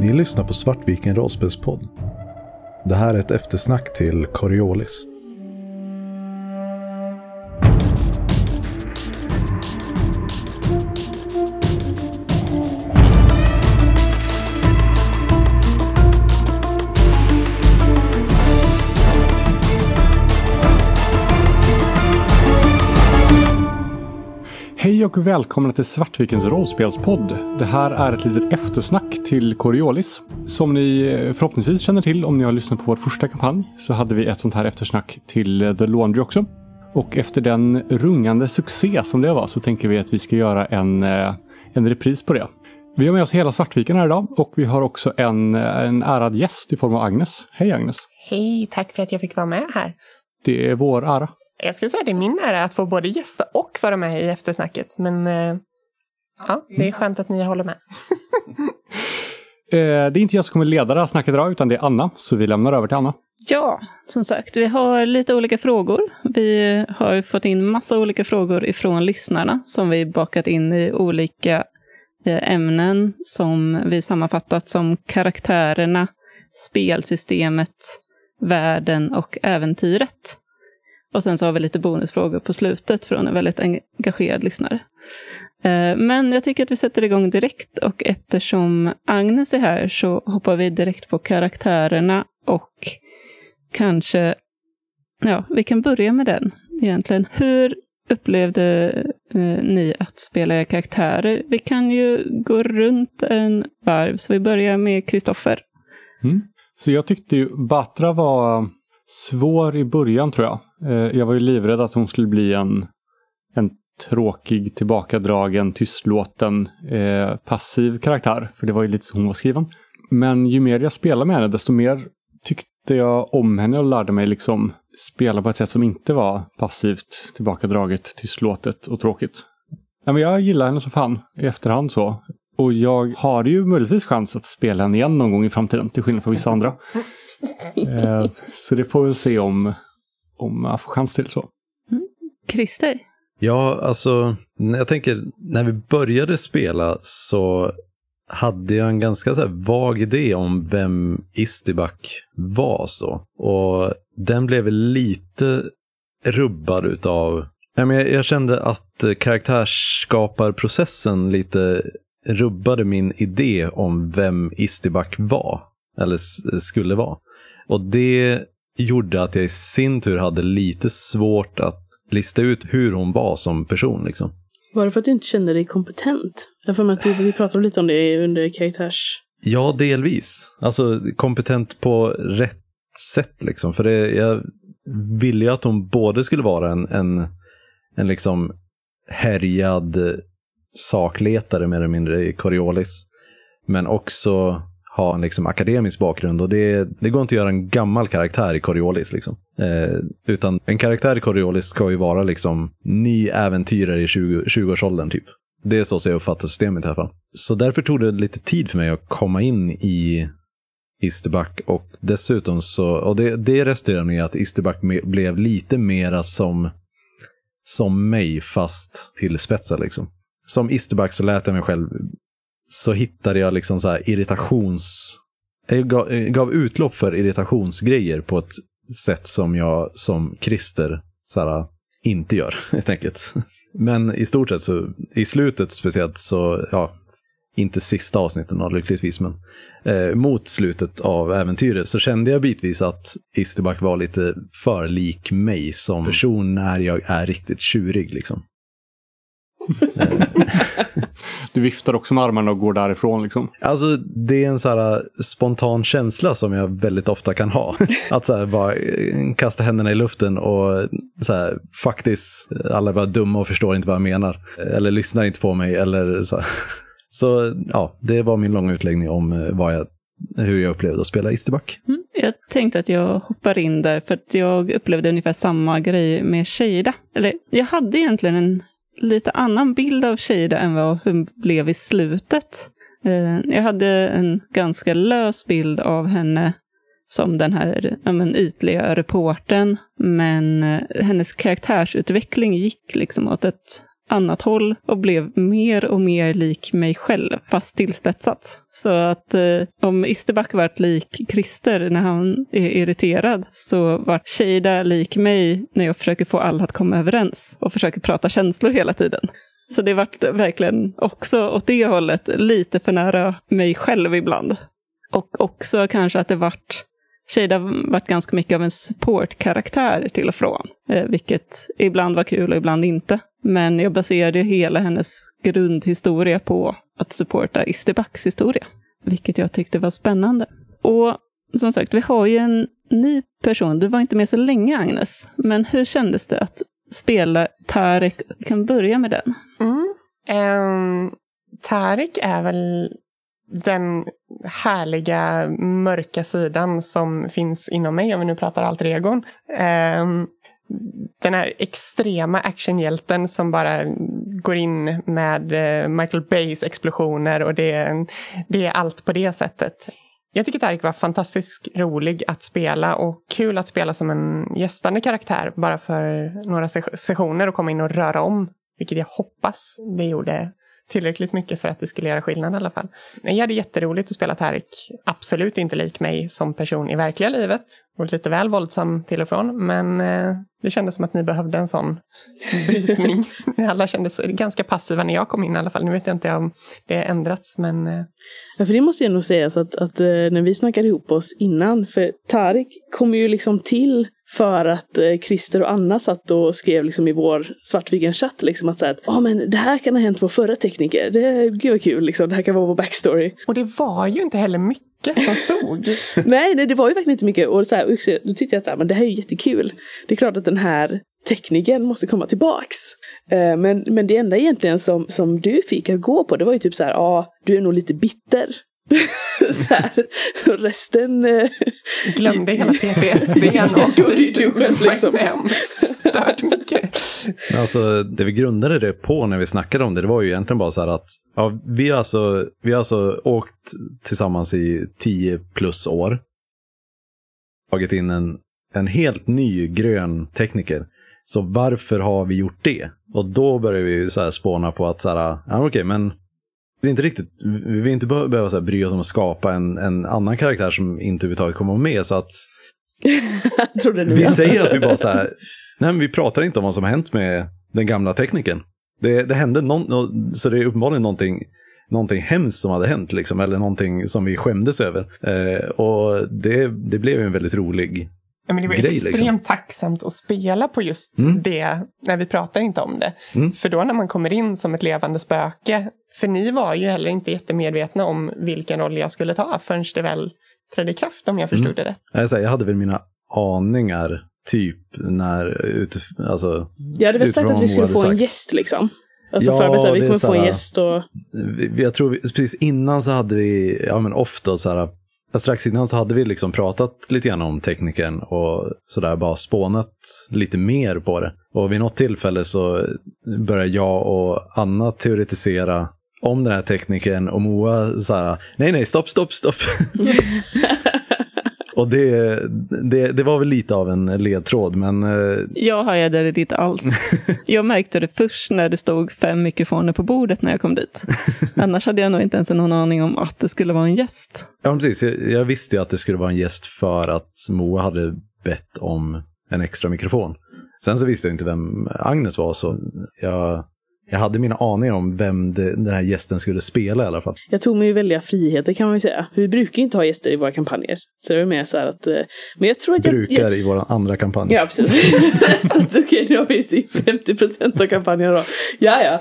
Ni lyssnar på Svartviken rollspelspodd. Det här är ett eftersnack till Coriolis. Hej och välkomna till Svartvikens rollspelspodd. Det här är ett litet eftersnack till Coriolis. Som ni förhoppningsvis känner till om ni har lyssnat på vår första kampanj så hade vi ett sånt här eftersnack till The Laundry också. Och efter den rungande succé som det var så tänker vi att vi ska göra en, eh, en repris på det. Vi har med oss hela Svartviken här idag och vi har också en, en ärad gäst i form av Agnes. Hej Agnes! Hej, tack för att jag fick vara med här. Det är vår ära. Jag skulle säga att det är min ära att få både gästa och vara med i eftersnacket. Men eh, ja, det är skönt att ni håller med. Eh, Det är inte jag som kommer leda det här snacket idag utan det är Anna, så vi lämnar över till Anna. Ja, som sagt, vi har lite olika frågor. Vi har fått in massa olika frågor ifrån lyssnarna som vi bakat in i olika eh, ämnen som vi sammanfattat som karaktärerna, spelsystemet, världen och äventyret. Och sen så har vi lite bonusfrågor på slutet från en väldigt engagerad lyssnare. Eh, men jag tycker att vi sätter igång direkt och eftersom Agnes är här så hoppar vi direkt på karaktärerna och kanske, ja, vi kan börja med den egentligen. Hur upplevde eh, ni att spela era karaktärer? Vi kan ju gå runt en varv, så vi börjar med Kristoffer. Mm. Så jag tyckte ju Batra var svår i början tror jag. Eh, jag var ju livrädd att hon skulle bli en, en tråkig, tillbakadragen, tystlåten, eh, passiv karaktär. För det var ju lite så hon var skriven. Men ju mer jag spelade med henne, desto mer tyckte jag om henne och lärde mig liksom spela på ett sätt som inte var passivt, tillbakadraget, tystlåtet och tråkigt. Ja, men jag gillar henne så fan i efterhand så. Och jag har ju möjligtvis chans att spela henne igen någon gång i framtiden, till skillnad från vissa andra. Eh, så det får vi se om, om jag får chans till så. Christer? Ja, alltså, jag tänker, när vi började spela så hade jag en ganska så här vag idé om vem Istibak var så. Och den blev lite rubbad utav, Nej, men jag, jag kände att karaktärsskaparprocessen lite rubbade min idé om vem Istibak var. Eller skulle vara. Och det gjorde att jag i sin tur hade lite svårt att lista ut hur hon var som person. Liksom. Var det för att du inte kände dig kompetent? Jag för mig att du, vi pratade lite om det under karaktärs... Ja, delvis. Alltså kompetent på rätt sätt liksom. För det, jag ville ju att hon både skulle vara en, en, en liksom härjad sakletare mer eller mindre i Coriolis. Men också ha en liksom akademisk bakgrund. Och det, det går inte att göra en gammal karaktär i Coriolis. Liksom. Eh, utan en karaktär i Coriolis ska ju vara liksom ny äventyrare i 20, 20-årsåldern typ. Det är så jag uppfattar systemet i alla fall. Så därför tog det lite tid för mig att komma in i Isterback och dessutom så, och det, det resulterade i att Isterback me, blev lite mera som, som mig fast till spetsen liksom. Som Isterback så lät jag mig själv, så hittade jag liksom så här irritations, jag gav, eh, gav utlopp för irritationsgrejer på ett sätt som jag som Christer så här, eh, inte gör helt enkelt. Men i stort sett så, i slutet speciellt så, ja, inte sista avsnitten lyckligtvis, men eh, mot slutet av äventyret så kände jag bitvis att Isterback var lite för lik mig som person när jag är riktigt tjurig liksom. Du viftar också med armarna och går därifrån liksom. Alltså det är en så här eh, spontan känsla som jag väldigt ofta kan ha. Att så här bara eh, kasta händerna i luften och så här, faktiskt, alla är bara dumma och förstår inte vad jag menar. Eller lyssnar inte på mig. Eller så, här. så ja, det var min långa utläggning om eh, vad jag, hur jag upplevde att spela Isterback. Mm, Jag tänkte att jag hoppar in där för att jag upplevde ungefär samma grej med Shada. Eller jag hade egentligen en lite annan bild av Shada än vad hon blev i slutet. Eh, jag hade en ganska lös bild av henne som den här ja, men, ytliga reporten. Men eh, hennes karaktärsutveckling gick liksom åt ett annat håll och blev mer och mer lik mig själv, fast tillspetsat. Så att eh, om Isterback vart lik Christer när han är irriterad, så vart Shada lik mig när jag försöker få alla att komma överens och försöker prata känslor hela tiden. Så det vart verkligen också åt det hållet lite för nära mig själv ibland. Och också kanske att det vart Shada varit ganska mycket av en supportkaraktär till och från, eh, vilket ibland var kul och ibland inte. Men jag baserade hela hennes grundhistoria på att supporta Isterbacks historia, vilket jag tyckte var spännande. Och som sagt, vi har ju en ny person. Du var inte med så länge, Agnes. Men hur kändes det att spela Tarek? Vi kan börja med den. Mm. Um, Tarek är väl den härliga mörka sidan som finns inom mig, om vi nu pratar alter egon. Um, den här extrema actionhjälten som bara går in med eh, Michael Bays explosioner och det, det är allt på det sättet. Jag tycker Tarik var fantastiskt rolig att spela och kul att spela som en gästande karaktär bara för några sessioner och komma in och röra om. Vilket jag hoppas det gjorde tillräckligt mycket för att det skulle göra skillnad i alla fall. Jag hade jätteroligt att spela Tarik. Absolut inte lik mig som person i verkliga livet. Och lite väl våldsam till och från. Men eh, det kändes som att ni behövde en sån brytning. Alla kändes ganska passiva när jag kom in i alla fall. Nu vet jag inte om det har ändrats men... Eh. Ja, för det måste ju nog sägas att, att eh, när vi snackade ihop oss innan, för Tarik kom ju liksom till för att eh, Christer och Anna satt och skrev liksom i vår Svartviken-chatt liksom att säga att oh, men det här kan ha hänt vår förra tekniker. Det, gud vad kul liksom. Det här kan vara vår backstory. Och det var ju inte heller mycket som stod. nej, nej, det var ju verkligen inte mycket. Och så här, då tyckte jag att men det här är ju jättekul. Det är klart att den här tekniken måste komma tillbaks. Eh, men, men det enda egentligen som, som du fick att gå på det var ju typ så här, ja, ah, du är nog lite bitter. så här, och resten... Eh, Glömde hela PTSD och typ liksom. Stört mycket. Alltså, det vi grundade det på när vi snackade om det, det var ju egentligen bara så här att ja, vi, har alltså, vi har alltså åkt tillsammans i tio plus år. Tagit in en, en helt ny grön tekniker. Så varför har vi gjort det? Och då börjar vi så här spåna på att så här, ja okej okay, men det är inte riktigt, vi vill inte behöva så här, bry oss om att skapa en, en annan karaktär som inte överhuvudtaget kommer med. Så att vi säger att vi bara så här, nej men vi pratar inte om vad som har hänt med den gamla tekniken. Det, det hände någon, så det är uppenbarligen någonting, någonting hemskt som hade hänt, liksom, eller någonting som vi skämdes över. Eh, och det, det blev en väldigt rolig Ja, men det var grej, extremt liksom. tacksamt att spela på just Mm. det när vi pratar inte om det. Mm. För då när man kommer in som ett levande spöke, för ni var ju heller inte jättemedvetna om vilken roll jag skulle ta förrän det väl trädde i kraft om jag förstod Mm. det rätt. Jag, säger, jag hade väl mina aningar, typ, när utif alltså, Jag hade väl sagt att vi skulle få en sagt. gäst liksom. Alltså Ja, för att vi kommer få en gäst och... vi, jag tror vi, precis innan så hade vi, ja men ofta så här, strax innan så hade vi liksom pratat lite grann om tekniken och sådär bara spånat lite mer på det. Och vid något tillfälle så började jag och Anna teoretisera om den här tekniken och Moa så här, nej nej stopp stopp stopp. och det, det, det var väl lite av en ledtråd men eh, Jag hajade det inte alls. Jag märkte det först när det stod fem mikrofoner på bordet när jag kom dit. Annars hade jag nog inte ens någon aning om att det skulle vara en gäst. Ja, precis. Jag, jag visste ju att det skulle vara en gäst för att Moa hade bett om en extra mikrofon. Sen så visste jag inte vem Agnes var, så jag, jag hade mina aningar om vem det, den här gästen skulle spela i alla fall. Jag tog mig ju väldiga friheter kan man ju säga. Vi brukar ju inte ha gäster i våra kampanjer. Så det var mer så här att... eh, Men jag tror att jag... Brukar jag i vår andra kampanj. Ja, precis. så att, okej, nu har vi i 50 procent av kampanjen då. Ja, ja.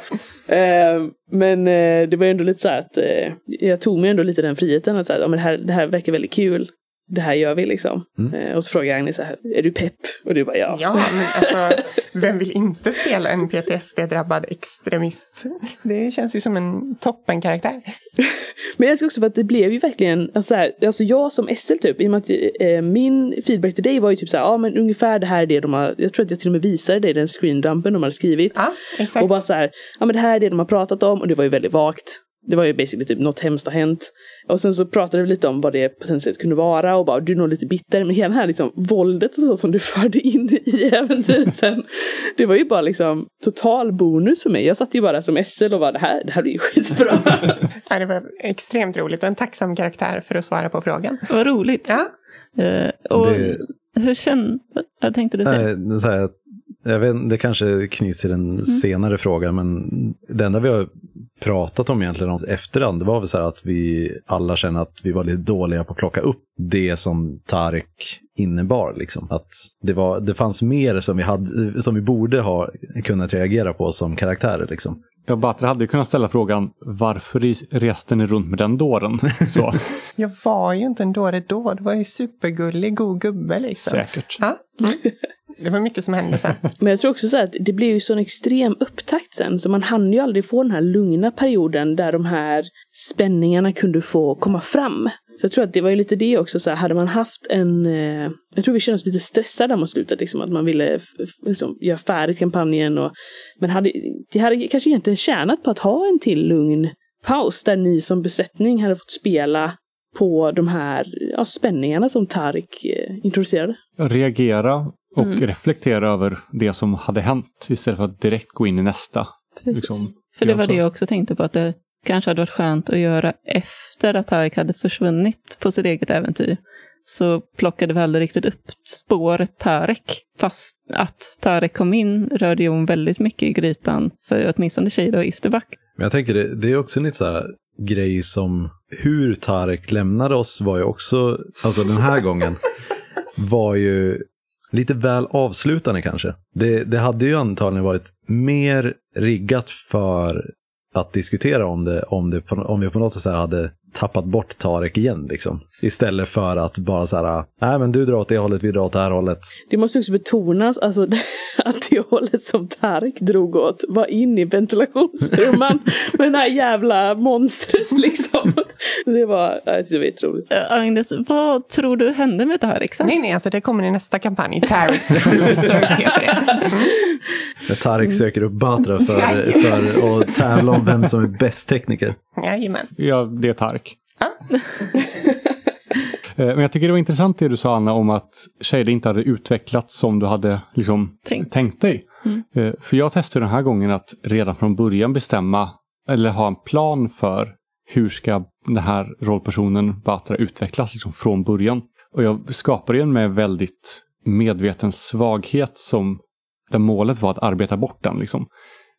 Eh, men eh, det var ju ändå lite så här att eh, jag tog mig ändå lite den friheten att säga, ja, men det, här, det här verkar väldigt kul. Det här gör vi liksom. Mm. Eh, och så frågade Agnes så här, är du pepp? Och du bara ja. Ja, men alltså, vem vill inte spela en PTSD-drabbad extremist? Det känns ju som en toppenkaraktär. Men jag älskar också för att det blev ju verkligen, alltså, så här, alltså jag som SL typ, i och med att eh, min feedback till dig var ju typ så här, ja men ungefär det här är det de har, jag tror att jag till och med visade dig den screendumpen de hade skrivit. Ja, exakt. Och bara så här, ja men det här är det de har pratat om och det var ju väldigt vagt. Det var ju basically typ något hemskt har hänt. Och sen så pratade vi lite om vad det potentiellt kunde vara och bara du är nog lite bitter. Men hela det här liksom våldet och så som du förde in i äventyret sen. Det var ju bara liksom total bonus för mig. Jag satt ju bara som SL och var det här, det här blir ju skitbra. Ja, det var extremt roligt och en tacksam karaktär för att svara på frågan. Vad roligt. Ja, Eh, och Det- hur känner... Jag tänkte du säga? Nej, så här, jag vet, det kanske knyts till en senare fråga, men det enda vi har pratat om egentligen om efterhand, det var väl så här att vi alla känner att vi var lite dåliga på att plocka upp det som Tarek innebar. Liksom. Att det, var, det fanns mer som vi, hade, som vi borde ha kunnat reagera på som karaktärer. Liksom. Ja, Batra hade ju kunnat ställa frågan varför res- reste ni runt med den dåren? Så, jag var ju inte en dåre då. Det var ju supergullig, god gubbe liksom. säkert. Ja. Mm. Det var mycket som hände sen. Men jag tror också så här att det blev ju sån extrem upptakt sen så man hann ju aldrig få den här lugna perioden där de här spänningarna kunde få komma fram. Så jag tror att det var ju lite det också, så här, hade man haft en... Eh, jag tror vi kände oss lite stressade mot slutet, liksom, att man ville liksom, göra färdigt kampanjen. Och, men hade, det hade kanske egentligen tjänat på att ha en till lugn paus där ni som besättning hade fått spela på de här ja, spänningarna som Tarik eh, introducerade. Reagera och Mm. reflektera över det som hade hänt istället för att direkt gå in i nästa. Precis. liksom, För det var så. det jag också tänkte på, att det kanske hade varit skönt att göra efter att Tarek hade försvunnit på sitt eget äventyr. Så plockade vi aldrig riktigt upp spåret Tarek. Fast att Tarek kom in rörde ju om väldigt mycket i grytan för åtminstone Shida och Isterback. Men jag tänker det, det är också en lite så här grej som hur Tarek lämnade oss var ju också, alltså den här gången, var ju lite väl avslutande kanske. Det, det hade ju antagligen varit mer riggat för att diskutera om det, om, det, på- om vi på något sätt hade tappat bort Tarek igen. Liksom. Istället för att bara så här, nej men du drar åt det hållet, vi drar åt det här hållet. Det måste också betonas alltså, att det hållet som Tarek drog åt var in i ventilationstrumman med det här jävla monstret liksom. Det var, jag tyckte det var jätteroligt. Äh, Agnes, vad tror du hände med Tarek sen? Nej, nej, alltså det kommer i nästa kampanj. Tarek's Cruisers heter det. När Tarek söker upp Batra för, för att tävla om vem som är bäst tekniker. Jajamän. Ja, det är Tark. Eh, Men jag tycker det var intressant det du sa Anna om att Shade inte hade utvecklats som du hade liksom Tänkt. tänkt dig. Eh, För jag testade den här gången att redan från början bestämma eller ha en plan för hur ska den här rollpersonen Batra utvecklas liksom från början. Och jag skapade den med väldigt medveten svaghet som där målet var att arbeta bort den. Liksom.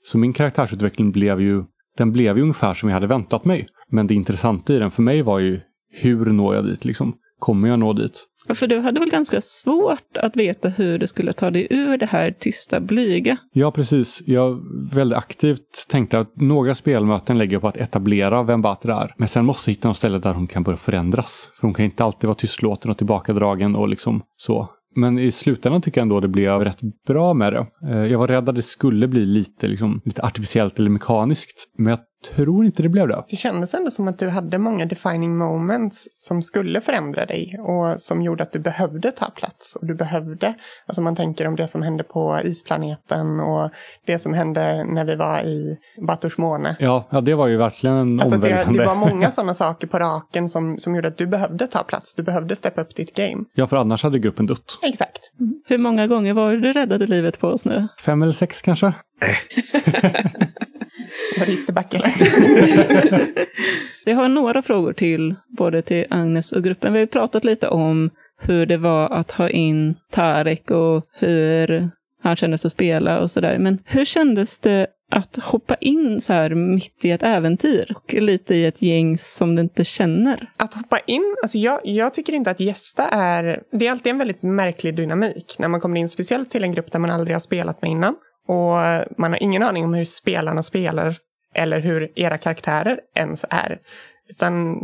Så min karaktärsutveckling blev ju, den blev ju ungefär som jag hade väntat mig. Men det intressanta i den för mig var ju hur når jag dit liksom? Kommer jag nå dit? Ja, För du hade väl ganska svårt att veta hur du skulle ta dig ur det här tysta, blyga. Ja, precis. Jag väldigt aktivt tänkte att några spelmöten lägger jag på att etablera vem Batra är. Men sen måste jag hitta något ställe där hon kan börja förändras. För hon kan inte alltid vara tystlåten och tillbakadragen och liksom så. Men i slutändan tycker jag ändå det blev rätt bra med det. Eh, jag var rädd att det skulle bli lite, liksom, lite artificiellt eller mekaniskt. Men jag tror inte det blev det. Det kändes ändå som att du hade många defining moments som skulle förändra dig och som gjorde att du behövde ta plats. Och du behövde, alltså man tänker om det som hände på isplaneten och det som hände när vi var i Bators måne. Ja, ja, det var ju verkligen en Alltså det, det var många sådana saker på raken som, som gjorde att du behövde ta plats. Du behövde steppa upp ditt game. Ja, för annars hade gruppen dött. Exakt. Hur många gånger var det du räddade livet på oss nu? Fem eller sex kanske? Var det Isterback eller? Vi har några frågor till, både till Agnes och gruppen. Vi har pratat lite om hur det var att ha in Tarek och hur han kändes att spela och sådär. Men hur kändes det att hoppa in så här mitt i ett äventyr och lite i ett gäng som du inte känner? Att hoppa in, alltså jag, jag tycker inte att gästa är... Det är alltid en väldigt märklig dynamik när man kommer in, speciellt till en grupp där man aldrig har spelat med innan. Och man har ingen aning om hur spelarna spelar eller hur era karaktärer ens är. Utan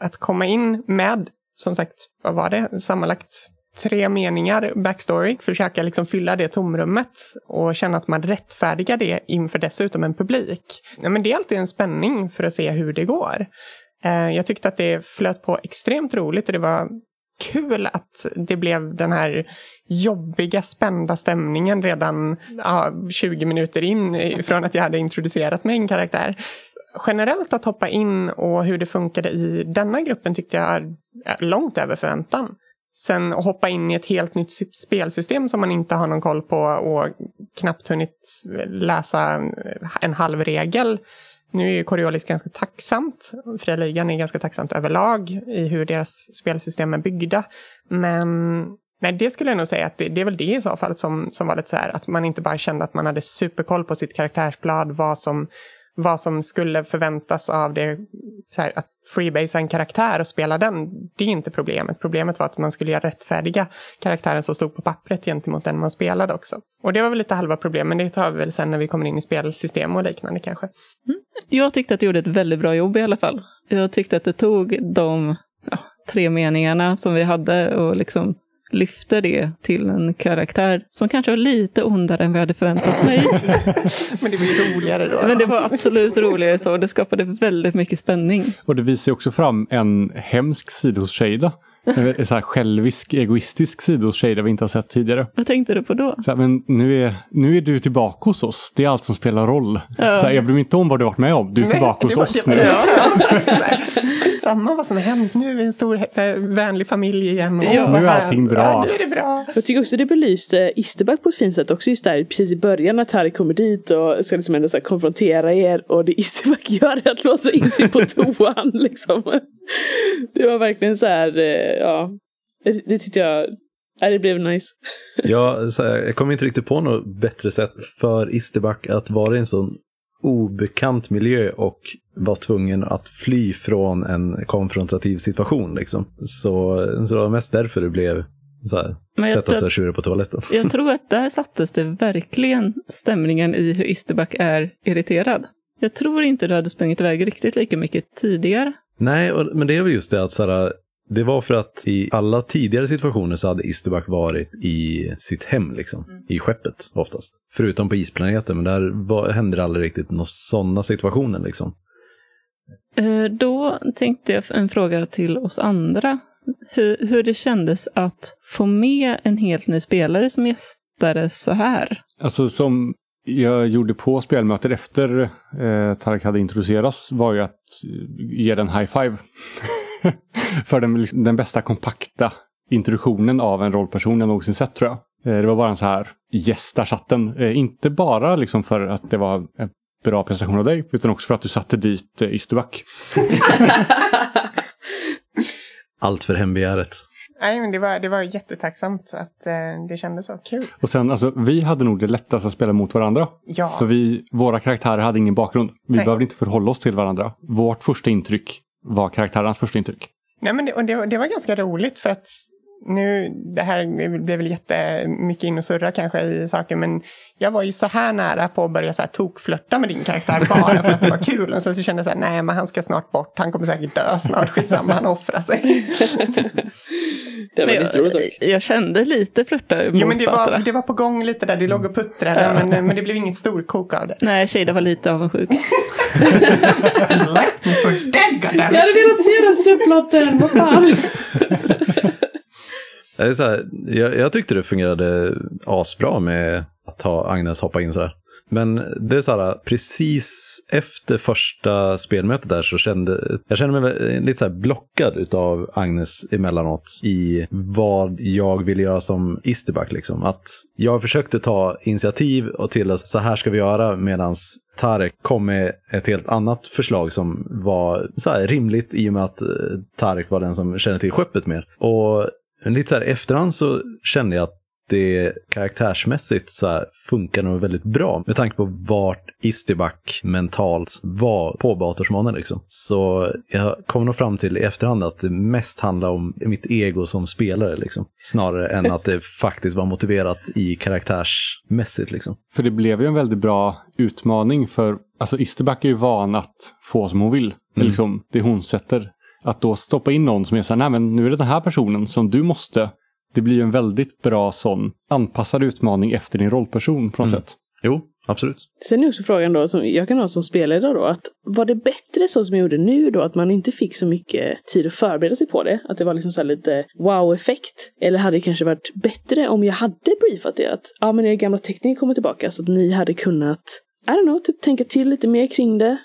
att komma in med, som sagt, vad var det, sammanlagt tre meningar backstory, försöka liksom fylla det tomrummet och känna att man rättfärdigar det inför dessutom en publik. Ja, men det är alltid en spänning för att se hur det går. Eh, jag tyckte att det flöt på extremt roligt och det var kul att det blev den här jobbiga, spända stämningen redan ja, 20 minuter in från att jag hade introducerat mig en karaktär. generellt att hoppa in och hur det funkade i denna gruppen tyckte jag är långt över förväntan. Sen att hoppa in i ett helt nytt spelsystem som man inte har någon koll på och knappt hunnit läsa en halv regel. Nu är ju Coriolis ganska tacksamt, Fria Ligan är ganska tacksamt överlag i hur deras spelsystem är byggda. Men nej, det skulle jag nog säga att det, det är väl det i så fall som, som var lite så här att man inte bara kände att man hade superkoll på sitt karaktärsblad, vad som vad som skulle förväntas av det, så här, att freebasea en karaktär och spela den, det är inte problemet. Problemet var att man skulle göra rättfärdiga karaktären som stod på pappret gentemot den man spelade också. Och det var väl lite halva problemet, men det tar vi väl sen när vi kommer in i spelsystem och liknande kanske. Mm. Jag tyckte att du gjorde ett väldigt bra jobb i alla fall. Jag tyckte att det tog de ja, tre meningarna som vi hade och liksom lyfter det till en karaktär som kanske var lite ondare än vi hade förväntat mig. Men det var ju roligare då. Men det var absolut roligare så. Det skapade väldigt mycket spänning. Och det visar också fram en hemsk sida hos Shada. En så här självisk, egoistisk sida hos Shada vi inte har sett tidigare. Vad tänkte du på då? Så här, men nu är, nu är du tillbaka hos oss. Det är allt som spelar roll. Ja. Så här, jag bryr mig inte om vad du varit med om. Du är tillbaka hos oss nu. Ja. Samma vad som har hänt. Nu är vi en stor äh, vänlig familj igen. Ja, nu är allting bra. Ja, nu är det bra. Jag tycker också det belyste Isterback på ett fint sätt också. Just där precis i början när Harry kommer dit och ska liksom ändå så konfrontera er. Och det Isterback gör är att låsa in sig på toan. liksom. Det var verkligen så här, eh, ja. Det, det tyckte jag det blev nice. ja, så här, jag kommer inte riktigt på något bättre sätt för Isterback att vara i en sån obekant miljö och var tvungen att fly från en konfrontativ situation. Liksom. Så, så det var mest därför det blev så här, sätta sig och tjura på toaletten. Jag tror att där sattes det verkligen stämningen i hur Isterback är irriterad. Jag tror inte du hade sprungit iväg riktigt lika mycket tidigare. Nej, och, men det är väl just det att så här, det var för att i alla tidigare situationer så hade Isterback varit i sitt hem, liksom. Mm. I skeppet oftast. Förutom på isplaneten, men där var, hände det aldrig riktigt några sådana situationer liksom. Eh, då tänkte jag en fråga till oss andra. Hur, hur det kändes att få med en helt ny spelare som gästare så här. Alltså som jag gjorde på spelmötet efter eh, Tarek hade introducerats var ju att ge den high five. För den, den bästa kompakta introduktionen av en rollperson jag någonsin sett tror jag. Eh, det var bara en så här gästar chatten. Eh, inte bara liksom för att det var en bra prestation av dig, utan också för att du satte dit eh, Isterback. Allt för hembegäret. Nej, men det var, det var jättetacksamt att eh, det kändes så kul. Och sen, alltså, vi hade nog det lättast att spela mot varandra. Ja. För vi, våra karaktärer hade ingen bakgrund. Vi Nej. behövde inte förhålla oss till varandra. Vårt första intryck var karaktärernas första intryck. Nej, men det, och det, det var ganska roligt för att nu, det här blev väl jättemycket in och surra kanske i saker, men jag var ju så här nära på att börja så här tokflörta med din karaktär bara för att det var kul. Och sen så kände jag så här, nej men han ska snart bort, han kommer säkert dö snart, skitsamma, han offrar sig. det var lite roligt jag, jag kände lite flörta Jo men det var, det var på gång lite där, du låg och puttrade, ja. men, men det blev inget storkok av det. Nej, Shada var lite avundsjuk. Left me for dead, Jag hade velat se den subplotten, vad fan. Det är så här, jag, jag, tyckte det fungerade asbra med att ha Agnes hoppa in så här. Men det är så här, precis efter första spelmötet där så kände jag kände mig lite så här blockad av Agnes emellanåt i vad jag ville göra som Isterback. Liksom. Att jag försökte ta initiativ och till att så här ska vi göra medan Tarek kom med ett helt annat förslag som var så här rimligt i och med att eh, Tarek var den som kände till skeppet mer. Och lite så här efterhand så kände jag att det karaktärsmässigt så här funkar nog väldigt bra med tanke på vart Isterback mentalt var på Batorsmanen liksom. Så jag kom nog fram till i efterhand att det mest handlar om mitt ego som spelare liksom. Snarare än att det faktiskt var motiverat i karaktärsmässigt liksom. För det blev ju en väldigt bra utmaning för alltså Isterback är ju van att få som hon vill. Mm. Liksom, det hon sätter att då stoppa in någon som är så här, nej men nu är det den här personen som du måste. Det blir ju en väldigt bra sån anpassad utmaning efter din rollperson på något mm. sätt. Jo, absolut. Sen är också frågan då, som jag kan ha som spelare då, att var det bättre så som jag gjorde nu då, att man inte fick så mycket tid att förbereda sig på det? Att det var liksom så lite wow-effekt? Eller hade det kanske varit bättre om jag hade briefat er att, ja men er gamla tekniker kommer tillbaka, så att ni hade kunnat, I don't know, typ tänka till lite mer kring det?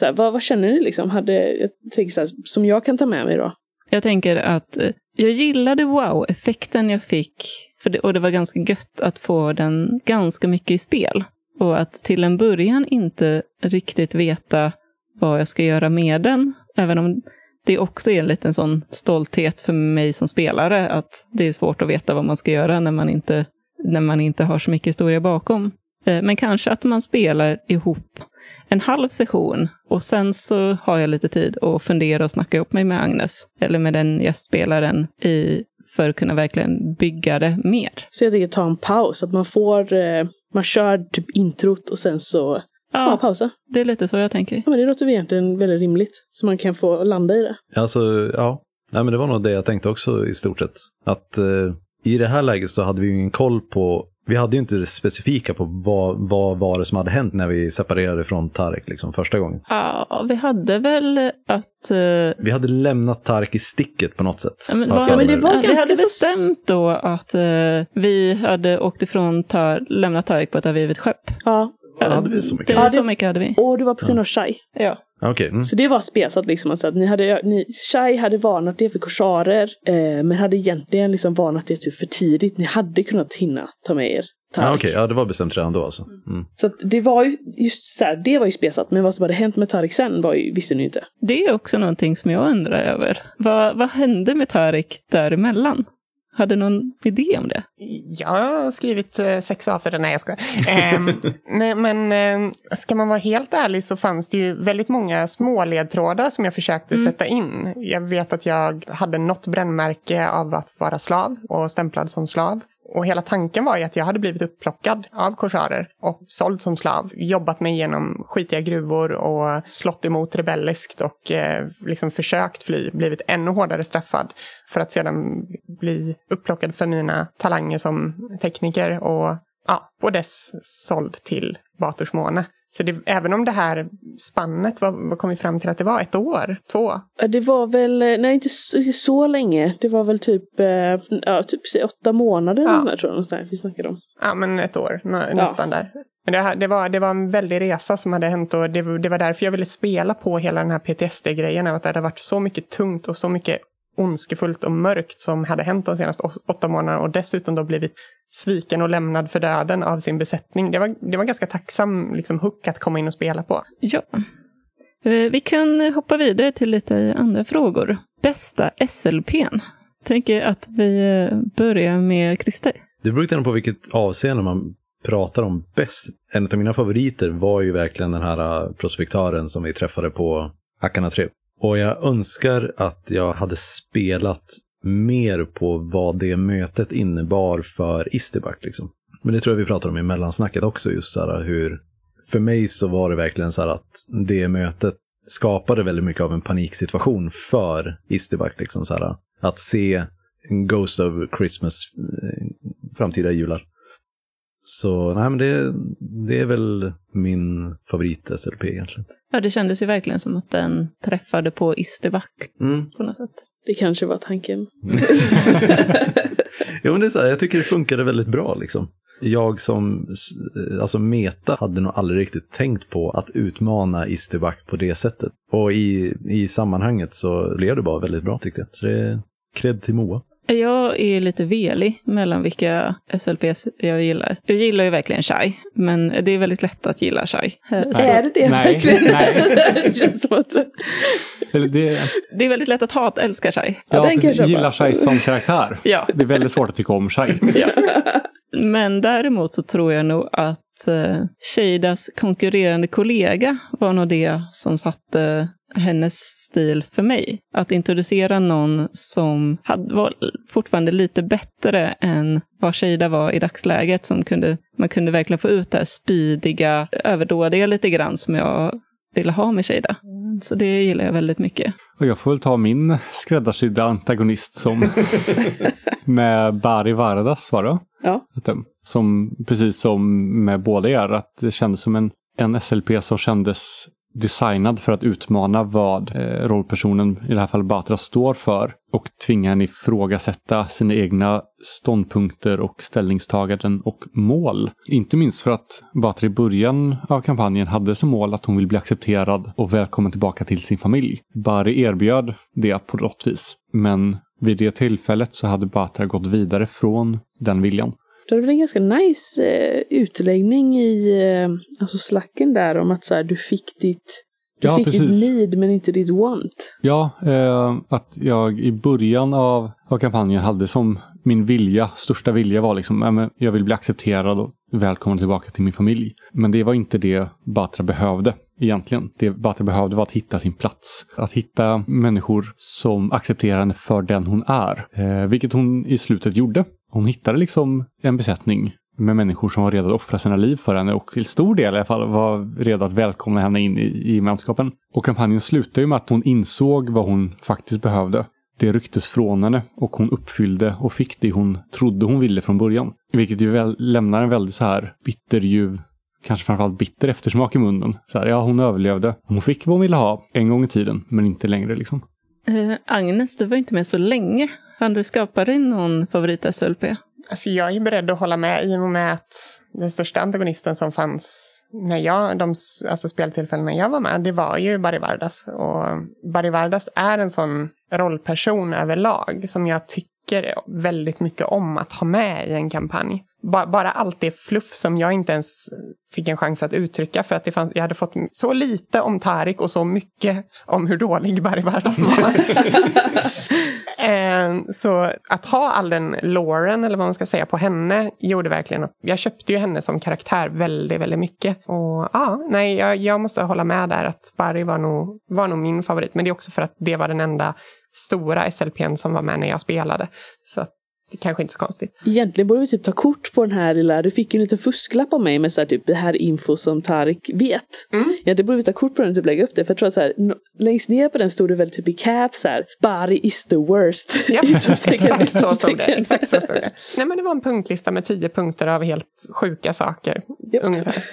Så här, vad, vad känner ni liksom? Hade, jag tänker så här, som jag kan ta med mig då? Jag tänker att eh, jag gillade wow-effekten jag fick. För det, och det var ganska gött att få den ganska mycket i spel. Och att till en början inte riktigt veta vad jag ska göra med den. Även om det också är en liten sån stolthet för mig som spelare. Att det är svårt att veta vad man ska göra när man inte, när man inte har så mycket historia bakom. Eh, men kanske att man spelar ihop en halv session och sen så har jag lite tid att fundera och snacka upp mig med Agnes eller med den gästspelaren i, för att kunna verkligen bygga det mer. Så jag tänker ta en paus, att man får, eh, man kör typ introt och sen så ja. Ja, pausa. det är lite så jag tänker. Ja, men det låter väl egentligen väldigt rimligt. Så man kan få landa i det. Alltså, ja. Nej, men det var nog det jag tänkte också i stort sett. Att eh, i det här läget så hade vi ju ingen koll på, vi hade ju inte det specifika på vad, vad var det som hade hänt när vi separerade från Tarek liksom första gången. Ja, vi hade väl att... eh, Vi hade lämnat Tarek i sticket på något sätt. Ja, men, var, men det var vi ganska hade så- bestämt då att eh, vi hade åkt ifrån, tar, lämnat Tarek på ett övergivet skepp. Ja, Ja, hade vi så mycket? Det, Ja, det- Så mycket hade vi. och det var på grund av Shai. Ja. Okej, mm. Så det var spesat liksom. Alltså att ni hade, ni, Shai hade varnat er för korsarer. Eh, men hade egentligen liksom varnat er typ för tidigt. Ni hade kunnat hinna ta med er Tarek. ja, okej, ja, det var bestämt redan då alltså. Mm. Så att det var ju just så här, det var ju spesat. Men vad som hade hänt med Tarek sen var ju, visste ni inte. Det är också någonting som jag undrar över. Vad, vad hände med Tarek däremellan? Hade någon idé om det? Jag har skrivit eh, sex A4, nej jag skojar. Ehm, nej, men eh, ska man vara helt ärlig så fanns det ju väldigt många små ledtrådar som jag försökte sätta in. Jag vet att jag hade något brännmärke av att vara slav och stämplad som slav. Och hela tanken var ju att jag hade blivit upplockad av korsarer och såld som slav. Jobbat mig genom skitiga gruvor och slått emot rebelliskt och eh, liksom försökt fly. Blivit ännu hårdare straffad för att sedan bli upplockad för mina talanger som tekniker och ja, och dess såld till Bators Måne. Så det, även om det här spannet, vad, vad kom vi fram till att det var? Ett år? Två? Ja, Det var väl, eh, nej inte så, så länge. Det var väl typ, eh, ja, typ åtta månader eller Ja. där, tror jag någonstans vi snackade om. Ja, men ett år, nå- nästan där. Men det, det, var, det var en väldig resa som hade hänt och det, var- det var därför jag ville spela på hela den här PTSD-grejen. Att det hade varit så mycket tungt och så mycket ondskefullt och mörkt som hade hänt de senaste åtta månaderna och dessutom då blivit sviken och lämnad för döden av sin besättning. Det var, det var ganska tacksam liksom, hook att komma in och spela på. Ja. Eh, Vi kan hoppa vidare till lite andra frågor. Bästa SLPn? Tänker att vi eh, börjar med Christer. Det beror lite på vilket avseende man pratar om bäst. En av mina favoriter var ju verkligen den här äh, prospektören som vi träffade på Akana 3. Och jag önskar att jag hade spelat mer på vad det mötet innebar för Isterback. Liksom. Men det tror jag vi pratar om i mellansnacket också, just så här hur... För mig så var det verkligen så här att det mötet skapade väldigt mycket av en paniksituation för Isterback. Liksom så här, att se en Ghost of Christmas eh, framtida jular. Så nej, men det, det är väl min favorit SLP egentligen. Ja, det kändes ju verkligen som att den träffade på Isterback Mm. på något sätt. Det kanske var tanken. Jo, men det är så här, jag tycker det funkade väldigt bra liksom. Jag som alltså meta hade nog aldrig riktigt tänkt på att utmana Isterback på det sättet. Och i, i sammanhanget så blev det bara väldigt bra tyckte jag. Så det är cred till Moa. Jag är lite velig mellan vilka SLPs jag gillar. Jag gillar ju verkligen Shai, men det är väldigt lätt att gilla Shai. Eh, så Är det det Nej, verkligen? nej. det känns som att... Det, Det är väldigt lätt att hata älska Shai. Ja, ja, den precis, gillar Shai som karaktär. Ja. Det är väldigt svårt att tycka om Shai. Men däremot så tror jag nog att eh, Sheidas konkurrerande kollega var nog det som satte hennes stil för mig. Att introducera någon som hade, var fortfarande lite bättre än vad Sheida var i dagsläget. Som kunde, man kunde verkligen få ut det här speediga, överdådiga lite grann som jag ville ha med Sheida. Så det gillar jag väldigt mycket. Och jag får väl ta min skräddarsydda antagonist som med Bari Vardas var det? Ja. Som precis som med båda er, att det kändes som en, en SLP som kändes designad för att utmana vad eh, rollpersonen, i det här fallet Batra, står för och tvinga henne ifrågasätta sina egna ståndpunkter och ställningstaganden och mål. Inte minst för att Batra i början av kampanjen hade som mål att hon vill bli accepterad och välkommen tillbaka till sin familj. Bari erbjöd det på något vis, men vid det tillfället så hade Batra gått vidare från den viljan. Du hade väl en ganska nice eh, utläggning i eh, alltså slacken där om att så här, du fick ditt du Ja, fick precis. ditt need men inte ditt want. Ja, eh, att jag i början av, av kampanjen hade som min vilja, största vilja var liksom, jag vill bli accepterad och välkommen tillbaka till min familj. Men det var inte det Batra behövde egentligen. Det Batra behövde var att hitta sin plats. Att hitta människor som accepterar henne för den hon är. Eh, vilket hon i slutet gjorde. Hon hittade liksom en besättning med människor som var redo att offra sina liv för henne och till stor del i alla fall var redo att välkomna henne in i, i gemenskapen. Och kampanjen slutade ju med att hon insåg vad hon faktiskt behövde. Det rycktes från henne och hon uppfyllde och fick det hon trodde hon ville från början. Vilket ju väl, lämnar en väldigt så här bitterljuv, kanske framförallt bitter eftersmak i munnen. Så här, ja, hon överlevde. Hon fick vad hon ville ha en gång i tiden, men inte längre liksom. Uh, Agnes, du var inte med så länge. Hann du skapa dig någon favorit-SLP? Alltså jag är beredd att hålla med i och med att den största antagonisten som fanns när jag, de alltså speltillfällena jag var med, det var ju Barry Vardas. Och Barry Vardas är en sån rollperson överlag som jag tycker väldigt mycket om att ha med i en kampanj. Ba bara allt det fluff som jag inte ens fick en chans att uttrycka för att det fanns, jag hade fått så lite om Tarik och så mycket om hur dålig Barry Vardas var. Eh, så att ha all den Lauren, eller vad man ska säga, på henne gjorde verkligen att jag köpte ju henne som karaktär väldigt, väldigt mycket. Och ja, nej, jag, jag måste hålla med där att Barry var nog, var nog min favorit. Men det är också för att det var den enda stora SLPn som var med när jag spelade. Så att det kanske inte är så konstigt. Egentligen borde vi typ ta kort på den här lilla, du fick ju en liten fusklapp av mig med så här, typ det här info som Tarik vet. Mm. Ja, det borde vi ta kort på den och typ lägga upp det. För jag tror att så här, no- längst ner på den stod det väl typ i caps så här, Bari is the worst. Ja, exakt så stod det. Exakt så stod det. Nej, men det var en punktlista med tio punkter av helt sjuka saker. Japp. Ungefär.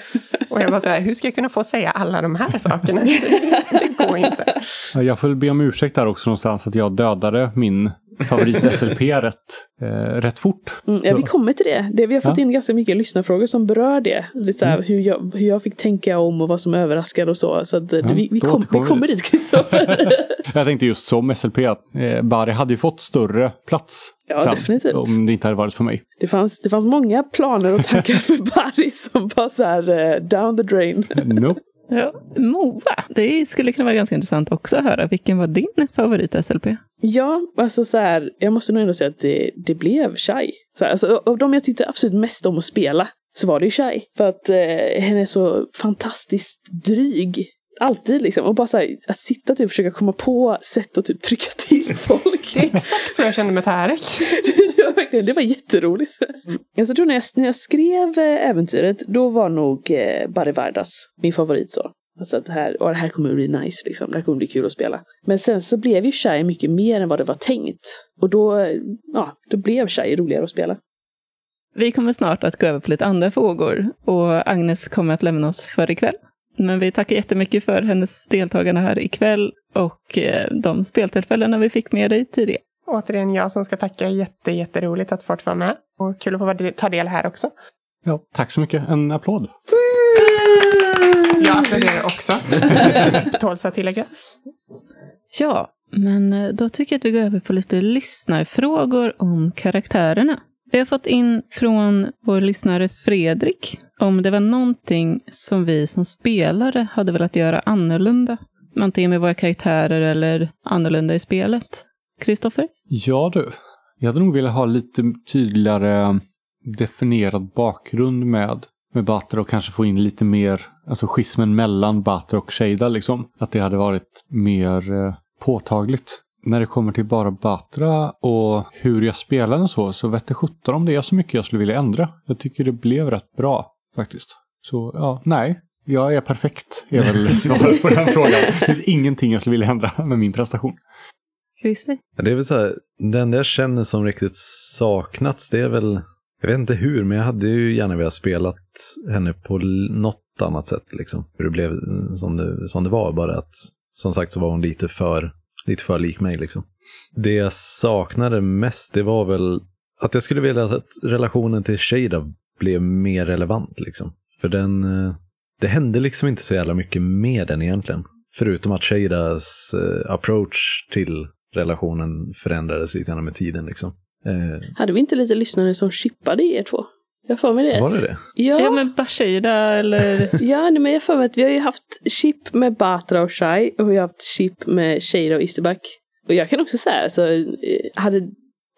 Och jag var så här, hur ska jag kunna få säga alla de här sakerna? Det, går inte. Ja, Jag får be om ursäkt där också någonstans att jag dödade min favorit-SLP rätt, eh, rätt fort. Mm, ja, vi kommer till det. det. Vi har fått Ja. in ganska mycket lyssnarfrågor som berör det. Lite så här, hur, jag, hur jag fick tänka om och vad som överraskade och så. Så att, eh, Ja, vi, vi, kom, vi kommer dit. Kristoffer. Jag tänkte just som SLP att eh, Bari hade ju fått större plats. Ja, sen, definitivt. Om det inte hade varit för mig. det, fanns, det fanns många planer och tankar för Barry som var så här eh, down the drain. Nope. Ja, Moa, det skulle kunna vara ganska intressant också att höra. Vilken var din favorit-SLP? Ja, alltså så här, jag måste nog ändå säga att det, det blev Shai. Så här, alltså, av de jag tyckte absolut mest om att spela så var det ju Shai. För att eh, henne är så fantastiskt dryg. Alltid liksom. Och bara så här, att sitta typ och försöka komma på sätt att typ trycka till folk. Det är exakt så jag kände med Tarek. det, var verkligen, det var jätteroligt. Jag tror när jag, när jag skrev eh, äventyret, då var nog eh, Barry Vardas min favorit så. Alltså att det här, och det här kommer att bli nice liksom. Det här kommer bli kul att spela. Men sen så blev ju Shai mycket mer än vad det var tänkt. Och då, eh, ja, då blev Shai roligare att spela. Vi kommer snart att gå över på lite andra frågor och Agnes kommer att lämna oss för ikväll. Men vi tackar jättemycket för hennes deltagande här ikväll och eh, de speltillfällena vi fick med dig tidigare. Återigen jag som ska tacka. Jätte, jätteroligt att få vara med. Och kul att få vara- ta del här också. Ja, tack så mycket. En applåd. Jag applåderar också. Tåls att tillägga. Ja, men eh, då tycker jag att vi går över på lite lyssnarfrågor om karaktärerna. Vi har fått in från vår lyssnare Fredrik om det var någonting som vi som spelare hade velat göra annorlunda. Antingen med våra karaktärer eller annorlunda i spelet. Kristoffer? Ja du, jag hade nog velat ha lite tydligare definierad bakgrund med, med Batra och kanske få in lite mer, alltså schismen mellan Batra och Shada liksom. Att det hade varit mer eh, påtagligt. När det kommer till bara Batra och hur jag spelar och så, så vette sjutton om det är så mycket jag skulle vilja ändra. Jag tycker det blev rätt bra faktiskt. Så ja, nej. Jag är perfekt, är väl svaret på den frågan. Det finns ingenting jag skulle vilja ändra med min prestation. Christer? Ja, Det är väl så här, den jag känner som riktigt saknats, det är väl, jag vet inte hur, men jag hade ju gärna velat spela henne på något annat sätt. Liksom. Hur det blev som det, som det var, bara att som sagt så var hon lite för, lite för lik mig. Liksom. Det jag saknade mest, det var väl att jag skulle vilja att relationen till Shada blev mer relevant. Liksom. För den, eh, det hände liksom inte så jävla mycket med den egentligen. Förutom att Shadas eh, approach till relationen förändrades lite grann med tiden. Liksom. Eh, Hade vi inte lite lyssnare som chippade er två? Jag får mig det. var det det? Ja, Ja, men Bashida eller... ja nej, men jag får mig att vi har ju haft chip med Batra och Shai och vi har haft chip med Shada och Isterback. Och jag kan också säga, alltså, eh, hade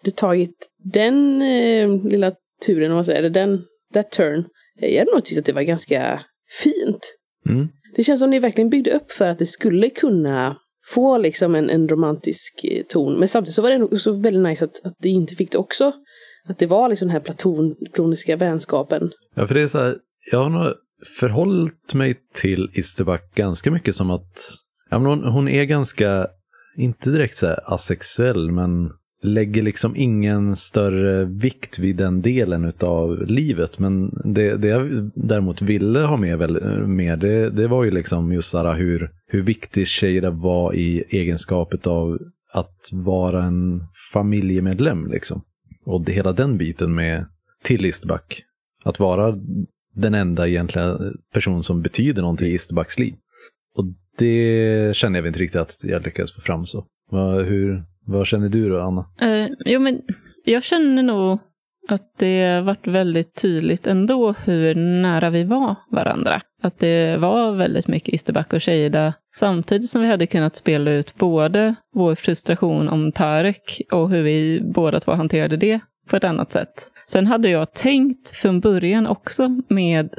det tagit den eh, lilla turen, om man säger, eller den, that turn, eh, jag hade nog tyckt att det var ganska fint. Mm. Det känns som ni verkligen byggde upp för att det skulle kunna få liksom en, en romantisk eh, ton. Men samtidigt så var det också väldigt nice att, att det inte fick det också. Att det var liksom den här platoniska vänskapen. Ja, för det är så här, jag har nog förhållit mig till Isterback ganska mycket som att ja, men hon, hon är ganska, inte direkt så här asexuell, men lägger liksom ingen större vikt vid den delen av livet. Men det, det jag däremot ville ha med, väl, med det, det var ju liksom just här hur, hur viktig Shada var i egenskapet av att vara en familjemedlem. Liksom. Och det, hela den biten med till Isterback. Att vara den enda egentliga person som betyder någonting i Isterbacks liv. Och det känner jag inte riktigt att jag lyckades få fram så. Vad, hur, vad känner du då, Anna? Uh, jo, men jag känner nog att det varit väldigt tydligt ändå hur nära vi var varandra. Att det var väldigt mycket Isterback och Shada samtidigt som vi hade kunnat spela ut både vår frustration om Tarek och hur vi båda två hanterade det på ett annat sätt. Sen hade jag tänkt från början också med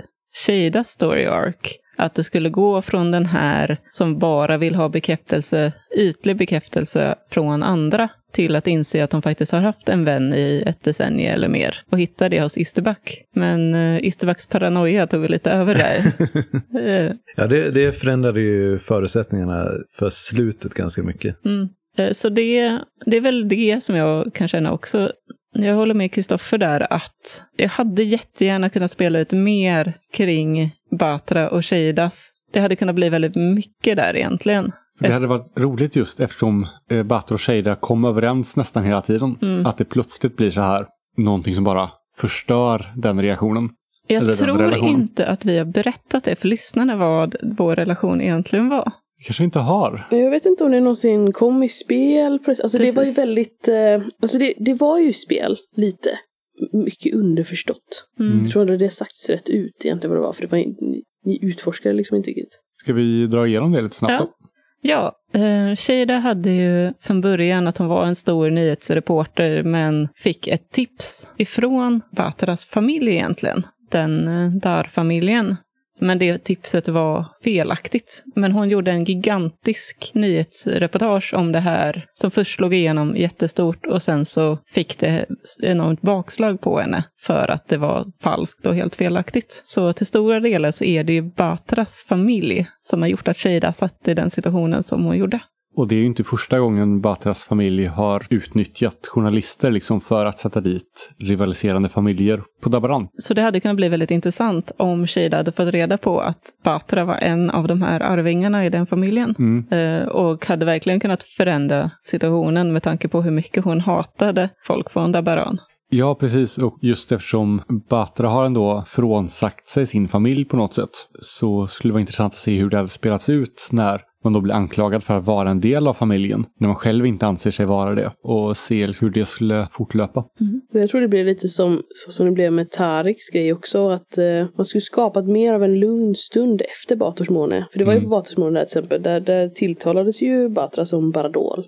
Shadas story arc att det skulle gå från den här som bara vill ha bekräftelse, ytlig bekräftelse från andra till att inse att hon faktiskt har haft en vän i ett decennium eller mer och hitta det hos Isterback. Men Isterbacks paranoia tog lite över där. Eh, Ja, det, det förändrade ju förutsättningarna för slutet ganska mycket. mm. Eh, Så det, det är väl det som jag kan känna också. Jag håller med Kristoffer där att jag hade jättegärna kunnat spela ut mer kring Batra och Sheidas. Det hade kunnat bli väldigt mycket där egentligen. För det hade varit roligt just eftersom eh, Batra och Shada kom överens nästan hela tiden. Mm. Att det plötsligt blir så här, någonting som bara förstör den reaktionen. Jag tror inte att vi har berättat det för lyssnarna vad vår relation egentligen var. kanske vi inte har. Jag vet inte om det någonsin kom i spel. Alltså det var ju väldigt, eh, alltså det, det var ju spel, lite. Mycket underförstått. Mm. Jag tror aldrig det sagts rätt ut egentligen vad det var, för det var, ni, ni utforskade liksom inte riktigt. Ska vi dra igenom det lite snabbt Ja. då? Ja, eh, Shada hade ju från början att hon var en stor nyhetsreporter men fick ett tips ifrån Batras familj egentligen. Den eh, Dar-familjen. Men det tipset var felaktigt. Men hon gjorde en gigantisk nyhetsreportage om det här som först slog igenom jättestort och sen så fick det enormt bakslag på henne för att det var falskt och helt felaktigt. Så till stora delar så är det ju Batras familj som har gjort att Shada satt i den situationen som hon gjorde. Och det är ju inte första gången Batras familj har utnyttjat journalister liksom för att sätta dit rivaliserande familjer på Dabaran. Så det hade kunnat bli väldigt intressant om Shada hade fått reda på att Batra var en av de här arvingarna i den familjen. Mm. Eh, och hade verkligen kunnat förändra situationen med tanke på hur mycket hon hatade folk från Dabaran. Ja, precis. Och just eftersom Batra har ändå frånsagt sig sin familj på något sätt så skulle det vara intressant att se hur det hade spelats ut när man då blir anklagad för att vara en del av familjen när man själv inte anser sig vara det och se liksom hur det skulle fortlöpa. Och Jag tror det blir lite som, så som det blev med Tariks grej också, att eh, man skulle skapat mer av en lugn stund efter Batorsmåne. För det var ju Mm. på Batorsmåne där till exempel, där, där tilltalades ju Batra som Baradol.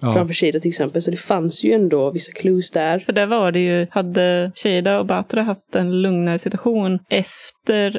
Ja. Framför Shada till exempel, så det fanns ju ändå vissa clues där. För där var det ju, hade Shada och Batra haft en lugnare situation efter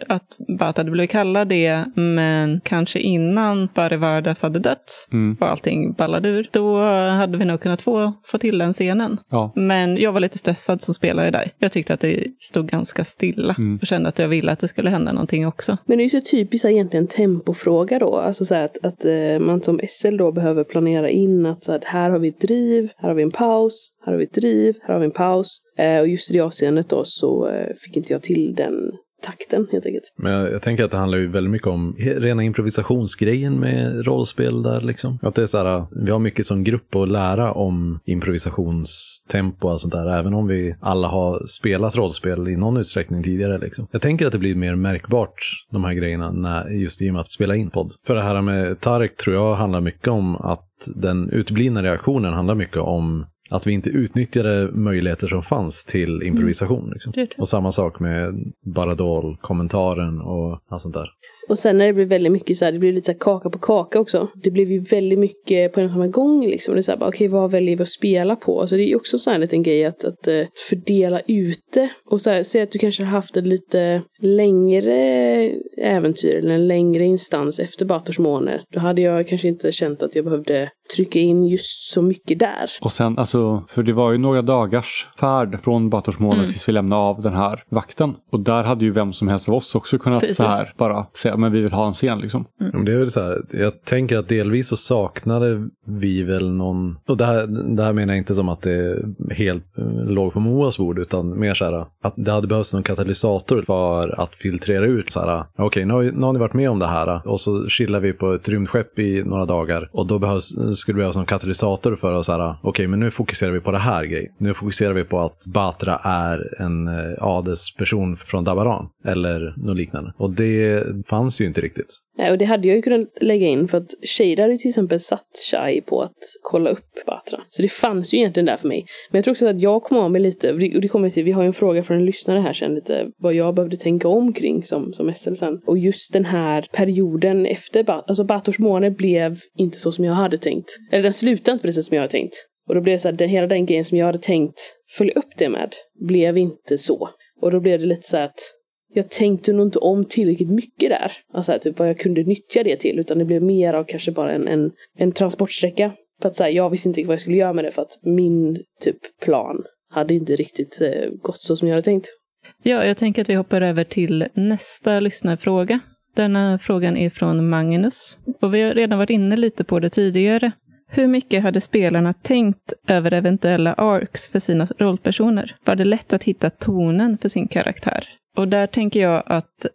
att Batra hade blivit kallad det, men kanske innan Barivardas hade dött Mm. och allting ballade ur, då hade vi nog kunnat få, få till den scenen. Ja. Men jag var lite stressad som spelare där. Jag tyckte att det stod ganska stilla Mm. och kände att jag ville att det skulle hända någonting också. Men det är ju så typiskt egentligen tempofråga då. Alltså så här att, att eh, man som SL då behöver planera in att, så att här har vi ett driv, här har vi en paus, här har vi ett driv, här har vi en paus. Eh, och just i det avseendet då så eh, fick inte jag till den takten helt enkelt. Men jag, jag tänker att det handlar ju väldigt mycket om rena improvisationsgrejen med rollspel där liksom. Att det är så här, vi har mycket som grupp att lära om improvisationstempo och sånt där, även om vi alla har spelat rollspel i någon utsträckning tidigare liksom. Jag tänker att det blir mer märkbart, de här grejerna, när, just i och med att spela in podd. För det här med Tarek tror jag handlar mycket om att den uteblivna reaktionen handlar mycket om att vi inte utnyttjade möjligheter som fanns till improvisation. Liksom. Är det. Och samma sak med Baradol-kommentaren och allt sånt där. Och sen när det blir väldigt mycket så här, det blir lite så här kaka på kaka också. Det blev ju väldigt mycket på en och samma gång liksom. Det är så här, okej vad väljer vi att spela på? Alltså det är ju också så här en liten grej att, att eh, fördela ut det. Och så här, säg att du kanske har haft ett lite längre äventyr eller en längre instans efter Bators måner. Då hade jag kanske inte känt att jag behövde trycka in just så mycket där. Och sen, alltså, för det var ju några dagars färd från Batorsmålet Mm. tills vi lämnade av den här vakten. Och där hade ju vem som helst av oss också kunnat Precis. så här bara säga, men vi vill ha en scen liksom. Ja, Men det är väl så här, jag tänker att delvis så saknade vi väl någon, och det här, det här menar jag inte som att det helt eh, låg på Moas bord, utan mer så här att det hade behövts någon katalysator för att filtrera ut så här, okej, nu, har, nu har ni varit med om det här och så chillar vi på ett rymdskepp i några dagar och då behövs, skulle det behövas någon katalysator för att så här, okej, men nu fokuserar vi på det här grejen. Nu fokuserar vi på att Batra är en eh, adelsperson från Dabaran eller något liknande. Och det fanns fanns ju inte riktigt. Nej, och det hade jag ju kunnat lägga in för att Shade hade ju till exempel satt Shai på att kolla upp Batra. Så det fanns ju egentligen där för mig. Men jag tror också att jag kom av mig lite, och det, kommer det till, vi har ju en fråga från en lyssnare här sen lite, vad jag behövde tänka om kring som, som SL sen. Och just den här perioden efter, Batra. alltså Bators månad blev inte så som jag hade tänkt. Eller den slutade inte på det sätt som jag hade tänkt. Och då blev det så att den, hela den grejen som jag hade tänkt följa upp det med, blev inte så. Och då blev det lite så att jag tänkte nog inte om tillräckligt mycket där. Alltså här, typ vad jag kunde nyttja det till. Utan det blev mer av kanske bara en, en, en transportsträcka. För att säga, jag visste inte vad jag skulle göra med det. För att min typ plan hade inte riktigt eh, gått så som jag hade tänkt. Ja, jag tänker att vi hoppar över till nästa lyssnarfråga. Denna frågan är från Magnus. Och vi har redan varit inne lite på det tidigare. Hur mycket hade spelarna tänkt över eventuella arcs för sina rollpersoner? Var det lätt att hitta tonen för sin karaktär? Och där tänker jag att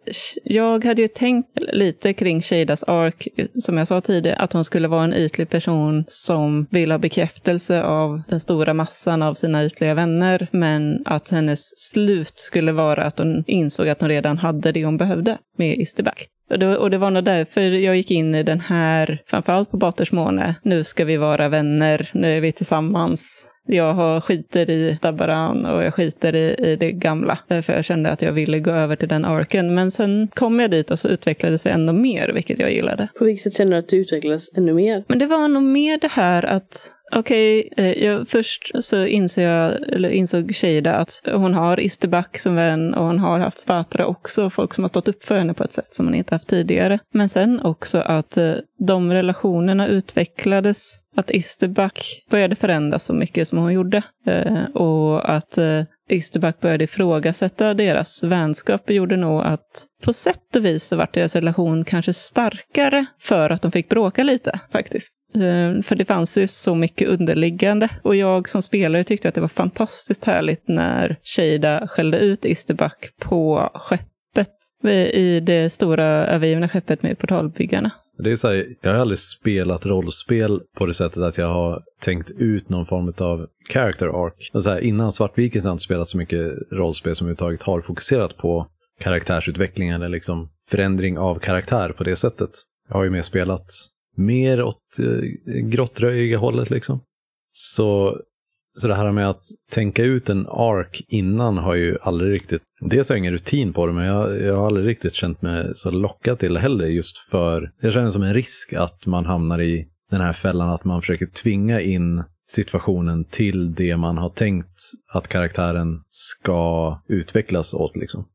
jag hade ju tänkt lite kring Shadas ark, som jag sa tidigare, att hon skulle vara en ytlig person som vill ha bekräftelse av den stora massan av sina ytliga vänner, men att hennes slut skulle vara att hon insåg att hon redan hade det hon behövde med Isterback. Och det, och det var nog därför jag gick in i den här, framförallt på Baters måne, nu ska vi vara vänner, nu är vi tillsammans. Jag har skiter i Dabaran och jag skiter i, i det gamla. För jag kände att jag ville gå över till den arken. Men sen kom jag dit och så utvecklade det sig ännu mer, vilket jag gillade. På vilket sätt känner du att du utvecklades ännu mer? Men det var nog mer det här att Okej, eh, först så inser jag, eller insåg Shada att hon har Isterback som vän och hon har haft Batra också, folk som har stått upp för henne på ett sätt som hon inte haft tidigare. Men sen också att eh, de relationerna utvecklades, att Isterback började förändras så mycket som hon gjorde. Eh, och att eh, Isterback började ifrågasätta deras vänskap gjorde nog att på sätt och vis så vart deras relation kanske starkare för att de fick bråka lite faktiskt. Ehm, för det fanns ju så mycket underliggande. Och jag som spelare tyckte att det var fantastiskt härligt när Shada skällde ut Isterback på skeppet. I det stora övergivna skeppet med portalbyggarna. Det är så här, jag har aldrig spelat rollspel på det sättet att jag har tänkt ut någon form av character arc. Så här, innan Svartviken har jag inte spelat så mycket rollspel som överhuvudtaget har fokuserat på karaktärsutveckling eller liksom förändring av karaktär på det sättet. Jag har ju mer spelat mer åt eh, grottröjiga hållet liksom. Så, så det här med att tänka ut en ark innan har ju aldrig riktigt, dels har jag ingen rutin på det, men jag, jag har aldrig riktigt känt mig så lockad till det heller just för, jag känner som en risk att man hamnar i den här fällan att man försöker tvinga in situationen till det man har tänkt att karaktären ska utvecklas åt liksom.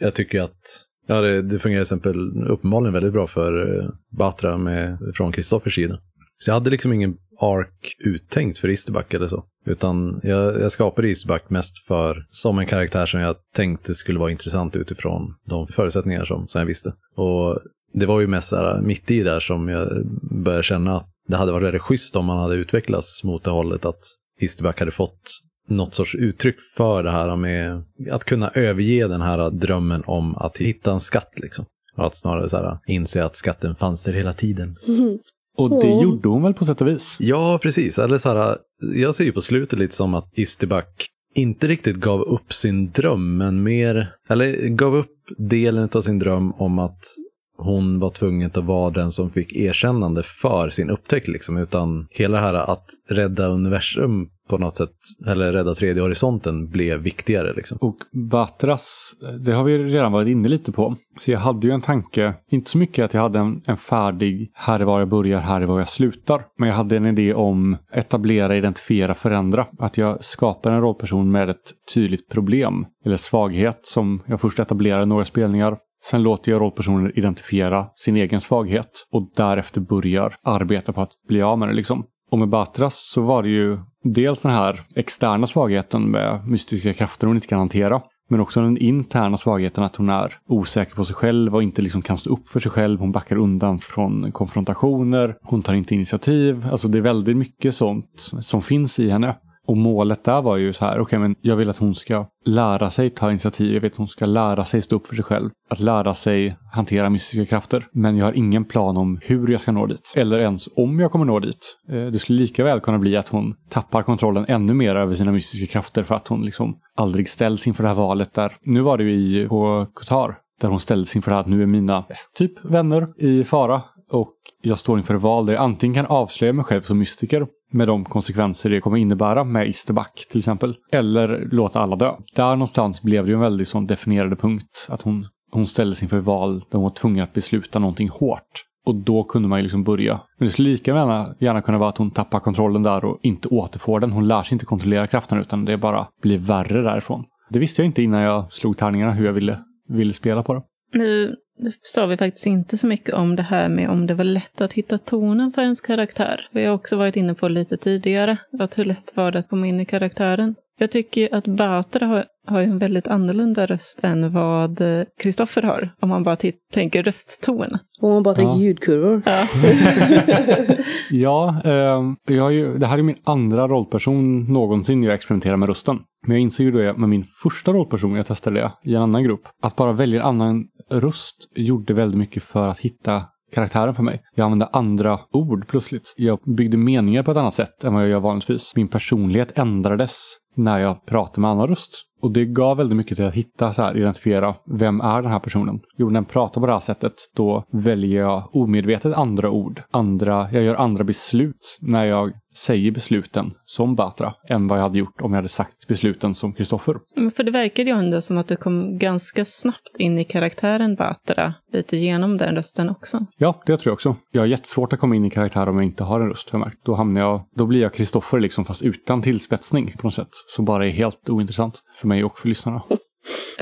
Jag tycker att Ja, det, det fungerar till exempel uppenbarligen väldigt bra för eh, Batra med, från Kristoffers sida. Så jag hade liksom ingen ark uttänkt för Isterback eller så. Utan jag, jag skapade Isterback mest för som en karaktär som jag tänkte skulle vara intressant utifrån de förutsättningar som, som jag visste. Och det var ju mest här, mitt i där som jag började känna att det hade varit väldigt schysst om man hade utvecklats mot det hållet att Isterback hade fått något sorts uttryck för det här med att kunna överge den här drömmen om att hitta en skatt. Liksom. Och att snarare så här, inse att skatten fanns där hela tiden. Och det Åh. gjorde hon väl på sätt och vis? Ja, precis. Eller så här, jag ser ju på slutet lite som att Istibak inte riktigt gav upp sin dröm, men mer, eller gav upp delen av sin dröm om att hon var tvungen att vara den som fick erkännande för sin upptäckt. Liksom. Utan hela det här att rädda universum på något sätt, eller rädda tredje horisonten, blev viktigare. Liksom. Och Batras, det har vi redan varit inne lite på. Så jag hade ju en tanke, inte så mycket att jag hade en, en färdig, här är var jag börjar, här är var jag slutar. Men jag hade en idé om etablera, identifiera, förändra. Att jag skapar en rollperson med ett tydligt problem eller svaghet som jag först etablerar i några spelningar. Sen låter jag rollpersonen identifiera sin egen svaghet och därefter börjar arbeta på att bli av med det. Liksom. Och med Batras så var det ju dels den här externa svagheten med mystiska krafter hon inte kan hantera. Men också den interna svagheten att hon är osäker på sig själv och inte liksom kan stå upp för sig själv. Hon backar undan från konfrontationer. Hon tar inte initiativ. Alltså det är väldigt mycket sånt som finns i henne. Och målet där var ju så här, okej men jag vill att hon ska lära sig ta initiativ. Jag vet att hon ska lära sig stå upp för sig själv. Att lära sig hantera mystiska krafter. Men jag har ingen plan om hur jag ska nå dit. Eller ens om jag kommer nå dit. Eh, det skulle lika väl kunna bli att hon tappar kontrollen ännu mer över sina mystiska krafter för att hon liksom aldrig ställs inför det här valet där. Nu var det ju i på Qatar. Där hon ställdes inför det här att nu är mina eh, typ vänner i fara. Och jag står inför val där jag antingen kan avslöja mig själv som mystiker med de konsekvenser det kommer innebära med Isterback till exempel. Eller låta alla dö. Där någonstans blev det ju en väldigt sån definierande punkt. Att hon, hon ställdes inför val där hon var tvungen att besluta någonting hårt. Och då kunde man ju liksom börja. Men det skulle lika gärna, gärna kunna vara att hon tappar kontrollen där och inte återfår den. Hon lär sig inte kontrollera kraften utan det bara blir värre därifrån. Det visste jag inte innan jag slog tärningarna hur jag ville, ville spela på det. Nu sa vi faktiskt inte så mycket om det här med om det var lätt att hitta tonen för ens karaktär. Vi har också varit inne på lite tidigare, att hur lätt var det att komma in i karaktären. Jag tycker att Batra har, har en väldigt annorlunda röst än vad Kristoffer har, om man bara tänker röstton. Om man bara tänker Ja. ljudkurvor. Ja. Ja, eh, jag har ju, det här är min andra rollperson någonsin jag experimenterar med rösten. Men jag inser ju då med min första rollperson, jag testade det i en annan grupp, att bara välja en annan röst gjorde väldigt mycket för att hitta karaktären för mig. Jag använde andra ord plötsligt. Jag byggde meningar på ett annat sätt än vad jag gör vanligtvis. Min personlighet ändrades när jag pratade med annan röst. Och det gav väldigt mycket till att hitta, så här, identifiera, vem är den här personen? Jo, när den pratar på det här sättet, då väljer jag omedvetet andra ord. Andra, jag gör andra beslut när jag säger besluten som Batra, än vad jag hade gjort om jag hade sagt besluten som Kristoffer. Men För det verkade ju ändå som att du kom ganska snabbt in i karaktären Batra, lite genom den rösten också. Ja, det tror jag också. Jag har jättesvårt att komma in i karaktär om jag inte har en röst, har jag märkt. Då hamnar jag, då blir jag Kristoffer liksom, fast utan tillspetsning på något sätt. Som bara är helt ointressant för mig och för lyssnarna.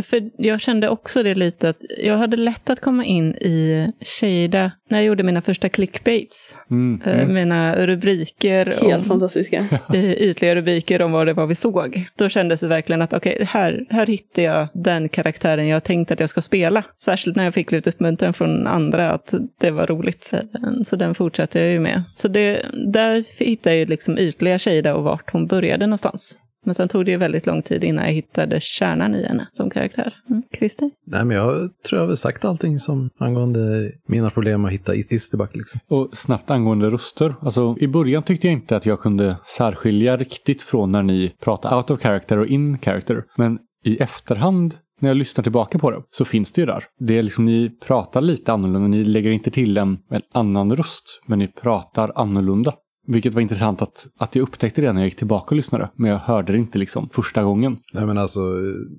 För jag kände också det lite att jag hade lätt att komma in i Shada när jag gjorde mina första clickbaits. Mm, Eh, mm. Mina rubriker, Helt om, fantastiska. eh, ytliga rubriker om vad det var vi såg. Då kändes det verkligen att okej, här, här hittar jag den karaktären jag tänkt att jag ska spela. Särskilt när jag fick lite uppmuntran från andra att det var roligt. Så, så den fortsatte jag ju med. Så det, där hittade jag ju liksom ytliga Shada och vart hon började någonstans. Men sen tog det ju väldigt lång tid innan jag hittade kärnan i henne som karaktär. Mm. Christer? Nej, men jag tror jag har sagt allting som angående mina problem att hitta Is- Isterback. Liksom. Och snabbt angående röster. Alltså, I början tyckte jag inte att jag kunde särskilja riktigt från när ni pratar out of character och in character. Men i efterhand när jag lyssnar tillbaka på det så finns det ju där. Det är liksom ni pratar lite annorlunda. Ni lägger inte till en, en annan röst, men ni pratar annorlunda. Vilket var intressant att, att jag upptäckte det när jag gick tillbaka och lyssnade. Men jag hörde det inte liksom första gången. Nej, men alltså,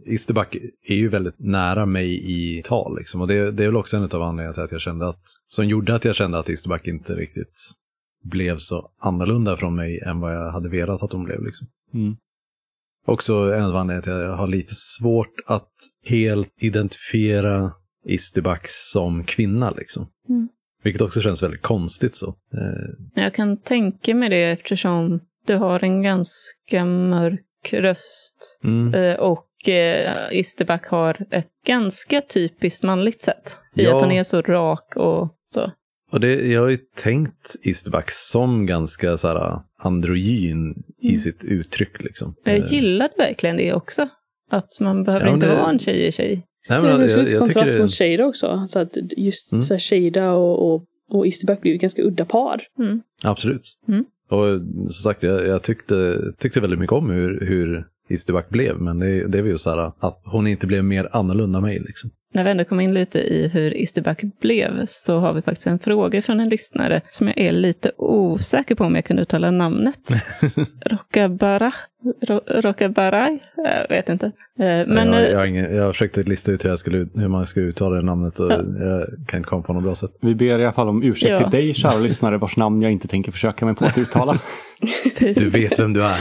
Isterback är ju väldigt nära mig i tal. Liksom. Och det, det är väl också en av anledningarna till att jag kände att, som gjorde att jag kände att Isterback inte riktigt blev så annorlunda från mig än vad jag hade velat att hon blev. Liksom. Mm. Också en av anledningarna till att jag har lite svårt att helt identifiera Isterback som kvinna. Liksom. Mm. Vilket också känns väldigt konstigt. så. Eh, Jag kan tänka mig det eftersom du har en ganska mörk röst. mm. Eh, Och eh, Isterback har ett ganska typiskt manligt sätt. I Ja. att han är så rak och så. Och det, jag har ju tänkt Easterback som ganska så här, androgyn i Mm. sitt uttryck. Liksom. Jag Eh, gillade verkligen det också. Att man behöver Ja, inte det- vara en tjej i tjej. Nej, Det är men, också jag, lite jag, tycker kontrast det, mot Shada också. Så att just Mm. så här Shada och, och, och Easterback blir ju ganska udda par. Mm. Absolut. Mm. Och som sagt, jag, jag tyckte, tyckte väldigt mycket om hur, hur Easterback blev. Men det, det var ju så här att hon inte blev mer annorlunda mig. Liksom. När vi ändå kom in lite i hur Isterback blev så har vi faktiskt en fråga från en lyssnare som jag är lite osäker på om jag kan uttala namnet. Rockabara? Ro- Rockabarai? Jag vet inte. Eh, Men jag, eh, jag, har ingen, jag försökte lista ut hur, jag skulle, hur man ska uttala det namnet och Ja. jag kan inte komma på något bra sätt. Vi ber i alla fall om ursäkt Ja. till dig, kära lyssnare, vars namn jag inte tänker försöka mig på att uttala. Du vet vem du är.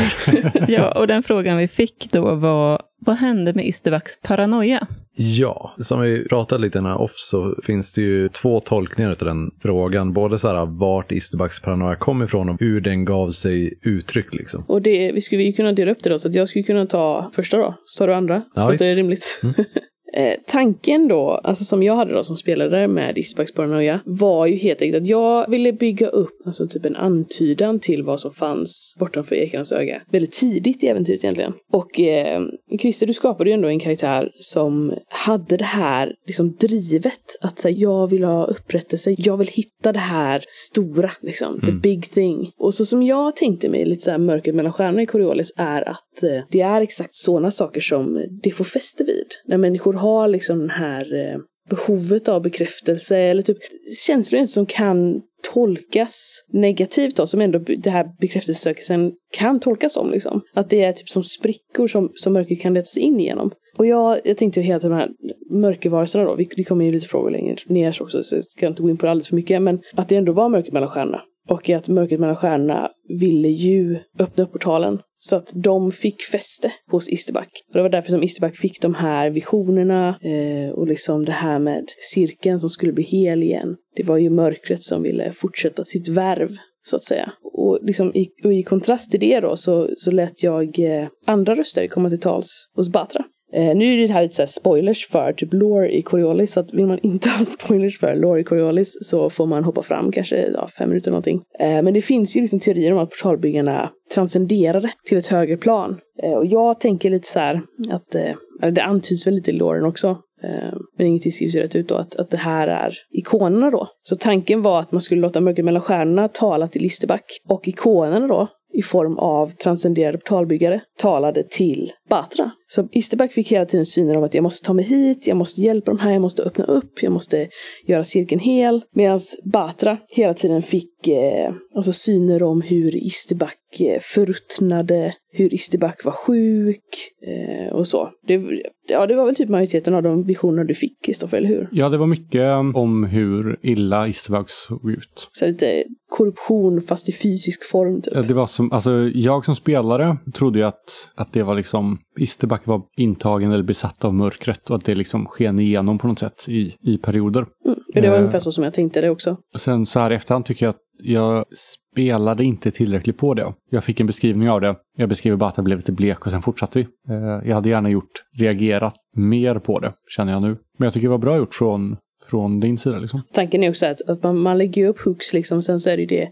Ja, och den frågan vi fick då var, vad hände med Isterbacks paranoia? Ja, som vi pratade lite innan off så finns det ju två tolkningar av den frågan. Både så här vart Isterbacks paranoia kom ifrån och hur den gav sig uttryck liksom. Och det, vi skulle ju kunna dela upp det då, så att jag skulle kunna ta första då, så tar du andra. Ja, det visst. rimligt? Eh, tanken då, alltså som jag hade då som spelare med Eastbacks paranoia, var ju helt enkelt att jag ville bygga upp alltså typ en antydan till vad som fanns bortanför ekarnas öga. Väldigt tidigt i äventyret egentligen. Och eh, Christer, du skapade ju ändå en karaktär som hade det här liksom drivet. Att säga, jag vill ha upprättelse, jag vill hitta det här stora, liksom, the big thing. Och så som jag tänkte mig lite så här mörkret mellan stjärnorna i Coriolis är att eh, det är exakt sådana saker som det får fäste vid. När människor har har liksom den här eh, behovet av bekräftelse eller typ känslor som kan tolkas negativt då, som ändå det här bekräftelsesökelsen kan tolkas som liksom. Att det är typ som sprickor som, som mörkret kan leta sig in igenom. Och jag, jag tänkte ju hela tiden de här mörkervarelserna då, vi, det kommer ju lite frågor längre ner också så jag ska inte gå in på det alldeles för mycket, men att det ändå var mörkret mellan stjärnorna. Och att mörkret mellan stjärnorna ville ju öppna upp portalen. Så att de fick fäste hos Isterback. Och det var därför som Isterback fick de här visionerna eh, och liksom det här med cirkeln som skulle bli hel igen. Det var ju mörkret som ville fortsätta sitt värv, så att säga. Och, liksom i, och i kontrast till det då så, så lät jag eh, andra röster komma till tals hos Batra. Eh, nu är det här lite så här spoilers för typ lore i Coriolis, så att vill man inte ha spoilers för lore i Coriolis så får man hoppa fram kanske ja, fem minuter eller någonting. Eh, men det finns ju liksom teorier om att portalbyggarna transcenderade till ett högre plan. Eh, och jag tänker lite så här att, eh, eller det antyds väl lite i loren också, eh, men ingenting skrivs ju rätt ut då, att, att det här är ikonerna då. Så tanken var att man skulle låta mörkret mellan stjärnorna tala till Listerback och ikonerna då i form av transcenderade portalbyggare talade till Batra. Så Isterback fick hela tiden syner om att jag måste ta mig hit, jag måste hjälpa de här, jag måste öppna upp, jag måste göra cirkeln hel. Medan Batra hela tiden fick eh, alltså syner om hur Isterback förruttnade, hur Isterback var sjuk eh, och så. Det, ja, det var väl typ majoriteten av de visioner du fick, Kristoffer, eller hur? Ja, det var mycket om hur illa Isterback såg ut. Så lite korruption fast i fysisk form typ. Ja, Det var som, alltså, jag som spelare trodde ju att, att det var liksom, Isterback var intagen eller besatt av mörkret och att det liksom sken igenom på något sätt i, i perioder. Mm. Det var Eh. ungefär så som jag tänkte det också. Sen så här i efterhand tycker jag att jag spelade inte tillräckligt på det. Jag fick en beskrivning av det. Jag beskriver bara att jag blev lite blek och sen fortsatte vi. Eh, Jag hade gärna gjort, reagerat mer på det, känner jag nu. Men jag tycker det var bra gjort från, från din sida liksom. Tanken är också att, att man, man lägger ju upp hooks liksom, sen så är det ju det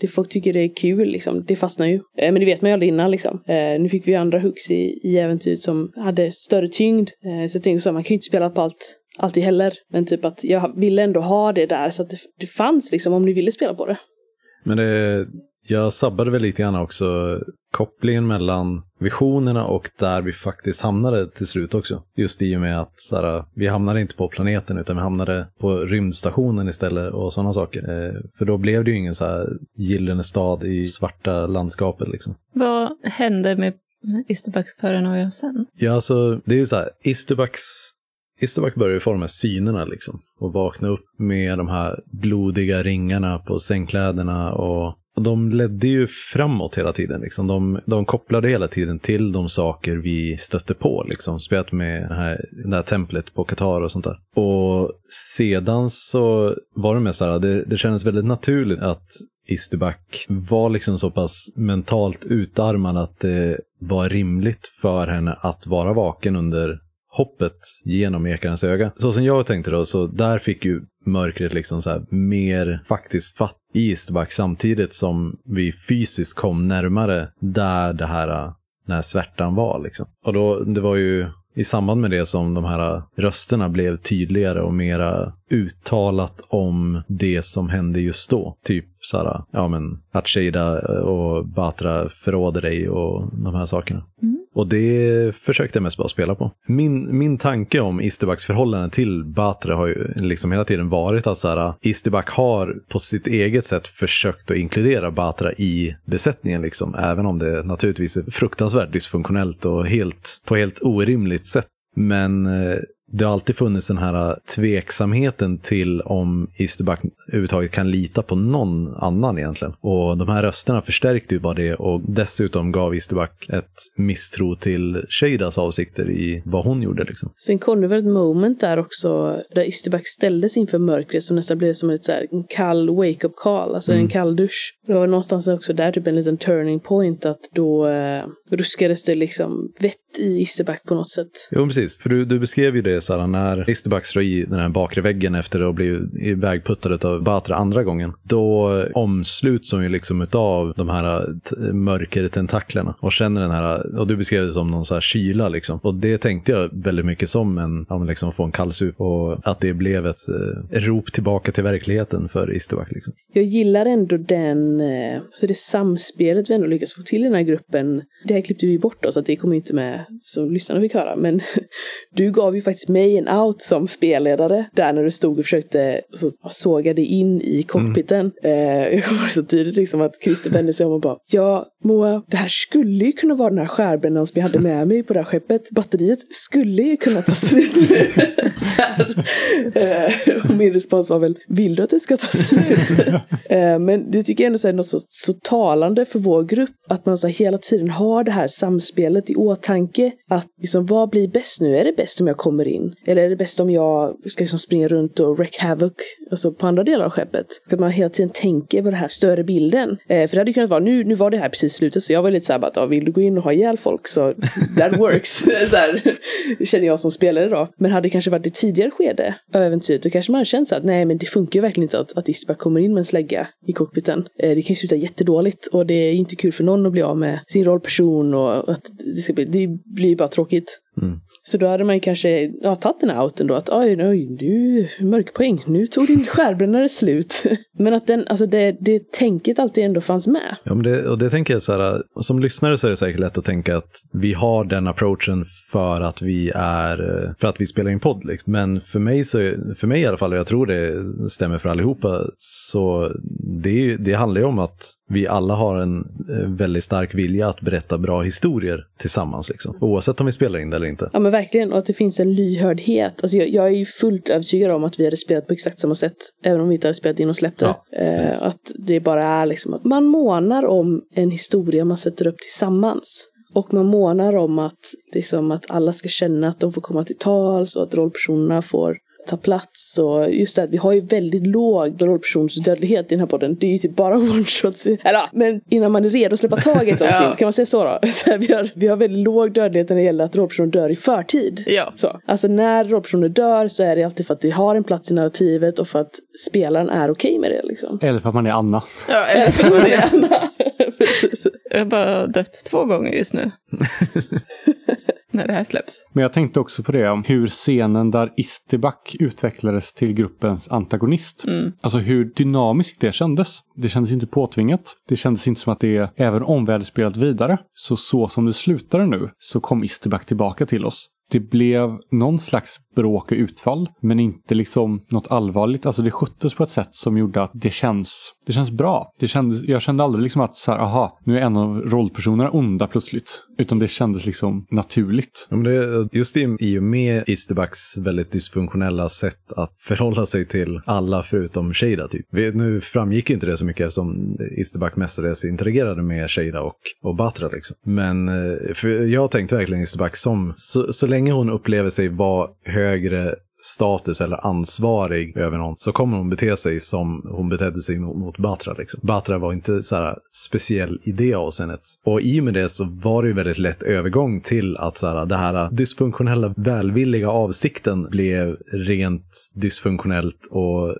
det folk tycker det är kul liksom, det fastnar ju. Eh, men det vet man ju aldrig innan liksom. Eh, nu fick vi andra hooks i, i äventyret som hade större tyngd. Eh, så jag tänkte så här, man kan ju inte spela på allt alltid heller. Men typ att jag ville ändå ha det där så att det, det fanns liksom om ni ville spela på det. Men det, jag sabbade väl lite grann också kopplingen mellan visionerna och där vi faktiskt hamnade till slut också. Just i och med att så här, vi hamnade inte på planeten utan vi hamnade på rymdstationen istället och sådana saker. Eh, för då blev det ju ingen så här gyllene stad i svarta landskapet liksom. Vad hände med Isterbacks paranoia sen? Ja, alltså det är ju så här, Isterbacks Isterback börjar ju få de här synerna liksom. Och vakna upp med de här blodiga ringarna på sängkläderna och och de ledde ju framåt hela tiden. Liksom. De, de kopplade hela tiden till de saker vi stötte på. Liksom. Spelat med det här, det här templet på Qatar och sånt där. Och sedan så var det med så här, det, det kändes väldigt naturligt att Isterback var liksom så pass mentalt utarmad att det var rimligt för henne att vara vaken under hoppet genom ekarens öga. Så som jag tänkte då, så där fick ju mörkret liksom så här mer faktiskt fatt i Easterback samtidigt som vi fysiskt kom närmare där det här, den här svärtan var. Liksom. Och då, det var ju i samband med det som de här rösterna blev tydligare och mera uttalat om det som hände just då. Typ såhär, ja men att Shada och Batra förråder dig och de här sakerna. Mm. Och det försökte jag mest bara spela på. Min, min tanke om Isterbacks förhållande till Batra har ju liksom hela tiden varit att så här, Isterback har på sitt eget sätt försökt att inkludera Batra i besättningen, liksom, även om det naturligtvis är fruktansvärt dysfunktionellt och helt, på helt orimligt sätt. Men eh, det har alltid funnits den här tveksamheten till om Easterback överhuvudtaget kan lita på någon annan egentligen. Och de här rösterna förstärkte ju bara det och dessutom gav Easterback ett misstro till Shadas avsikter i vad hon gjorde. Liksom. Sen kom det väl ett moment där också där Easterback ställdes inför mörkret som nästan blev som ett så här, en kall wake-up call, alltså en kall dusch. Det var någonstans också där typ en liten turning point att då eh, ruskades det liksom vett i Easterback på något sätt. Jo, precis. För du, du beskrev ju det så här, när Listerback slår i den här bakre väggen efter att ha blivit ivägputtad av Batra andra gången. Då omsluts hon ju liksom av de här eh, t- mörkertentaklerna och känner den här, och du beskrev det som någon så här kyla liksom. Och det tänkte jag väldigt mycket som en, ja men liksom få en kallsup och att det blev ett eh, rop tillbaka till verkligheten för Easterback liksom. Jag gillar ändå den, eh, så det samspelet vi ändå lyckas få till i den här gruppen. Det här klippte vi bort då, så att det kommer inte med som lyssnarna fick höra. Men du gav ju faktiskt mig en out som spelledare där när du stod och försökte så, sågade in i cockpiten. Eh, jag kommer så tydligt liksom att Christer vände sig om och bara Ja, Moa, det här skulle ju kunna vara den här skärbrännaren som jag hade med mig på det här skeppet. Batteriet skulle ju kunna ta slut nu. Eh, och min respons var väl, vill du att det ska ta slut? Eh, men det tycker jag ändå är något så, så talande för vår grupp, att man så här, hela tiden har det här samspelet i åtanke. Att liksom, vad blir bäst nu? Är det bäst om jag kommer in? Eller är det bäst om jag ska liksom springa runt och wreck havoc alltså på andra delar av skeppet? Att man hela tiden tänker på den här större bilden. Eh, för det hade kunnat vara, nu, nu var det här precis slutet, så jag var lite såhär att, vill du gå in och ha ihjäl folk så that works. så här, känner jag som spelare då. Men hade det kanske varit i tidigare skede av äventyret, då kanske man hade känt så att nej men det funkar ju verkligen inte att, att Isbak kommer in med en slägga i cockpiten. Eh, det kan ju sluta jättedåligt och det är inte kul för någon att bli av med sin rollperson och att det, ska bli, det blir ju bara tråkigt. Mm. Så då hade man ju kanske ja, tagit den här outen då att oj, oj, du mörkpoäng, nu tog din skärbrännare slut. Men att den, alltså det, det tänket alltid ändå fanns med. Ja, men det, och det tänker jag så här, som lyssnare så är det säkert lätt att tänka att vi har den approachen för att vi är, för att vi spelar in podd. Liksom. Men för mig, så, för mig i alla fall, och jag tror det stämmer för allihopa, så det, det handlar ju om att vi alla har en eh, väldigt stark vilja att berätta bra historier tillsammans. Liksom. Oavsett om vi spelar in det eller inte. Ja men verkligen, och att det finns en lyhördhet. Alltså jag, jag är ju fullt övertygad om att vi hade spelat på exakt samma sätt, även om vi inte hade spelat in och släppt det. Ja, eh, att det bara är liksom att man månar om en historia man sätter upp tillsammans. Och man månar om att, liksom, att alla ska känna att de får komma till tals och att rollpersonerna får ta plats och just det att vi har ju väldigt låg rollpersonsdödlighet i den här podden. Det är ju typ bara one-shots. Eller men innan man är redo att släppa taget om Ja. sin, kan man säga så då? Så här, vi, har, vi har väldigt låg dödlighet när det gäller att rollpersoner dör i förtid. Ja. Så. Alltså när rollpersoner dör så är det alltid för att vi har en plats i narrativet och för att spelaren är okej med det liksom. Eller för att man är Anna. Ja, eller för man är Anna. Jag har bara dött två gånger just nu. När det här släpps. Men jag tänkte också på det, hur scenen där Isterback utvecklades till gruppens antagonist. Mm. Alltså hur dynamiskt det kändes. Det kändes inte påtvingat. Det kändes inte som att det, även om vi hade spelat vidare, så så som det slutade nu, så kom Isterback tillbaka till oss. Det blev någon slags bråk och utfall, men inte liksom något allvarligt. Alltså det sköttes på ett sätt som gjorde att det känns, det känns bra. Det kändes, jag kände aldrig liksom att så här, aha, nu är en av rollpersonerna onda plötsligt. Utan det kändes liksom naturligt. Ja, men det, just i, i och med Easterbacks väldigt dysfunktionella sätt att förhålla sig till alla förutom Shada. Typ. Vi, nu framgick ju inte det så mycket eftersom Easterback mestadels interagerade med Shada och, och Batra. Liksom. Men eh, för jag tänkte verkligen Easterback som, så, så länge hon upplever sig vara högre status eller ansvarig över någon så kommer hon bete sig som hon betedde sig mot, mot Batra. Liksom. Batra var inte så här speciell i det avseendet. Och i och med det så var det ju väldigt lätt övergång till att så här, det här dysfunktionella välvilliga avsikten blev rent dysfunktionellt och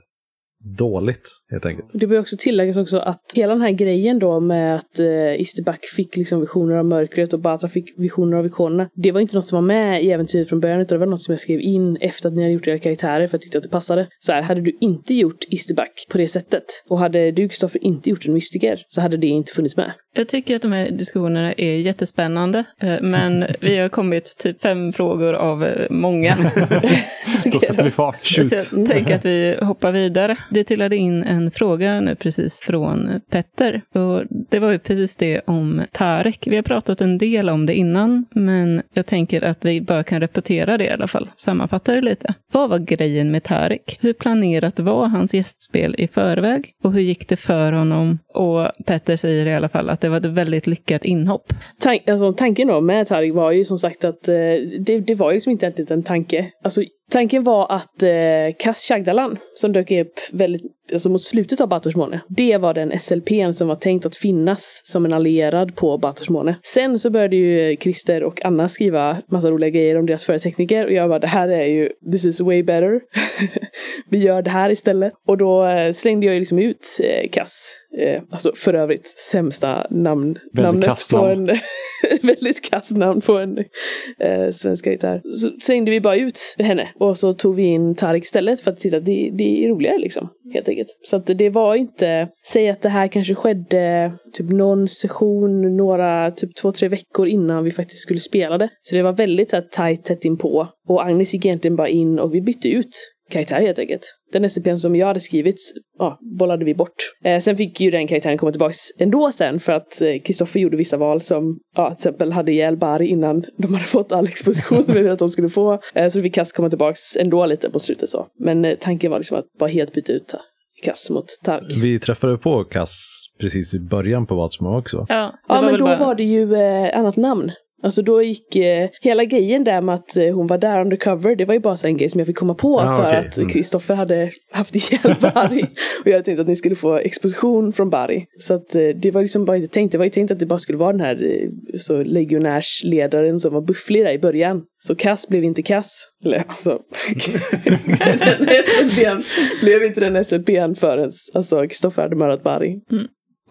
dåligt helt enkelt. Det bör också tilläggas också att hela den här grejen då med att eh, Isterback fick liksom visioner av mörkret och Batra fick visioner av ikonerna. Det var inte något som var med i äventyret från början utan det var något som jag skrev in efter att ni hade gjort era karaktärer för att tyckte att det passade. Så här, hade du inte gjort Isterback på det sättet och hade du Kristoffer inte gjort en mystiker så hade det inte funnits med. Jag tycker att de här diskussionerna är jättespännande, eh, men vi har kommit typ fem frågor av eh, många. Då sätter vi fart. Så Shoot. jag tänker att vi hoppar vidare. Det trillade in en fråga nu precis från Petter. Och det var ju precis det om Tarek. Vi har pratat en del om det innan, men jag tänker att vi bara kan repetera det i alla fall. Sammanfatta det lite. Vad var grejen med Tarek? Hur planerat var hans gästspel i förväg? Och hur gick det för honom? Och Petter säger i alla fall att det var ett väldigt lyckat inhopp. Tank, alltså, tanken då med Tarek var ju som sagt att eh, det, det var ju liksom inte riktigt en tanke. Alltså, tanken var att eh, Kas Shagdalan, som dök upp väldigt, alltså mot slutet av Batorsmåne, det var den SLPn som var tänkt att finnas som en allierad på Batorsmåne. Sen så började ju Christer och Anna skriva massa roliga grejer om deras förtekniker och jag bara det här är ju, this is way better. Vi gör det här istället. Och då eh, slängde jag ju liksom ut eh, Kass. Eh, alltså för övrigt sämsta namn, Väldigt namnet på en väldigt kass namn på en eh, svensk karaktär. Så slängde vi bara ut henne och så tog vi in Tarik istället för att titta, det, det är roligare liksom. Helt enkelt. Så att det var inte, säg att det här kanske skedde typ någon session, några, typ två, tre veckor innan vi faktiskt skulle spela det. Så det var väldigt så här tajt tätt inpå. Och Agnes gick egentligen bara in och vi bytte ut karaktär helt enkelt. Den SCPn som jag hade skrivit, ja, bollade vi bort. Eh, sen fick ju den karaktären komma tillbaks ändå sen för att eh, Kristoffer gjorde vissa val som, ja, till exempel hade ihjäl Bari innan de hade fått all exposition som vi ville att de skulle få. Eh, så fick Kass komma tillbaks ändå lite på slutet så. Men eh, tanken var liksom att bara helt byta ut Kass mot Tark. Vi träffade på Kass precis i början på Vatsmo också. Ja, Ja, men då bara- var det ju eh, annat namn. Alltså då gick eh, hela grejen där med att eh, hon var där undercover, det var ju bara så en grej som jag fick komma på Ah, för okej. att Mm. Kristoffer hade haft ihjäl Bari. och jag hade tänkt att ni skulle få exposition från Bari. Så att eh, det var liksom bara inte tänkt, det var ju tänkt att det bara skulle vara den här eh, så legionärsledaren som var bufflig där i början. Så Kass blev inte Kass. Eller alltså, den SLP'n blev inte den SLP'n förrän alltså Kristoffer hade mördat Bari.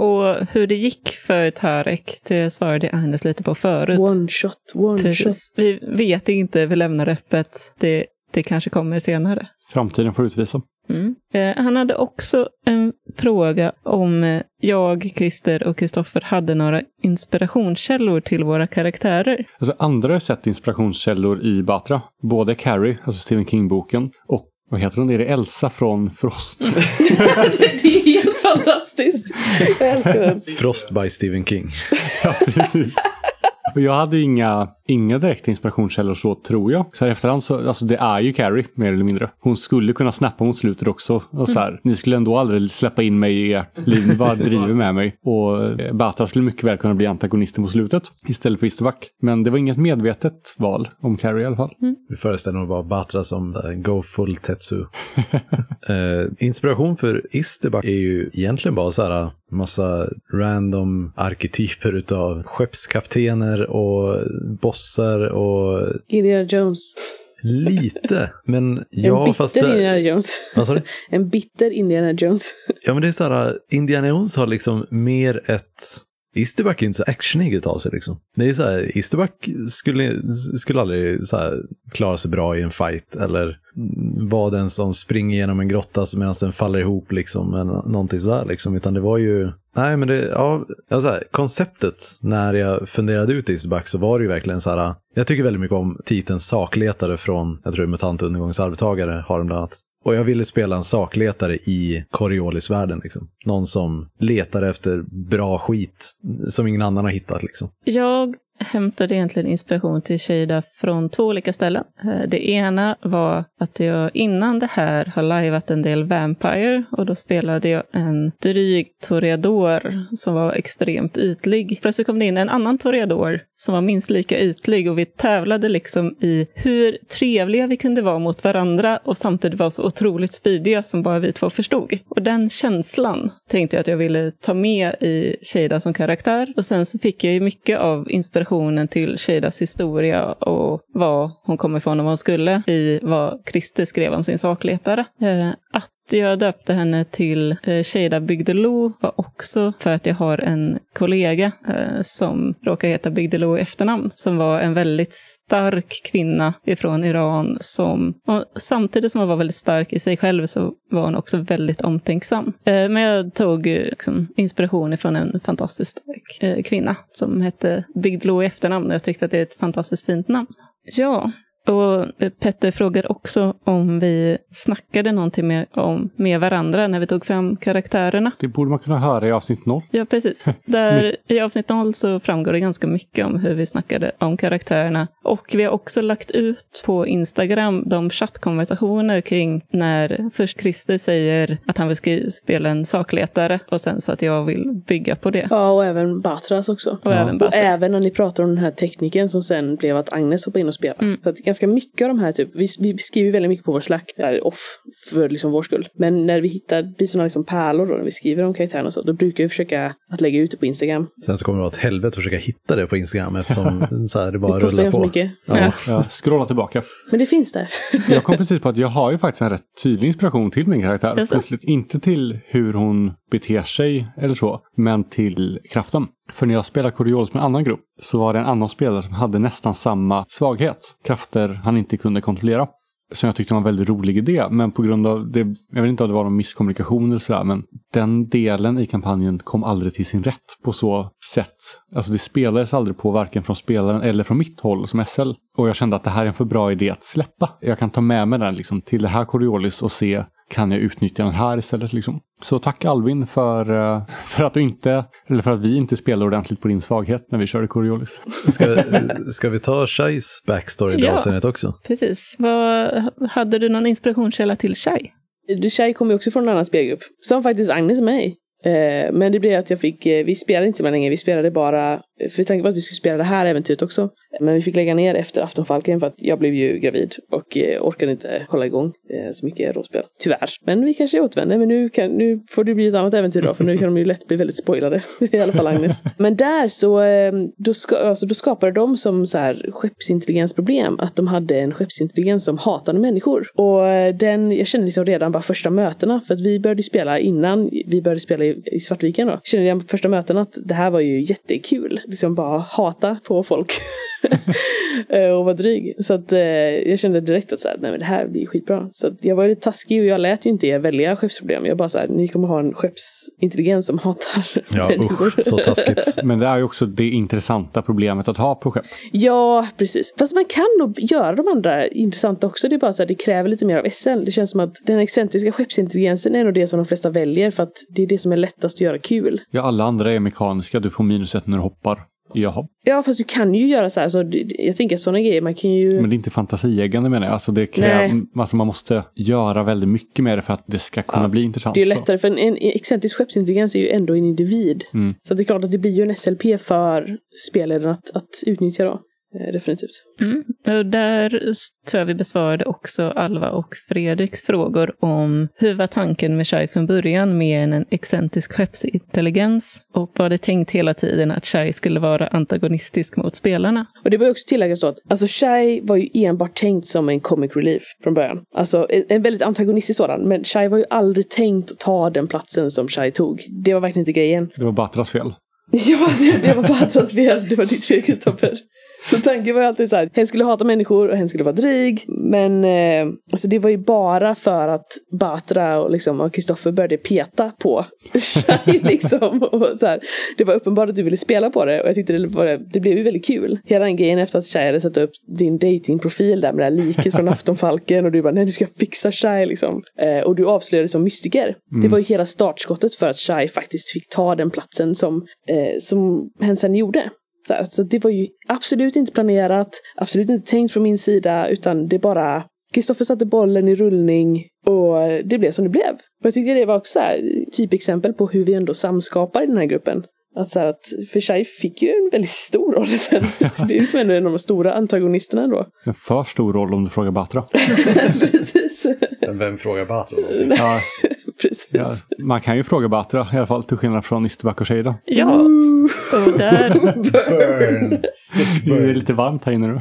Och hur det gick för Tarek, det svarade Agnes lite på förut. One shot, one shot. Precis. Vi vet inte, vi lämnar öppet. Det, det kanske kommer senare. Framtiden får utvisa. Mm. Eh, han hade också en fråga om eh, jag, Christer och Kristoffer hade några inspirationskällor till våra karaktärer. Alltså andra har sett inspirationskällor i Batra. Både Carrie, alltså Stephen King-boken, och vad heter hon? Är det Elsa från Frost? det är fantastiskt. Jag älskar den. Frost by Stephen King. ja, precis. Och jag hade inga, inga direkta inspirationskällor så, tror jag. Så här efterhand så, alltså det är ju Carrie, mer eller mindre. Hon skulle kunna snappa mot slutet också. Och så här, Ni skulle ändå aldrig släppa in mig i ert liv, ni bara driver med mig. Och eh, Bata skulle mycket väl kunna bli antagonisten på slutet, istället för Isterback. Men det var inget medvetet val om Carrie i alla fall. Vi föreställer nog bara Batra som eh, Go Full Tetsu. eh, inspiration för Isterback är ju egentligen bara så här massa random arketyper utav skeppskaptener och bossar och Indiana Jones. lite. Men En ja, bitter fast det, Indiana Jones. du? En bitter Indiana Jones. Ja, men det är så här, Indiana Jones har liksom mer ett... Easterback är inte så actionig utav sig liksom. Det är så här, Easterback skulle, skulle aldrig så här, klara sig bra i en fight eller vara den som springer genom en grotta medan den faller ihop liksom, eller någonting sådär liksom. Utan det var ju, nej men det, ja, ja så här, konceptet när jag funderade ut Easterback så var det ju verkligen så här, jag tycker väldigt mycket om titeln sakletare från, jag tror det är MUTANT undergångsarvtagare har de bland annat. Och jag ville spela en sakletare i Coriolis-världen. Liksom. Någon som letar efter bra skit som ingen annan har hittat. Liksom. Jag hämtade egentligen inspiration till Shada från två olika ställen. Eh, det ena var att jag innan det här har lajvat en del Vampire och då spelade jag en dryg Toreador som var extremt ytlig. Plötsligt kom det in en annan Toreador som var minst lika ytlig och vi tävlade liksom i hur trevliga vi kunde vara mot varandra och samtidigt vara så otroligt spydiga som bara vi två förstod. Och den känslan tänkte jag att jag ville ta med i Shada som karaktär. Och sen så fick jag ju mycket av inspirationen till Shadas historia och vad hon kom ifrån och vad hon skulle i vad Christer skrev om sin sakletare. Eh, att jag döpte henne till eh, Shada Bygdelo var också för att jag har en kollega eh, som råkar heta Bygdelo i efternamn, som var en väldigt stark kvinna ifrån Iran som, samtidigt som hon var väldigt stark i sig själv så var hon också väldigt omtänksam. Eh, men jag tog liksom, inspiration ifrån en fantastiskt stark kvinna som hette Bygdelo i efternamn och jag tyckte att det är ett fantastiskt fint namn. Ja, och Petter frågar också om vi snackade någonting med, om, med varandra när vi tog fram karaktärerna. Det borde man kunna höra i avsnitt 0. Ja, precis. Där, I avsnitt 0 så framgår det ganska mycket om hur vi snackade om karaktärerna. Och vi har också lagt ut på Instagram de chattkonversationer kring när först Christer säger att han vill spela en sakletare och sen så att jag vill bygga på det. Ja, och även Batras också. Och, ja. även, Batras. och även när ni pratar om den här tekniken som sen blev att Agnes hoppade in och spelade. Mm. Så att ganska mycket av de här, typ, vi, vi skriver väldigt mycket på vår Slack, off, för liksom vår skull. Men när vi hittar, blir sådana liksom pärlor då, när vi skriver om karaktärerna och så, då brukar vi försöka att lägga ut det på Instagram. Sen så kommer det vara ett helvete att försöka hitta det på Instagram eftersom så här, det bara vi rullar på. Mycket. Ja, ja. ja, scrolla tillbaka. Men det finns där. jag kom precis på att jag har ju faktiskt en rätt tydlig inspiration till min karaktär. Plötsligt inte till hur hon beter sig eller så, men till kraften. För när jag spelade Coriolis med en annan grupp så var det en annan spelare som hade nästan samma svaghet. Krafter han inte kunde kontrollera. Som jag tyckte var en väldigt rolig idé. Men på grund av det, jag vet inte om det var någon misskommunikation eller sådär, men den delen i kampanjen kom aldrig till sin rätt på så sätt. Alltså det spelades aldrig på varken från spelaren eller från mitt håll som SL. Och jag kände att det här är en för bra idé att släppa. Jag kan ta med mig den liksom till det här Coriolis och se kan jag utnyttja den här istället. Liksom. Så tack Alvin för, eh, för att du inte, eller för att vi inte spelade ordentligt på din svaghet när vi körde Coriolis. Ska, ska vi ta Shais backstory i ja, avseendet också? Precis. Vad, hade du någon inspirationskälla till Shai? Shai kommer ju också från en annan spelgrupp, som faktiskt Agnes i. Eh, men det blev att jag fick, eh, vi spelade inte så länge, vi spelade bara, för tanken var att vi skulle spela det här äventyret också. Men vi fick lägga ner efter Aftonfalken för att jag blev ju gravid och eh, orkade inte hålla igång eh, så mycket råspel. Tyvärr. Men vi kanske återvänder, men nu, kan, nu får det bli ett annat äventyr då, för nu kan de ju lätt bli väldigt spoilade. I alla fall Agnes. Men där så, eh, då, ska, alltså, då skapade de som så här skeppsintelligensproblem att de hade en skeppsintelligens som hatade människor. Och eh, den, jag kände liksom redan bara första mötena, för att vi började spela innan vi började spela i Svartviken då, kände redan på första mötena att det här var ju jättekul. Liksom bara hata på folk. Eh, och vara dryg. Så att eh, jag kände direkt att så här, nej men det här blir skitbra. Så att jag var lite taskig och jag lät ju inte er välja skeppsproblem. Jag bara så här, ni kommer ha en skeppsintelligens som hatar ja, människor. Usch, så taskigt. men det är ju också det intressanta problemet att ha på skepp. Ja, precis. Fast man kan nog göra de andra intressanta också. Det är bara så här, det kräver lite mer av SL. Det känns som att den excentriska skeppsintelligensen är nog det som de flesta väljer för att det är det som är lättast att göra kul. Ja, alla andra är mekaniska. Du får minus ett när du hoppar. Jaha. Ja, fast du kan ju göra så här. Så jag tänker sådana grejer, man kan ju... Men det är inte fantasieggande menar jag. Alltså, det kräv... alltså man måste göra väldigt mycket med det för att det ska kunna ja. bli intressant. Det är lättare, så. för en, en excentrisk skeppsintelligens är ju ändå en individ. Mm. Så det är klart att det blir ju en SLP för spelledaren att, att utnyttja då. Eh, definitivt. Mm. Och där tror jag vi besvarade också Alva och Fredriks frågor om hur var tanken med Shai från början med en excentrisk skeppsintelligens och var det tänkt hela tiden att Shai skulle vara antagonistisk mot spelarna? Och det bör också tilläggas då att alltså Shai var ju enbart tänkt som en comic relief från början. Alltså en, en väldigt antagonistisk sådan, men Shai var ju aldrig tänkt att ta den platsen som Shai tog. Det var verkligen inte grejen. Det var Batras fel. Ja, det, det var Batras fel. Det var ditt fel, Kristoffer. Så tanken var ju alltid så här, hen skulle hata människor och hen skulle vara dryg. Men eh, alltså det var ju bara för att Batra och liksom Kristoffer började peta på Shai liksom. Och så här, det var uppenbart att du ville spela på det och jag tyckte det, var, det blev ju väldigt kul. Hela den grejen efter att Shai hade satt upp din datingprofil där med det här liket från Aftonfalken och du bara nej du ska fixa Shai liksom. Eh, och du avslöjade som mystiker. Mm. Det var ju hela startskottet för att Shai faktiskt fick ta den platsen som, eh, som hen sen gjorde. Så, här, så det var ju absolut inte planerat, absolut inte tänkt från min sida, utan det bara Kristoffer satte bollen i rullning och det blev som det blev. Och jag tyckte det var också här, typexempel på hur vi ändå samskapar i den här gruppen. Att så här att, för Shai fick ju en väldigt stor roll sen. Det är ju som en av de stora antagonisterna då. En för stor roll om du frågar Batra. Precis. Men vem frågar Batra någonting? Ja, Precis. ja, man kan ju fråga Batra i alla fall, till skillnad från Isterback och Shada. Ja, och där, Burn! Det är lite varmt här inne nu.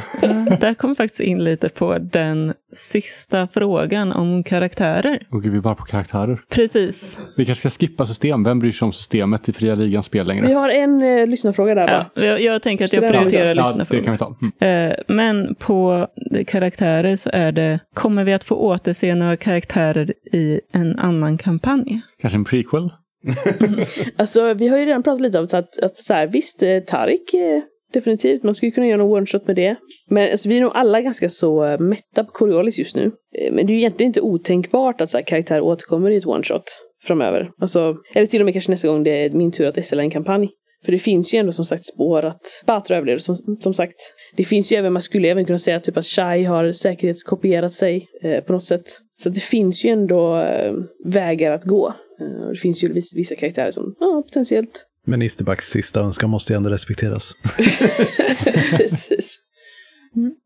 där kommer faktiskt in lite på den sista frågan om karaktärer. Och vi är bara på karaktärer. Precis. Vi kanske ska skippa system. Vem bryr sig om systemet i fria ligans spel Vi längre? har en eh, lyssnarfråga där va? Ja, jag, jag tänker att Så jag vi prioriterar Ja, det lyssnarfrågor. kan vi ta. Mm. Eh, Men på karaktärer så är det, kommer vi att få återse några karaktärer i en annan kampanj? Kanske en prequel? Alltså vi har ju redan pratat lite om så att, att så här, visst, eh, Tarik eh, definitivt, man skulle kunna göra någon one-shot med det. Men alltså, vi är nog alla ganska så eh, mätta på Coriolis just nu. Men det är ju egentligen inte otänkbart att så här, karaktär återkommer i ett one-shot framöver. Alltså, eller till och med kanske nästa gång det är min tur att SLa en kampanj. För det finns ju ändå som sagt spår att Batra överlevde som, som sagt. Det finns ju även, man skulle även kunna säga typ att Shai har säkerhetskopierat sig eh, på något sätt. Så det finns ju ändå eh, vägar att gå. Eh, och det finns ju vissa, vissa karaktärer som ja, potentiellt. Men Isterbacks sista önskan måste ju ändå respekteras. Precis.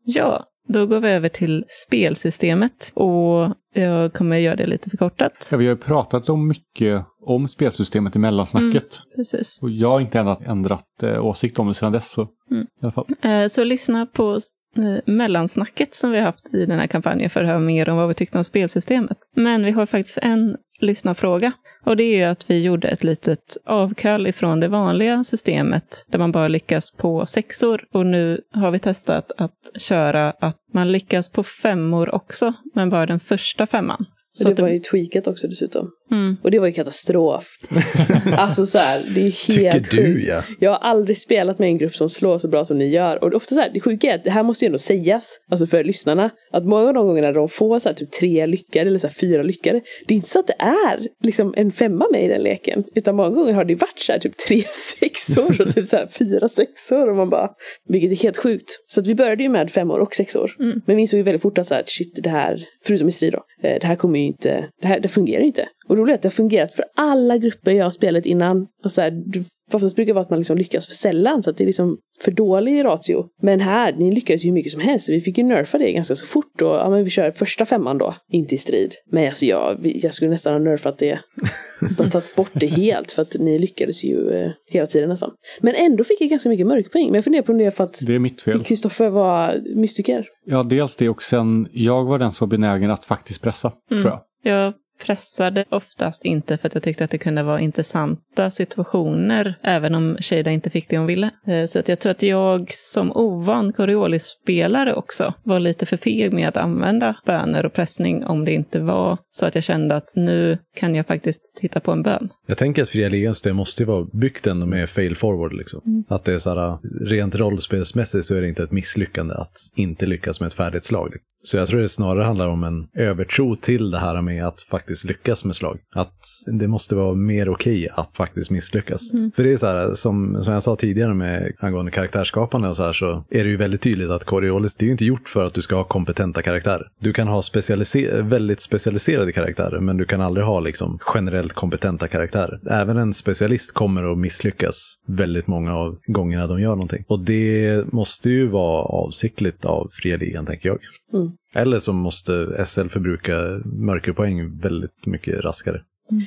Ja, då går vi över till spelsystemet och jag kommer göra det lite förkortat. Ja, vi har ju pratat om mycket om spelsystemet i mellansnacket. Precis. Och jag har inte ändrat, ändrat eh, åsikt om det sedan dess. Så, Mm. i alla fall. Eh, Så lyssna på mellansnacket som vi har haft i den här kampanjen för att höra mer om vad vi tyckte om spelsystemet. Men vi har faktiskt en lyssnarfråga. Och det är att vi gjorde ett litet avkall ifrån det vanliga systemet där man bara lyckas på sexor. Och nu har vi testat att köra att man lyckas på femmor också, men bara den första femman. Så det var ju tweakat också dessutom. Mm, Och det var ju katastrof. alltså så här, det är Tycker helt du sjukt. ja. Jag har aldrig spelat med en grupp som slår så bra som ni gör. Och det är ofta så här, det sjuka är att det här måste ju ändå sägas, alltså för lyssnarna, att många av de gångerna de får så här, typ tre lyckade eller så här, fyra lyckade, det är inte så att det är liksom en femma med i den leken. Utan många gånger har det varit så här, typ tre sexor och typ så här, fyra sexor och man bara, vilket är helt sjukt. Så att vi började ju med femmor och sexor. Mm. Men vi insåg ju väldigt fort att så här, shit, det här, förutom i strid då, eh, det här kommer ju inte, det här det fungerar inte. Och roligt att det har fungerat för alla grupper jag har spelat innan. Och så här, oftast brukar det vara att man liksom lyckas för sällan, så att det är liksom för dålig ratio. Men här, ni lyckades ju hur mycket som helst. Vi fick ju nerfa det ganska så fort och ja men vi kör första femman då, inte i strid. Men alltså jag, jag skulle nästan ha nerfat det. Bara tagit bort det helt för att ni lyckades ju eh, hela tiden nästan. Men ändå fick jag ganska mycket mörkpoäng. Men jag funderar på om det är för att Det är mitt fel. Kristoffer var mystiker. Ja, dels det och sen jag var den som var benägen att faktiskt pressa, Mm. tror jag. Jag pressade oftast inte för att jag tyckte att det kunde vara intressanta situationer, även om Shada inte fick det hon ville. Eh, Så att jag tror att jag som ovan Coriolis-spelare också var lite för feg med att använda böner och pressning om det inte var så att jag kände att nu kan jag faktiskt titta på en bön. Jag tänker att fria ligans det måste ju vara byggt ändå med fail forward. Liksom. Att det är så här, rent rollspelsmässigt så är det inte ett misslyckande att inte lyckas med ett färdigt slag. Så jag tror det snarare handlar om en övertro till det här med att faktiskt lyckas med slag. Att det måste vara mer okej att faktiskt misslyckas. För det är så här, som, som jag sa tidigare med angående karaktärsskapande och så här, så är det ju väldigt tydligt att Coriolis, det är ju inte gjort för att du ska ha kompetenta karaktärer. Du kan ha specialise- väldigt specialiserade karaktärer, men du kan aldrig ha liksom generellt kompetenta karaktärer. Även en specialist kommer att misslyckas väldigt många av gångerna de gör någonting. Och det måste ju vara avsiktligt av fria ligan, tänker jag. Mm. Eller så måste SL förbruka mörkerpoäng väldigt mycket raskare.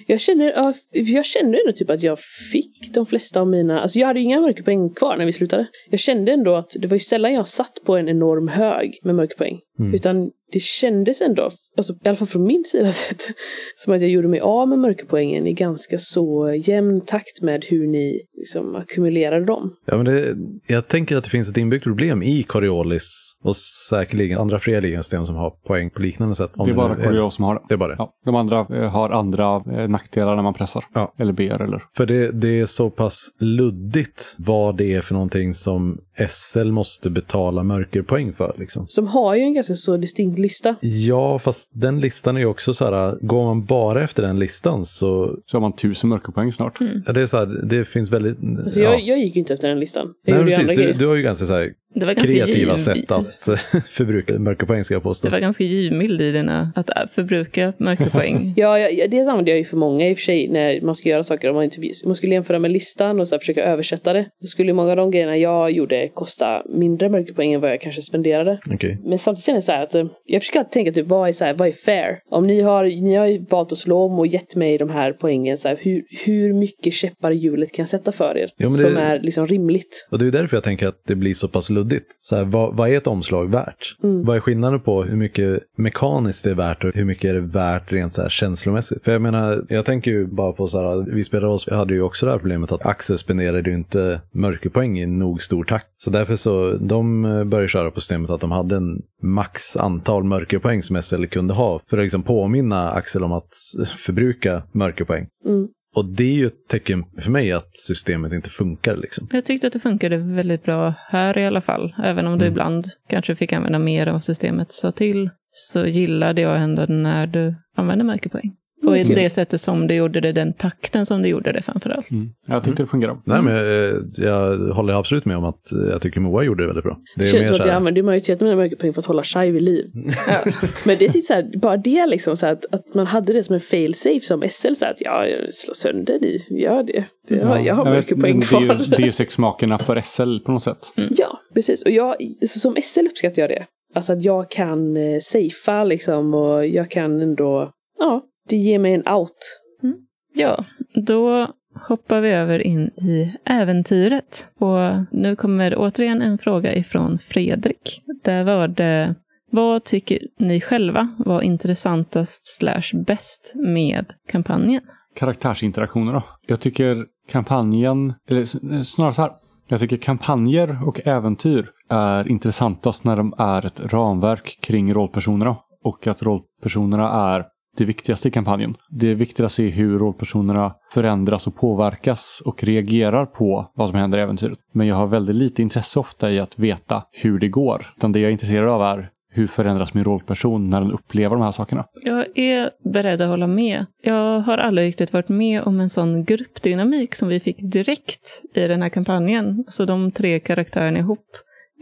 Jag känner, ja, jag kände ändå typ att jag fick de flesta av mina, alltså jag hade inga mörkerpoäng kvar när vi slutade. Jag kände ändå att det var ju sällan jag satt på en enorm hög med mörkerpoäng. Mm. Utan det kändes ändå, alltså, i alla fall från min sida sett, som att jag gjorde mig av med mörkerpoängen i ganska så jämn takt med hur ni liksom ackumulerade dem. Ja, men det, jag tänker att det finns ett inbyggt problem i Coriolis och säkerligen andra fria ligans-system som har poäng på liknande sätt. Om det är bara Coriolis som har det. Det är bara det. Ja, de andra eh, har andra eh, nackdelar när man pressar. Ja. Eller ber eller... För det, det är så pass luddigt vad det är för någonting som SL måste betala mörkerpoäng för. Liksom. Som har ju en ganska så distinkt lista. Ja, fast den listan är ju också så här, går man bara efter den listan så, Så har man tusen mörkerpoäng snart. ja, det är så här, det finns väldigt... Alltså ja. jag, jag gick inte efter den listan. Jag Nej, precis. Du, du har ju ganska så här Det var ganska kreativa giv- sätt att eh, förbruka mörkerpoäng ska jag påstå. Det var ganska givmild i dina, att äh, förbruka mörkerpoäng. Ja, ja, ja, det använder jag ju för många i och för sig när man ska göra saker. Om man, inte, man skulle jämföra med listan och så här försöka översätta det. Då skulle många av de grejerna jag gjorde kosta mindre mörkerpoäng än vad jag kanske spenderade. Okej. Men samtidigt känner jag så här att eh, jag försöker alltid tänka typ vad är, så här, vad är fair? Om ni har, ni har ju valt att slå om och gett mig de här poängen, så här, hur, hur mycket käppar hjulet kan jag sätta för er? Jo, men det- Som är liksom rimligt. Och det är därför jag tänker att det blir så pass luddigt. Så här, vad, vad är ett omslag värt? Mm. Vad är skillnaden på hur mycket mekaniskt det är värt och hur mycket är det värt rent så här känslomässigt? För jag menar, jag tänker ju bara på så här, vi spelare oss hade ju också det här problemet att Axel spenderade ju inte mörkerpoäng i nog stor takt. Så därför så, de eh, började köra på systemet att de hade en max antal mörkerpoäng som SL kunde ha. För att liksom påminna Axel om att förbruka mörkerpoäng. Mm. Och det är ju ett tecken för mig att systemet inte funkar liksom. Jag tyckte att det funkade väldigt bra här i alla fall. Även om du Mm. ibland kanske fick använda mer än vad systemet sa till. Så gillade jag ändå när du använde mörkerpoäng. Och i Okej. det sättet som du gjorde det, den takten som du gjorde det framförallt. Mm. Jag tyckte det fungerade. Nej, men jag, jag håller absolut med om att eh, jag tycker Moa gjorde det väldigt bra. Det Det är känns som att jag använder majoriteten av mina mörkerpoäng för att hålla Shai vid liv. Ja. Men det är typ så här, bara det liksom så här, att, att man hade det som en fail safe som SL så här, att ja, slå sönder ni, gör det. det jag, jag har Jag vet, mörkerpoäng det, är kvar. ju, det är ju sexsmakerna för SL på något sätt. Ja, precis. Och jag, så som SL uppskattar jag det. Alltså att jag kan eh, safea liksom och jag kan ändå, ja, det ger mig en out. Ja, då hoppar vi över in i äventyret. Och nu kommer återigen en fråga ifrån Fredrik. Där var det, vad tycker ni själva var intressantast slash bäst med kampanjen? Karaktärsinteraktioner då. Jag tycker kampanjen, eller s- snarare så här. Jag tycker kampanjer och äventyr är intressantast när de är ett ramverk kring rollpersonerna. Och att rollpersonerna är det viktigaste i kampanjen. Det är viktigt att se hur rollpersonerna förändras och påverkas och reagerar på vad som händer i äventyret. Men jag har väldigt lite intresse ofta i att veta hur det går. Utan det jag är intresserad av är hur förändras min rollperson när den upplever de här sakerna. Jag är beredd att hålla med. Jag har aldrig riktigt varit med om en sån gruppdynamik som vi fick direkt i den här kampanjen. Så de tre karaktärerna ihop,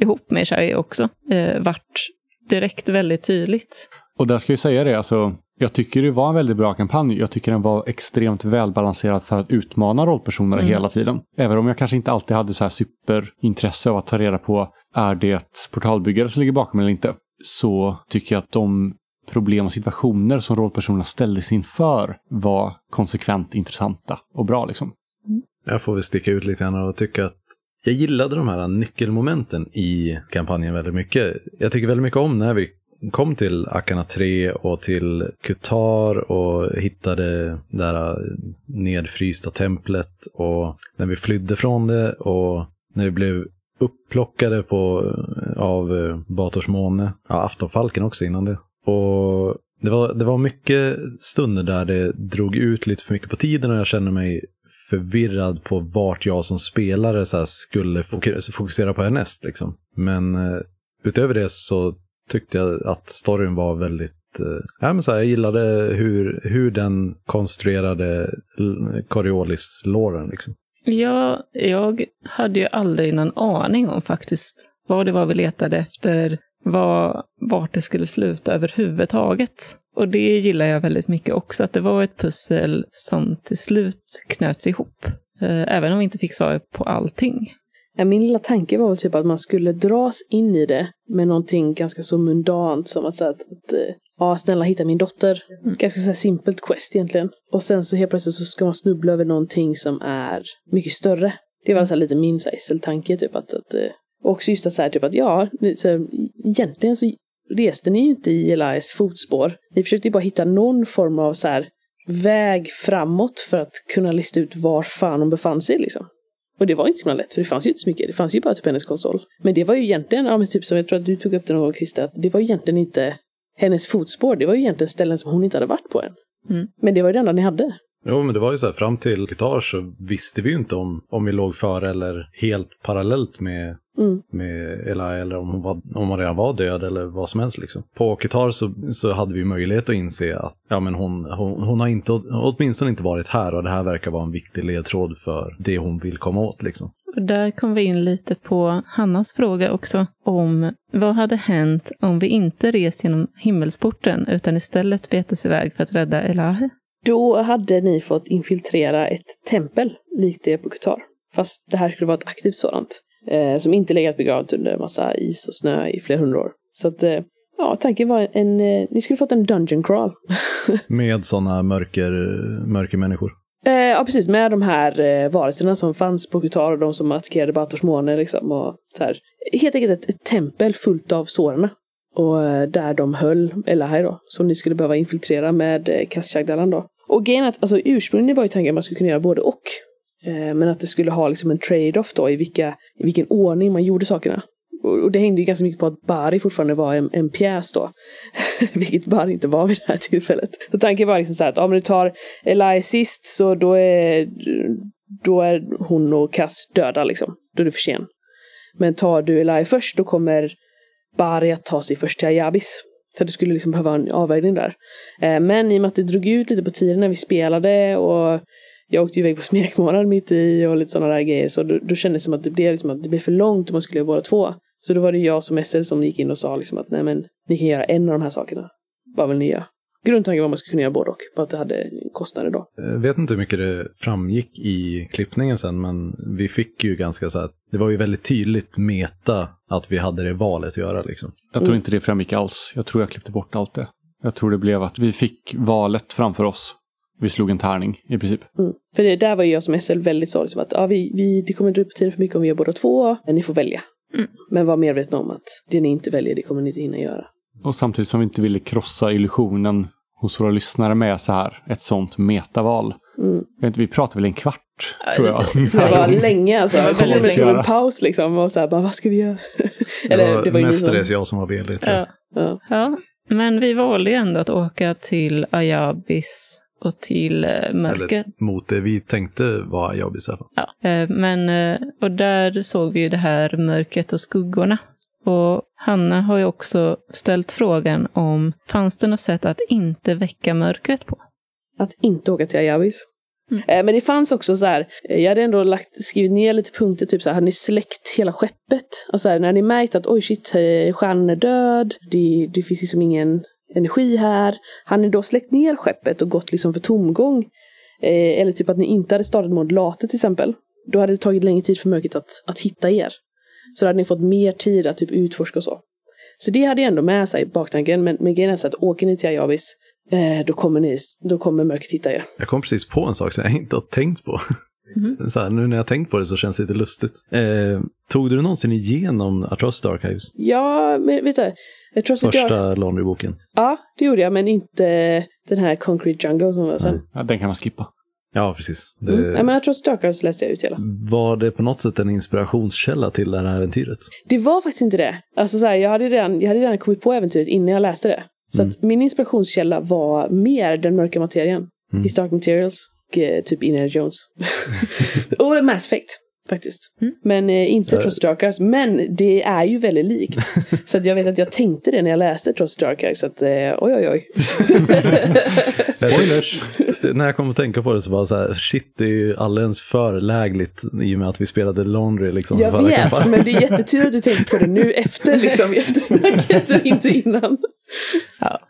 ihop med Shai också, eh, vart direkt väldigt tydligt. Och där ska jag säga det, alltså, jag tycker det var en väldigt bra kampanj. Jag tycker den var extremt välbalanserad för att utmana rollpersonerna Mm. hela tiden. Även om jag kanske inte alltid hade så här superintresse av att ta reda på är det portalbyggare som ligger bakom eller inte. Så tycker jag att de problem och situationer som rollpersonerna ställdes inför var konsekvent intressanta och bra liksom. jag får väl sticka ut lite grann och tycka att jag gillade de här nyckelmomenten i kampanjen väldigt mycket. Jag tycker väldigt mycket om när vi kom till Akana 3 och till Kutar och hittade det där eh, nedfrysta templet och när vi flydde från det och när vi blev upplockade på, eh, av eh, Bators måne, ja, Aftonfalken också innan det. Och det var, det var mycket stunder där det drog ut lite för mycket på tiden och jag kände mig förvirrad på vart jag som spelare så här skulle fokusera, på härnäst. Liksom. Men utöver det så tyckte jag att storyn var väldigt eh, ja, men så här, jag gillade hur, hur den konstruerade Coriolis-låren. Liksom. Ja, jag hade ju aldrig någon aning om faktiskt vad det var vi letade efter, vad, vart det skulle sluta överhuvudtaget. Och det gillar jag väldigt mycket också, att det var ett pussel som till slut knöts ihop. Eh, även om vi inte fick svar på allting. Min lilla tanke var väl typ att man skulle dras in i det med någonting ganska så mundant som att säga att, att eh, ja, snälla hitta min dotter. Ganska så här simpelt quest egentligen. Och sen så helt plötsligt så ska man snubbla över någonting som är mycket större. Det var så här lite min SL-tanke typ att, att eh, och också just så här typ att ja, så här, egentligen så reste ni ju inte i Elias fotspår. Ni försökte ju bara hitta någon form av så här väg framåt för att kunna lista ut var fan hon befann sig liksom. Och det var inte så lätt, för det fanns ju inte så mycket. Det fanns ju bara typ hennes konsol. Men det var ju egentligen, ja men typ som jag tror att du tog upp det någon gång Christer, att det var ju egentligen inte hennes fotspår. Det var ju egentligen ställen som hon inte hade varit på än. Mm. Men det var ju det enda ni hade. Jo, men det var ju så här, fram till Qatar så visste vi ju inte om, om vi låg före eller helt parallellt med, Mm. med Ella eller om hon, var, om hon redan var död eller vad som helst. Liksom. På Qatar så, så hade vi möjlighet att inse att ja, men hon, hon, hon har inte, åtminstone inte varit här och det här verkar vara en viktig ledtråd för det hon vill komma åt. Liksom. där kom vi in lite på Hannas fråga också om vad hade hänt om vi inte rest genom himmelsporten utan istället bet oss iväg för att rädda Elahi? Då hade ni fått infiltrera ett tempel, likt det på Qatar. Fast det här skulle vara ett aktivt sådant. Eh, som inte legat begravt under massa is och snö i flera hundra år. Så att, eh, ja, tanken var en, eh, ni skulle fått en dungeon crawl. Med sådana mörker, mörkermänniskor. Eh, ja, precis. Med de här eh, varelserna som fanns på Qatar och de som attackerade Bators måne. Liksom, och så här. Helt enkelt ett, ett tempel fullt av sårarna. Och eh, där de höll Elahai då. Som ni skulle behöva infiltrera med eh, då. Och grejen är att alltså, ursprungligen var ju tanken att man skulle kunna göra både och. Eh, men att det skulle ha liksom en trade-off då i, vilka, i vilken ordning man gjorde sakerna. Och, det hängde ju ganska mycket på att Bari fortfarande var en, en pjäs då. Vilket Bari inte var vid det här tillfället. Så tanken var liksom så här att om du tar Eli sist så då är, då är hon och Cass döda liksom. Då är du för sen. Men tar du Eli först då kommer Bari att ta sig först till Ayabis. Så du skulle liksom behöva en avvägning där. Eh, men i och med att det drog ut lite på tiden när vi spelade och jag åkte iväg på smekmånad mitt i och lite sådana där grejer. Så då, då kändes det som att det blev, liksom att det blev för långt om man skulle göra båda två. Så då var det jag som SL som gick in och sa liksom att nej men ni kan göra en av de här sakerna. Vad vill ni göra? Grundtanken var att man skulle kunna göra både och. Bara att det hade kostnader då. Jag vet inte hur mycket det framgick i klippningen sen, men vi fick ju ganska så att det var ju väldigt tydligt meta att vi hade det valet att göra liksom. Jag tror inte det framgick alls. Jag tror jag klippte bort allt det. Jag tror det blev att vi fick valet framför oss. Vi slog en tärning i princip. Mm. För det där var ju jag som SL väldigt så liksom att ja, vi, vi, det kommer inte upp på tiden för mycket om vi gör båda två, men ni får välja. Mm. Men var medvetna om att det ni inte väljer, det kommer ni inte hinna göra. Och samtidigt som vi inte ville krossa illusionen hos våra lyssnare med så här, ett sånt metaval. Mm. Jag vet inte, vi pratade väl en kvart, tror jag. Det var länge alltså. Det ska som en paus liksom och så här bara vad ska vi göra? Det var, ni som- mestadels jag som var vd tror jag. Ja. Ja. ja, men vi valde ju ändå att åka till Ayabis och till eh, mörkret. Eller mot det vi tänkte var i fall. Ja, eh, men, eh, och där såg vi ju det här mörkret och skuggorna. Och Hanna har ju också ställt frågan om fanns det något sätt att inte väcka mörkret på? Att inte åka till Ayabis. Mm. Men det fanns också så här, jag hade ändå lagt, skrivit ner lite punkter, typ så här, hade ni släckt hela skeppet? Alltså här, när ni märkt att oj shit, stjärnan är död, det, det finns liksom ingen energi här. Har ni då släckt ner skeppet och gått liksom för tomgång? Eh, eller typ att ni inte hade startat modulater till exempel. Då hade det tagit längre tid för mörkret att, att hitta er. Så då hade ni fått mer tid att typ utforska och så. Så det hade jag ändå med sig i baktanken. Men, men grejen är så att åker ni till Ayabis, eh, då, kommer ni, då kommer mörkret hitta er. Jag kom precis på en sak som jag inte har tänkt på. Så här, nu när jag har tänkt på det så känns det lite lustigt. Eh, tog du någonsin igenom Atrocity Archives? Ja, men vet du. Jag tror jag, Första Laundry-boken? Ja, det gjorde jag, men inte den här Concrete Jungle som var sen. Nej. Ja, den kan man skippa. Ja, precis. Det, Mm. Nej, men jag tror att Darkers läste jag ut hela. Var det på något sätt en inspirationskälla till det här äventyret? Det var faktiskt inte det. Alltså så här, jag, hade redan, jag hade redan kommit på äventyret innan jag läste det. Så Mm. att min inspirationskälla var mer den mörka materien. Mm. I Stark Materials och eh, typ Indiana Jones. och Mass Effect. Faktiskt. Mm. Men eh, inte Eh. Trots Dark Arts. Men det är ju väldigt likt. så att jag vet att jag tänkte det när jag läste Trots Dark Arts. Så att eh, oj oj oj. Spoilers! när jag kom att tänka på det så var det så här, shit, det är ju alldeles för lägligt i och med att vi spelade Laundry liksom. Jag vet, kampanjen. men det är jättetur att du tänker på det nu efter liksom, eftersnacket och inte innan. Ja,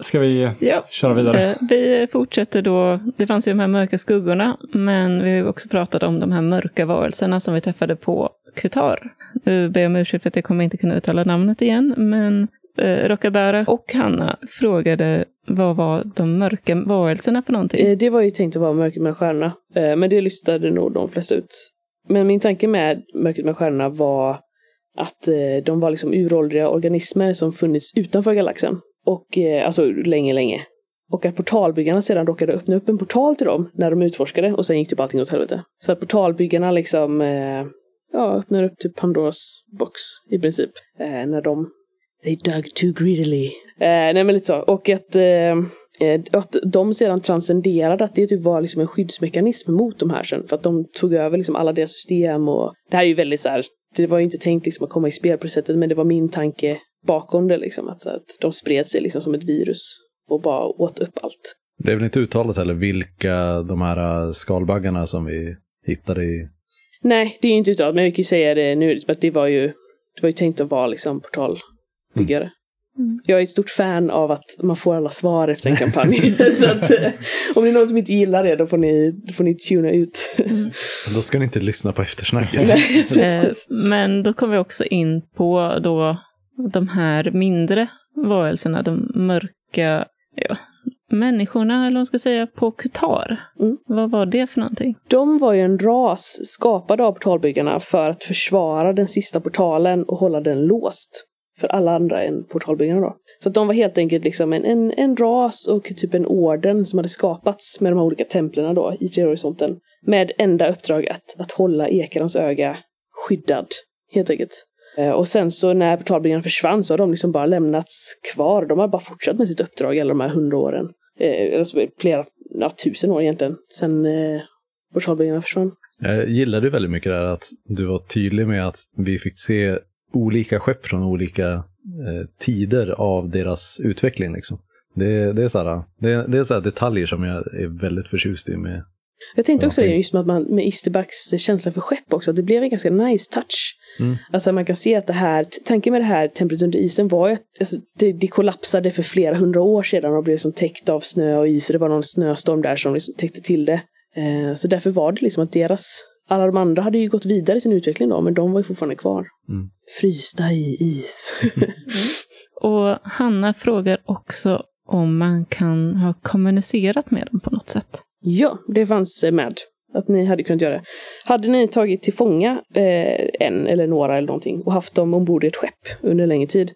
ska vi Ja. köra vidare? Eh, Vi fortsätter då. Det fanns ju de här mörka skuggorna, men vi har ju också pratat om de här mörka varelserna som vi träffade på Qatar. Nu ber jag om ursäkt för att jag kommer inte kunna uttala namnet igen, men eh, Rokabara och Hanna frågade vad var de mörka varelserna för någonting? Eh, Det var ju tänkt att vara Mörkret med stjärnorna, eh, men det lystade nog de flesta ut. Men min tanke med Mörkret med stjärnorna var att de var liksom uråldriga organismer som funnits utanför galaxen. Och eh, alltså länge, länge. Och att portalbyggarna sedan råkade öppna upp en portal till dem när de utforskade och sen gick typ allting åt helvete. Så att portalbyggarna liksom eh, ja, öppnar upp typ Pandoras box i princip. Eh, när de They dug too greedily. Eh, nej men lite så. Och att, eh, att de sedan transcenderade, att det typ var liksom en skyddsmekanism mot de här sen. För att de tog över liksom alla deras system och det här är ju väldigt så här. Det var ju inte tänkt liksom att komma i spel på det sättet men det var min tanke bakom det liksom. Att, så att de spred sig liksom som ett virus och bara åt upp allt. Det är väl inte uttalat heller vilka de här äh, skalbaggarna som vi hittade i... Nej, det är inte uttalat, men jag kan ju säga det nu, för att det var ju, det var ju tänkt att vara liksom portalbyggare. Mm. Jag är ett stort fan av att man får alla svar efter en kampanj. så att, eh, om det är någon som inte gillar det, då får ni, då får ni tuna ut. Då ska ni inte lyssna på eftersnacket. Eh, Men då kommer vi också in på då de här mindre varelserna, de mörka ja, människorna, eller vad man ska säga, på Kutar. Mm. Vad var det för någonting? De var ju en ras skapad av portalbyggarna för att försvara den sista portalen och hålla den låst. För alla andra än portalbyggarna då. Så att de var helt enkelt liksom en, en, en ras och typ en orden som hade skapats med de här olika templen då i tredje horisonten. Med enda uppdrag att, att hålla Ekarans öga skyddad. Helt enkelt. Eh, och sen så när portalbyggarna försvann så har de liksom bara lämnats kvar. De har bara fortsatt med sitt uppdrag i alla de här hundra åren. Eh, alltså flera, ja tusen år egentligen. Sen eh, portalbyggarna försvann. Jag gillade väldigt mycket det här att du var tydlig med att vi fick se olika skepp från olika eh, tider av deras utveckling. Liksom. Det, det är så här, det, det är så detaljer som jag är väldigt förtjust i. Med. Jag tänkte också det just med att man med Isterbacks känsla för skepp också, att det blev en ganska nice touch. Mm. Alltså man kan se att det här, tanken med det här templet under isen var ju att alltså, det, det kollapsade för flera hundra år sedan och blev som täckt av snö och is. Det var någon snöstorm där som liksom täckte till det. Eh, så därför var det liksom att deras, alla de andra hade ju gått vidare i sin utveckling då, men de var ju fortfarande kvar. Mm. Frysta i is. Och Hanna frågar också om man kan ha kommunicerat med dem på något sätt. Ja, det fanns eh, med. Att ni hade kunnat göra det. Hade ni tagit till fånga eh, en eller några eller någonting och haft dem ombord i ett skepp under längre tid.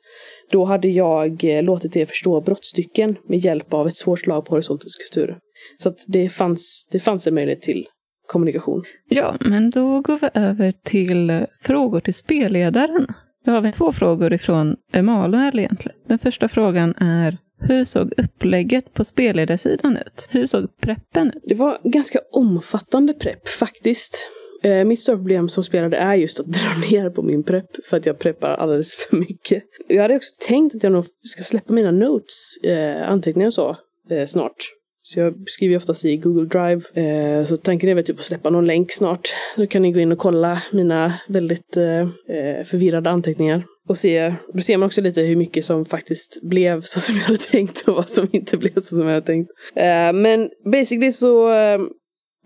Då hade jag eh, låtit er förstå brottstycken med hjälp av ett svårt slag på horisontens kultur. Så att det fanns, det fanns en möjlighet till kommunikation. Ja, men då går vi över till frågor till spelledaren. Då har vi två frågor ifrån Emanuel egentligen. Den första frågan är hur såg upplägget på spelledarsidan ut? Hur såg preppen ut? Det var ganska omfattande prepp faktiskt. Eh, mitt stora problem som spelare är just att dra ner på min prepp för att jag preppar alldeles för mycket. Jag hade också tänkt att jag nog ska släppa mina notes, eh, anteckningar och så, eh, snart. Så jag skriver ju oftast i Google Drive. Eh, så tanken är väl typ att släppa någon länk snart. Då kan ni gå in och kolla mina väldigt eh, eh förvirrade anteckningar. Och se, då ser man också lite hur mycket som faktiskt blev så som jag hade tänkt och vad som inte blev så som jag hade tänkt. Uh, men basically så uh,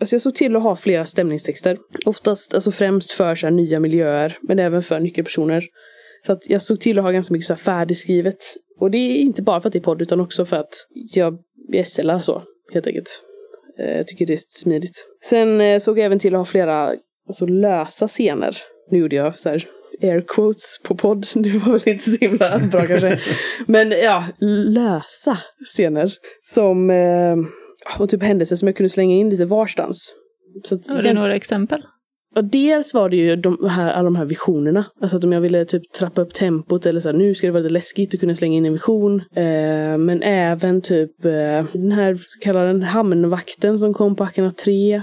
Alltså jag såg till att ha flera stämningstexter. Oftast, alltså främst för så här nya miljöer, men även för nyckelpersoner. Så att jag såg till att ha ganska mycket så här färdigskrivet. Och det är inte bara för att det är podd, utan också för att jag SLar så, helt enkelt. Eh, jag tycker det är smidigt. Sen såg jag även till att ha flera alltså, lösa scener. Nu gjorde jag så här air quotes på podd. Det var väl inte så himla bra kanske. Men ja, lösa scener. Som eh, och typ händelser som jag kunde slänga in lite varstans. Så att, Har du några exempel? och dels var det ju de här, alla de här visionerna. Alltså att om jag ville typ trappa upp tempot eller så här, nu ska det vara lite läskigt att kunna slänga in en vision. Eh, men även typ eh, den här så kallade hamnvakten som kom på Akana 3.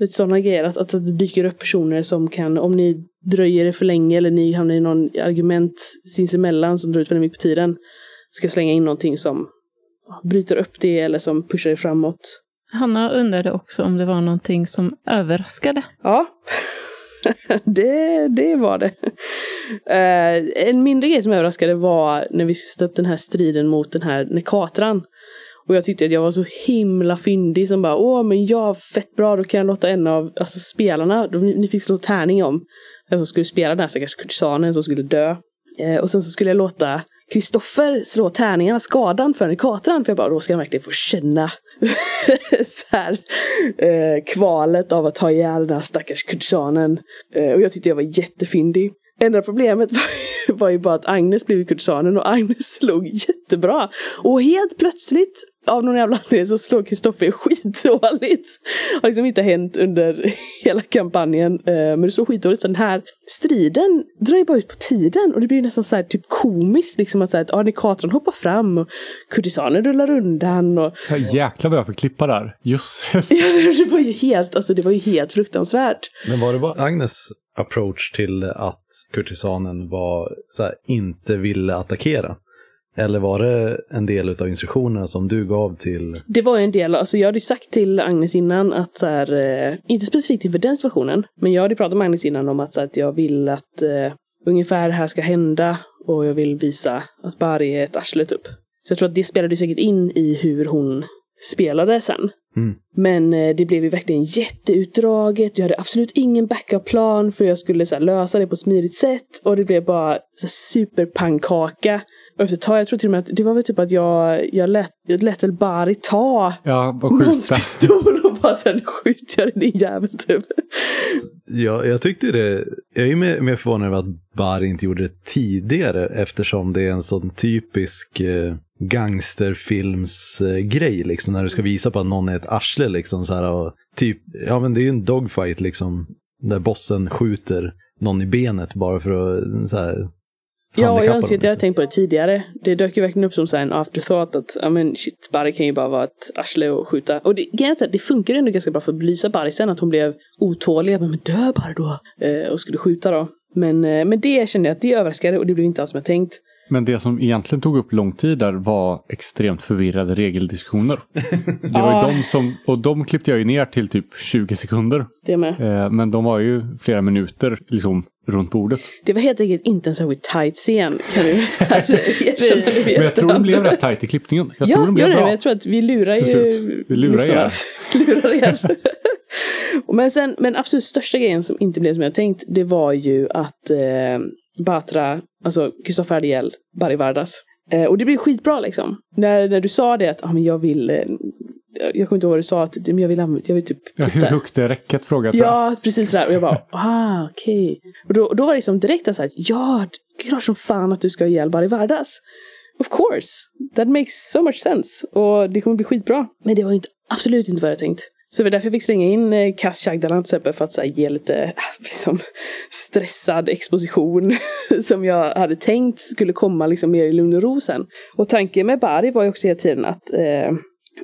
Lite sådana grejer. Att, att det dyker upp personer som kan, om ni dröjer det för länge eller ni hamnar i någon argument sinsemellan som drar ut väldigt mycket på tiden. Ska slänga in någonting som bryter upp det eller som pushar det framåt. Hanna undrade också om det var någonting som överraskade. Ja, det, det var det. Eh, en mindre grej som överraskade var när vi skulle sätta upp den här striden mot den här Nekatran. Och jag tyckte att jag var så himla fyndig som bara åh men jag fett bra då kan jag låta en av alltså, spelarna, då, ni fick slå tärning om vem som skulle spela den här stackars kurtisanen som skulle dö. Eh, och sen så skulle jag låta Kristoffer slå tärningarna, skadan för Nekatran. För jag bara, då ska han verkligen få känna så här, eh, kvalet av att ta ihjäl den här stackars kurtisanen. Eh, och jag tyckte jag var jättefyndig. Enda problemet var, var ju bara att Agnes blev kurtisanen och Agnes slog jättebra. Och helt plötsligt, av någon jävla anledning, så slår Kristoffer skitdåligt. Har liksom inte hänt under hela kampanjen. Eh, men det slår skitdåligt. Så den här striden drar ju bara ut på tiden. Och det blir ju nästan så här typ komiskt. Liksom att, så här, att ja, Nekatron hoppar fram och kurtisanen rullar undan. Och, Ja, jäklar vad jag får klippa där. Jösses. det var ju helt, alltså det var ju helt fruktansvärt. Men var det bara Agnes approach till att kurtisanen var så här, inte ville attackera? Eller var det en del av instruktionerna som du gav till? Det var en del, alltså jag hade ju sagt till Agnes innan att så här, eh, inte specifikt inför den situationen, men jag hade pratat med Agnes innan om att, så här, att jag vill att eh, ungefär det här ska hända och jag vill visa att Bari är ett arsle typ. Så jag tror att det spelade säkert in i hur hon spelade sen. Mm. Men eh, det blev ju verkligen jätteutdraget. Jag hade absolut ingen backup-plan för jag skulle så lösa det på ett smidigt sätt. Och det blev bara så superpannkaka. Och efter ett tag, jag tror till och med att det var väl typ att jag, jag, lät, jag lät väl Bari ta Ja, och någons pistol och bara sen skjuter jag din jävel typ. Ja, jag tyckte det. Jag är mer, mer förvånad över att Bar inte gjorde det tidigare eftersom det är en sån typisk eh, gangsterfilmsgrej liksom när du ska visa på att någon är ett arsle liksom så här och typ, ja men det är ju en dogfight liksom där bossen skjuter någon i benet bara för att så här Ja, jag önskar att jag hade liksom. tänkt på det tidigare. Det dök ju verkligen upp som så här en afterthought att, ja men shit, Barry kan ju bara vara ett arsle och skjuta. Och det, det funkar ändå ganska bra för att belysa Barry sen, att hon blev otålig. Bara, Men dö bara då! Eh, och skulle skjuta då. Men, eh, men det kände jag att det överraskade och det blev inte alls som jag tänkt. Men det som egentligen tog upp lång tid där var extremt förvirrade regeldiskussioner. Det var ju de som, och de klippte jag ju ner till typ 20 sekunder. Det med. Eh, Men de var ju flera minuter liksom runt bordet. Det var helt enkelt inte en särskilt tight scen, kan vi erkänna Men jag tror de efterhand. blev rätt tajt i klippningen. Jag ja, tror de blev det, bra. jag tror att vi lurar ju... Vi lurar lyssnarna. lurar er. men, sen, men absolut största grejen som inte blev som jag tänkt, det var ju att eh, Batra, alltså Kristoffer hade ihjäl Barry Vardas. Eh, och det blev skitbra liksom. När, när du sa det att ah, men jag vill, eh, jag kommer inte ihåg vad du sa, att men jag vill, använda- jag vill typ Ja, hur putta- högt är räcket? Frågat jag. Ja, precis sådär. Och jag bara, ah, okej. Och då, då var det liksom direkt så här, ja, det är klart som fan att du ska ha ihjäl Barry Vardas. Of course, that makes so much sense. Och det kommer bli skitbra. Men det var inte, absolut inte vad jag tänkt. Så det var därför jag fick slänga in eh, Kass Chagdalan till exempel för att så här, ge lite liksom, stressad exposition som jag hade tänkt skulle komma liksom mer i lugn och ro sen. Och tanken med Bari var ju också hela tiden att, eh,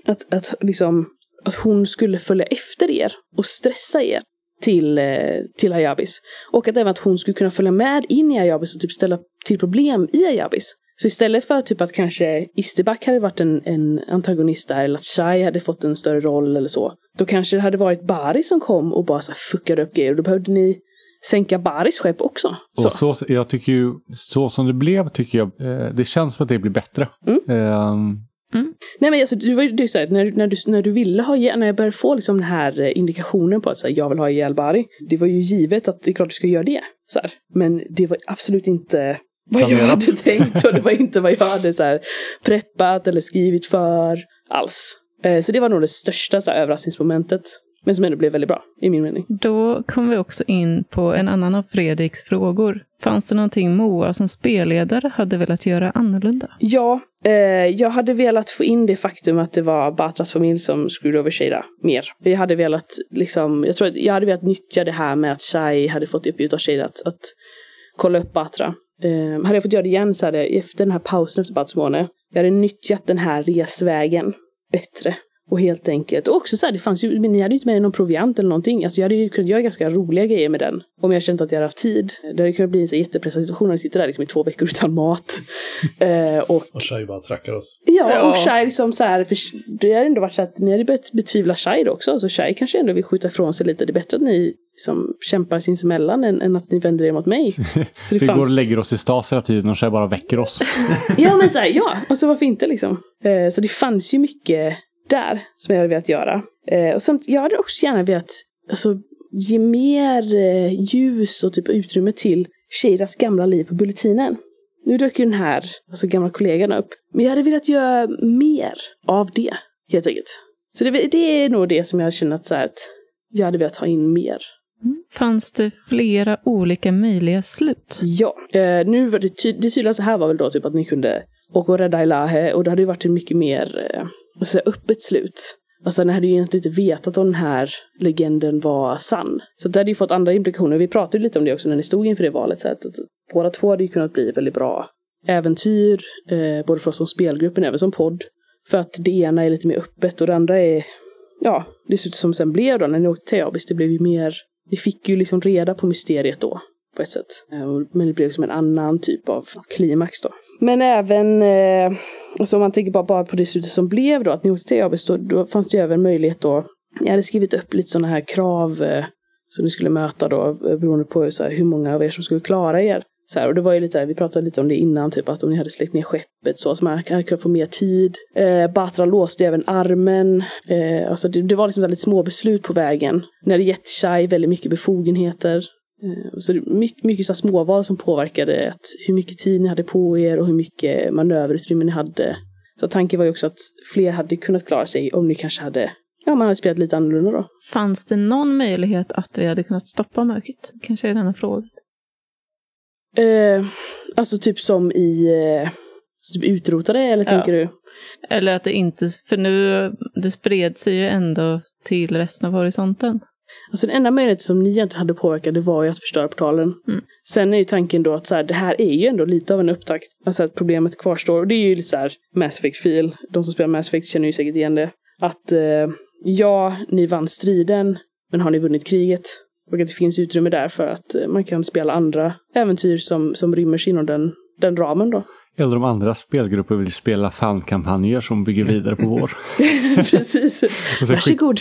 att, att, liksom, att hon skulle följa efter er och stressa er till, eh, till Ayabis. Och att även att hon skulle kunna följa med in i Ayabis och typ ställa till problem i Ayabis. Så istället för typ att kanske Isterback hade varit en, en antagonist där eller att Shai hade fått en större roll eller så. Då kanske det hade varit Bari som kom och bara så fuckade upp grejer. Och då behövde ni sänka Baris skepp också. Så. Och så, jag tycker ju, så som det blev tycker jag, eh, det känns som att det blir bättre. Mm. Ehm, Nej men alltså, det var ju så här, när, när, du, när du ville ha när jag började få liksom den här eh, indikationen på att så här, jag vill ha ihjäl Bari. Det var ju givet att det är klart du ska göra det. Så här. Men det var absolut inte vad jag hade tänkt och det var inte vad jag hade så här, preppat eller skrivit för alls. Eh, så det var nog det största så här, överraskningsmomentet. Men som ändå blev väldigt bra, i min mening. Då kom vi också in på en annan av Fredriks frågor. Fanns det någonting Moa som spelledare hade velat göra annorlunda? Ja, eh, jag hade velat få in det faktum att det var Batras familj som screwed over Shada mer. Jag hade velat, liksom, jag tror att jag hade velat nyttja det här med att Shai hade fått i uppgift av Shada att, att kolla upp Batra. Eh, hade jag fått göra det igen så hade jag, efter den här pausen efter Batsmåne, jag hade nyttjat den här resvägen bättre. Och helt enkelt, och också så här, det fanns ju, men ni hade ju inte med någon proviant eller någonting. Alltså jag hade ju kunnat göra ganska roliga grejer med den. Om jag känt att jag hade haft tid. Det hade kunnat bli en så jättepressad situation när ni sitter där liksom i två veckor utan mat. eh, och Och Shai bara trackar oss. Ja, Ja. och Shai liksom så här, för det har ändå varit så att ni hade börjat betvivla Shai också, så Shai kanske ändå vill skjuta ifrån sig lite. Det är bättre att ni liksom kämpar sinsemellan än, än att ni vänder er mot mig. Så det vi går och lägger oss i stas hela tiden och så bara väcker oss. Ja, men så här, ja, och så varför inte liksom. Eh, så det fanns ju mycket där som jag hade velat göra. Eh, och samt, jag hade också gärna velat alltså, ge mer eh, ljus och typ utrymme till Shadas gamla liv på Bulletinen. Nu dök ju den här, alltså gamla kollegan upp. Men jag hade velat göra mer av det, helt enkelt. Så det, det är nog det som jag känner att, så här, att jag hade velat ha in mer. Fanns det flera olika möjliga slut? Ja, eh, nu var det, ty- det tydligaste här var väl då typ att ni kunde och att rädda Elahe och det hade ju varit ett mycket mer eh, säga, öppet slut. Alltså ni hade ju egentligen inte vetat om den här legenden var sann. Så det hade ju fått andra implikationer. Vi pratade ju lite om det också när ni stod inför det valet. Så att, att båda två hade ju kunnat bli väldigt bra äventyr, eh, både för oss som spelgrupp men även som podd. För att det ena är lite mer öppet och det andra är, ja, det ser ut som sen blev då när ni åkte till Abis. Det blev ju mer, Ni fick ju liksom reda på mysteriet då på ett sätt. Eh, men det blev som en annan typ av klimax då. Men även, eh, alltså om man tänker bara, bara på det slutet som blev då, att ni åkte till AB, då, då fanns det ju även möjlighet då, jag hade skrivit upp lite sådana här krav eh, som ni skulle möta då, eh, beroende på så här, hur många av er som skulle klara er. Så här, och det var ju lite, vi pratade lite om det innan, typ att om ni hade släckt ner skeppet så, så man hade kunnat få mer tid. Eh, Batra låste även armen. Eh, alltså det, det var liksom så lite små beslut på vägen. Ni hade gett Shai väldigt mycket befogenheter. Eh, så det mycket, mycket så småval som påverkade att hur mycket tid ni hade på er och hur mycket manöverutrymme ni hade. Så tanken var ju också att fler hade kunnat klara sig om ni kanske hade Ja, man hade spelat lite annorlunda då. Fanns det någon möjlighet att vi hade kunnat stoppa mörkret? Kanske är denna frågan. Eh, alltså typ som i eh, typ utrotade eller ja. tänker du? Eller att det inte, för nu, det spred sig ju ändå till resten av horisonten. Alltså den enda möjligheten som ni egentligen hade påverkat det var ju att förstöra portalen. Mm. Sen är ju tanken då att så här, det här är ju ändå lite av en upptakt. Alltså att problemet kvarstår. Och det är ju lite så här Mass Effect-fil. De som spelar Mass Effect känner ju säkert igen det. Att eh, ja, ni vann striden, men har ni vunnit kriget? Och att det finns utrymme där för att eh, man kan spela andra äventyr som, som sig inom den, den ramen då. Eller om andra spelgrupper vill spela fankampanjer som bygger vidare på vår. Precis. och Varsågod.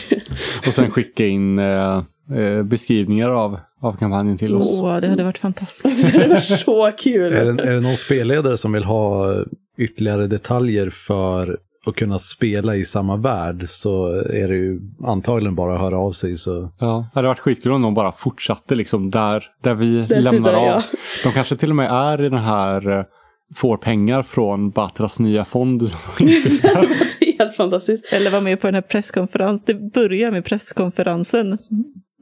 och sen skicka in eh, eh, beskrivningar av, av kampanjen till oss. Åh, det hade varit fantastiskt. det hade varit så kul. är, det, är det någon spelledare som vill ha ytterligare detaljer för att kunna spela i samma värld så är det ju antagligen bara att höra av sig. Så. Ja, det hade varit skitkul om de bara fortsatte liksom där, där vi Där lämnar av. Ja. De kanske till och med är i den här eh, får pengar från Batras nya fond. det är helt fantastiskt. Eller var med på den här presskonferensen. Det börjar med presskonferensen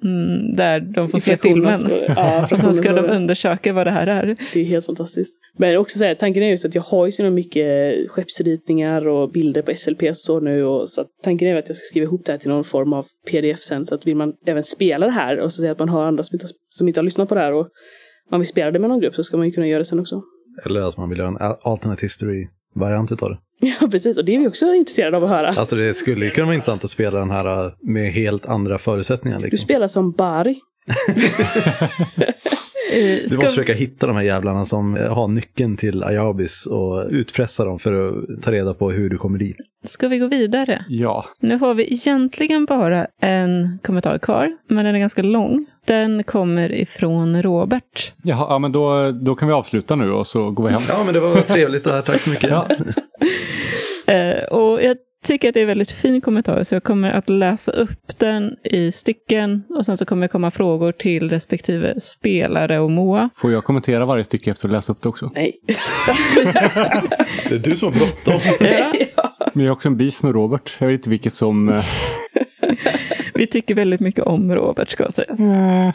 Mm, där de får se filmen. Ja, och så ska de undersöka vad det här är. Det är helt fantastiskt. Men också så här, tanken är just att jag har ju så mycket skeppsritningar och bilder på SLP så nu. Och så tanken är att jag ska skriva ihop det här till någon form av pdf sen. Så att vill man även spela det här och så säga att man har andra som inte, som inte har lyssnat på det här och man vill spela det med någon grupp så ska man ju kunna göra det sen också. Eller att man vill göra en alternate history variant av det. Ja, precis. Och det är vi också intresserade av att höra. Alltså det skulle ju kunna vara intressant att spela den här äh, med helt andra förutsättningar. Liksom. Du spelar som Bari. Du måste försöka hitta de här jävlarna som har nyckeln till Ayabis och utpressa dem för att ta reda på hur du kommer dit. Ska vi gå vidare? Ja. Nu har vi egentligen bara en kommentar kvar, men den är ganska lång. Den kommer ifrån Robert. Jaha, ja, men då, då kan vi avsluta nu och så går vi hem. Ja, men det var trevligt det här. Tack så mycket. Ja. eh, och jag tycker att det är en väldigt fin kommentar, så jag kommer att läsa upp den i stycken och sen så kommer det komma frågor till respektive spelare och Moa. Får jag kommentera varje stycke efter att läsa upp det också? Nej. det är du som har bråttom. Ja. Men jag har också en beef med Robert. Jag vet inte vilket som... Eh, Vi tycker väldigt mycket om Robert ska sägas. Mm.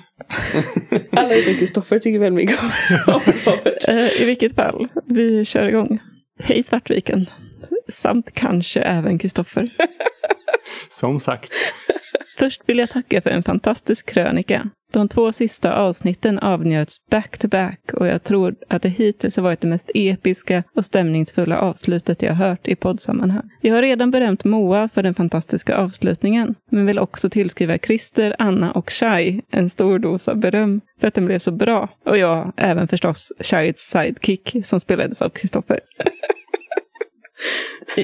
Alla utom Kristoffer tycker väldigt mycket om Robert. Eh, I vilket fall, vi kör igång. Hej Svartviken. Samt kanske även Kristoffer. Som sagt. Först vill jag tacka för en fantastisk krönika. De två sista avsnitten avnjöts back-to-back och jag tror att det hittills har varit det mest episka och stämningsfulla avslutet jag hört i poddsammanhang. Jag har redan berömt Moa för den fantastiska avslutningen, men vill också tillskriva Christer, Anna och Shai en stor dos av beröm för att den blev så bra. Och ja, även förstås Shais sidekick som spelades av Kristoffer.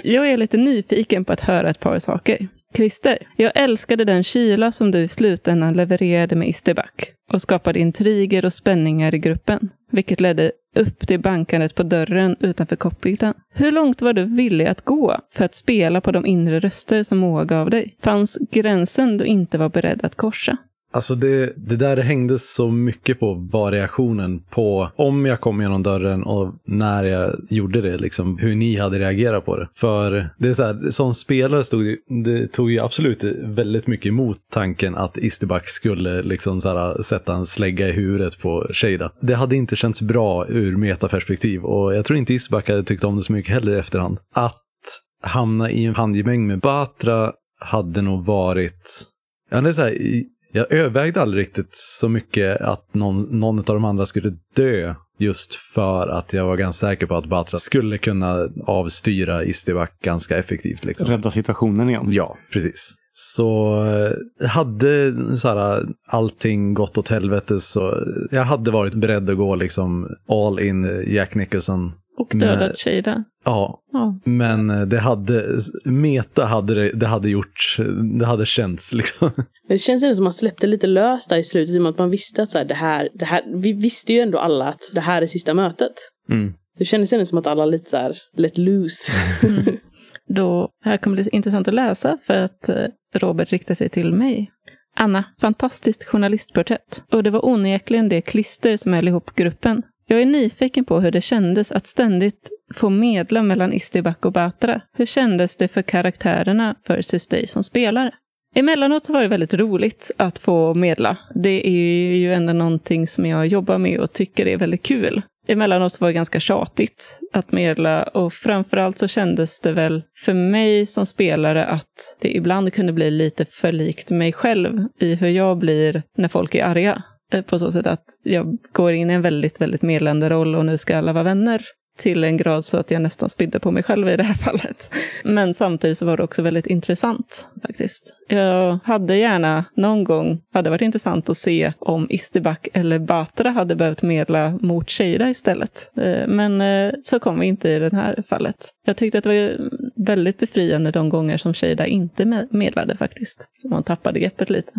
Jag är lite nyfiken på att höra ett par saker. Christer, jag älskade den kyla som du i slutändan levererade med Isterback och skapade intriger och spänningar i gruppen, vilket ledde upp till bankandet på dörren utanför cockpiten. Hur långt var du villig att gå för att spela på de inre röster som Moa gav dig? Fanns gränsen du inte var beredd att korsa? Alltså det, det där hängde så mycket på variationen på om jag kom genom dörren och när jag gjorde det, liksom hur ni hade reagerat på det. För det är så här, som spelare stod det, det tog ju absolut väldigt mycket emot tanken att Isterback skulle liksom så här, sätta en slägga i huvudet på Shada. Det hade inte känts bra ur metaperspektiv och jag tror inte Isterback hade tyckt om det så mycket heller i efterhand. Att hamna i en handgemäng med Batra hade nog varit Ja, det är så här, jag övervägde aldrig riktigt så mycket att någon, någon av de andra skulle dö. Just för att jag var ganska säker på att Batra skulle kunna avstyra Istivac ganska effektivt. Liksom. Rädda situationen igen. Ja, precis. så eh, hade så här, allting gått åt helvete så jag hade varit beredd att gå liksom all in Jack Nicholson. Och dödat Shada. Ja, Ja. men det hade, meta hade det, det hade gjort, det hade känts liksom. Men det känns ändå som att man släppte lite löst där i slutet. i och med att man visste att så här, det, här, det här, vi visste ju ändå alla att det här är sista mötet. Mm. Det kändes ändå som att alla lite så här let loose. Då, här kommer det intressant att läsa för att eh, Robert riktar sig till mig. Anna, fantastiskt journalistporträtt. Och det var onekligen det klister som höll ihop gruppen. Jag är nyfiken på hur det kändes att ständigt få medla mellan Istibak och Batra. Hur kändes det för karaktärerna versus dig som spelare? Emellanåt så var det väldigt roligt att få medla. Det är ju ändå någonting som jag jobbar med och tycker är väldigt kul. Emellanåt så var det ganska tjatigt att medla och framförallt så kändes det väl för mig som spelare att det ibland kunde bli lite för likt mig själv i hur jag blir när folk är arga. Eh, på så sätt att jag går in i en väldigt, väldigt medlande roll och nu ska alla vara vänner till en grad så att jag nästan spydde på mig själv i det här fallet. Men samtidigt så var det också väldigt intressant faktiskt. Jag hade gärna någon gång, hade varit intressant att se om Isterback eller Batra hade behövt medla mot Sheira istället. Eh, men eh, så kom vi inte i det här fallet. Jag tyckte att det var väldigt befriande de gånger som Sheira inte medlade faktiskt. Så man tappade greppet lite.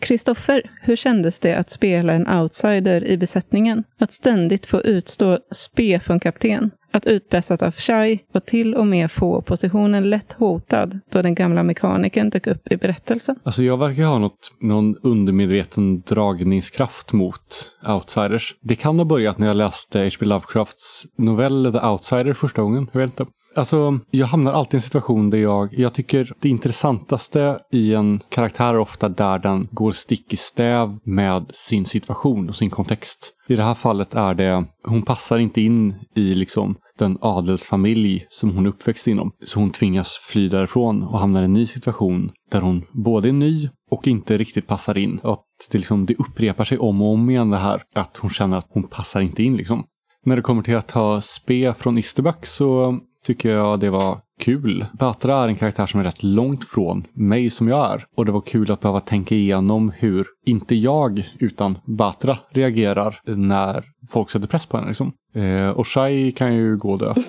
Kristoffer, hur kändes det att spela en outsider i besättningen? Att ständigt få utstå spe från kapten? Att utpressat av Shai och till och med få positionen lätt hotad då den gamla mekanikern dök upp i berättelsen? Alltså jag verkar ha något, någon undermedveten dragningskraft mot outsiders. Det kan ha börjat när jag läste H.P. Lovecrafts novell The Outsider första gången. Jag vet inte. Alltså, jag hamnar alltid i en situation där jag, jag tycker det intressantaste i en karaktär är ofta där den går stick i stäv med sin situation och sin kontext. I det här fallet är det, hon passar inte in i liksom den adelsfamilj som hon är uppväxt inom. Så hon tvingas fly därifrån och hamnar i en ny situation där hon både är ny och inte riktigt passar in. Och att det, liksom, det upprepar sig om och om igen det här. Att hon känner att hon passar inte in liksom. När det kommer till att ta spe från Isterback så tycker jag det var kul. Batra är en karaktär som är rätt långt från mig som jag är. Och det var kul att behöva tänka igenom hur, inte jag, utan Batra reagerar när folk sätter press på henne. Liksom. Eh, och Shai kan ju gå och dö.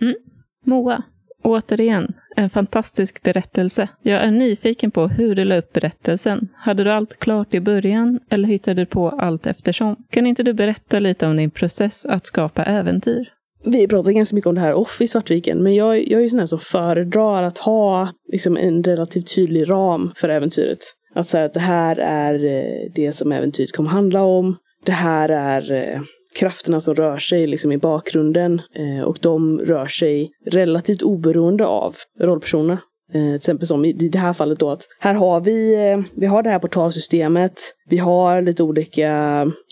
Mm. Moa, återigen, en fantastisk berättelse. Jag är nyfiken på hur du la upp berättelsen. Hade du allt klart i början eller hittade du på allt eftersom? Kan inte du berätta lite om din process att skapa äventyr? Vi pratar ganska mycket om det här off i Svartviken, men jag, jag är ju sån här som föredrar att ha liksom, en relativt tydlig ram för äventyret. Att säga att det här är eh, det som äventyret kommer handla om. Det här är eh, krafterna som rör sig liksom i bakgrunden eh, och de rör sig relativt oberoende av rollpersonerna. Eh, till exempel som i det här fallet då att här har vi, eh, vi har det här portalsystemet. Vi har lite olika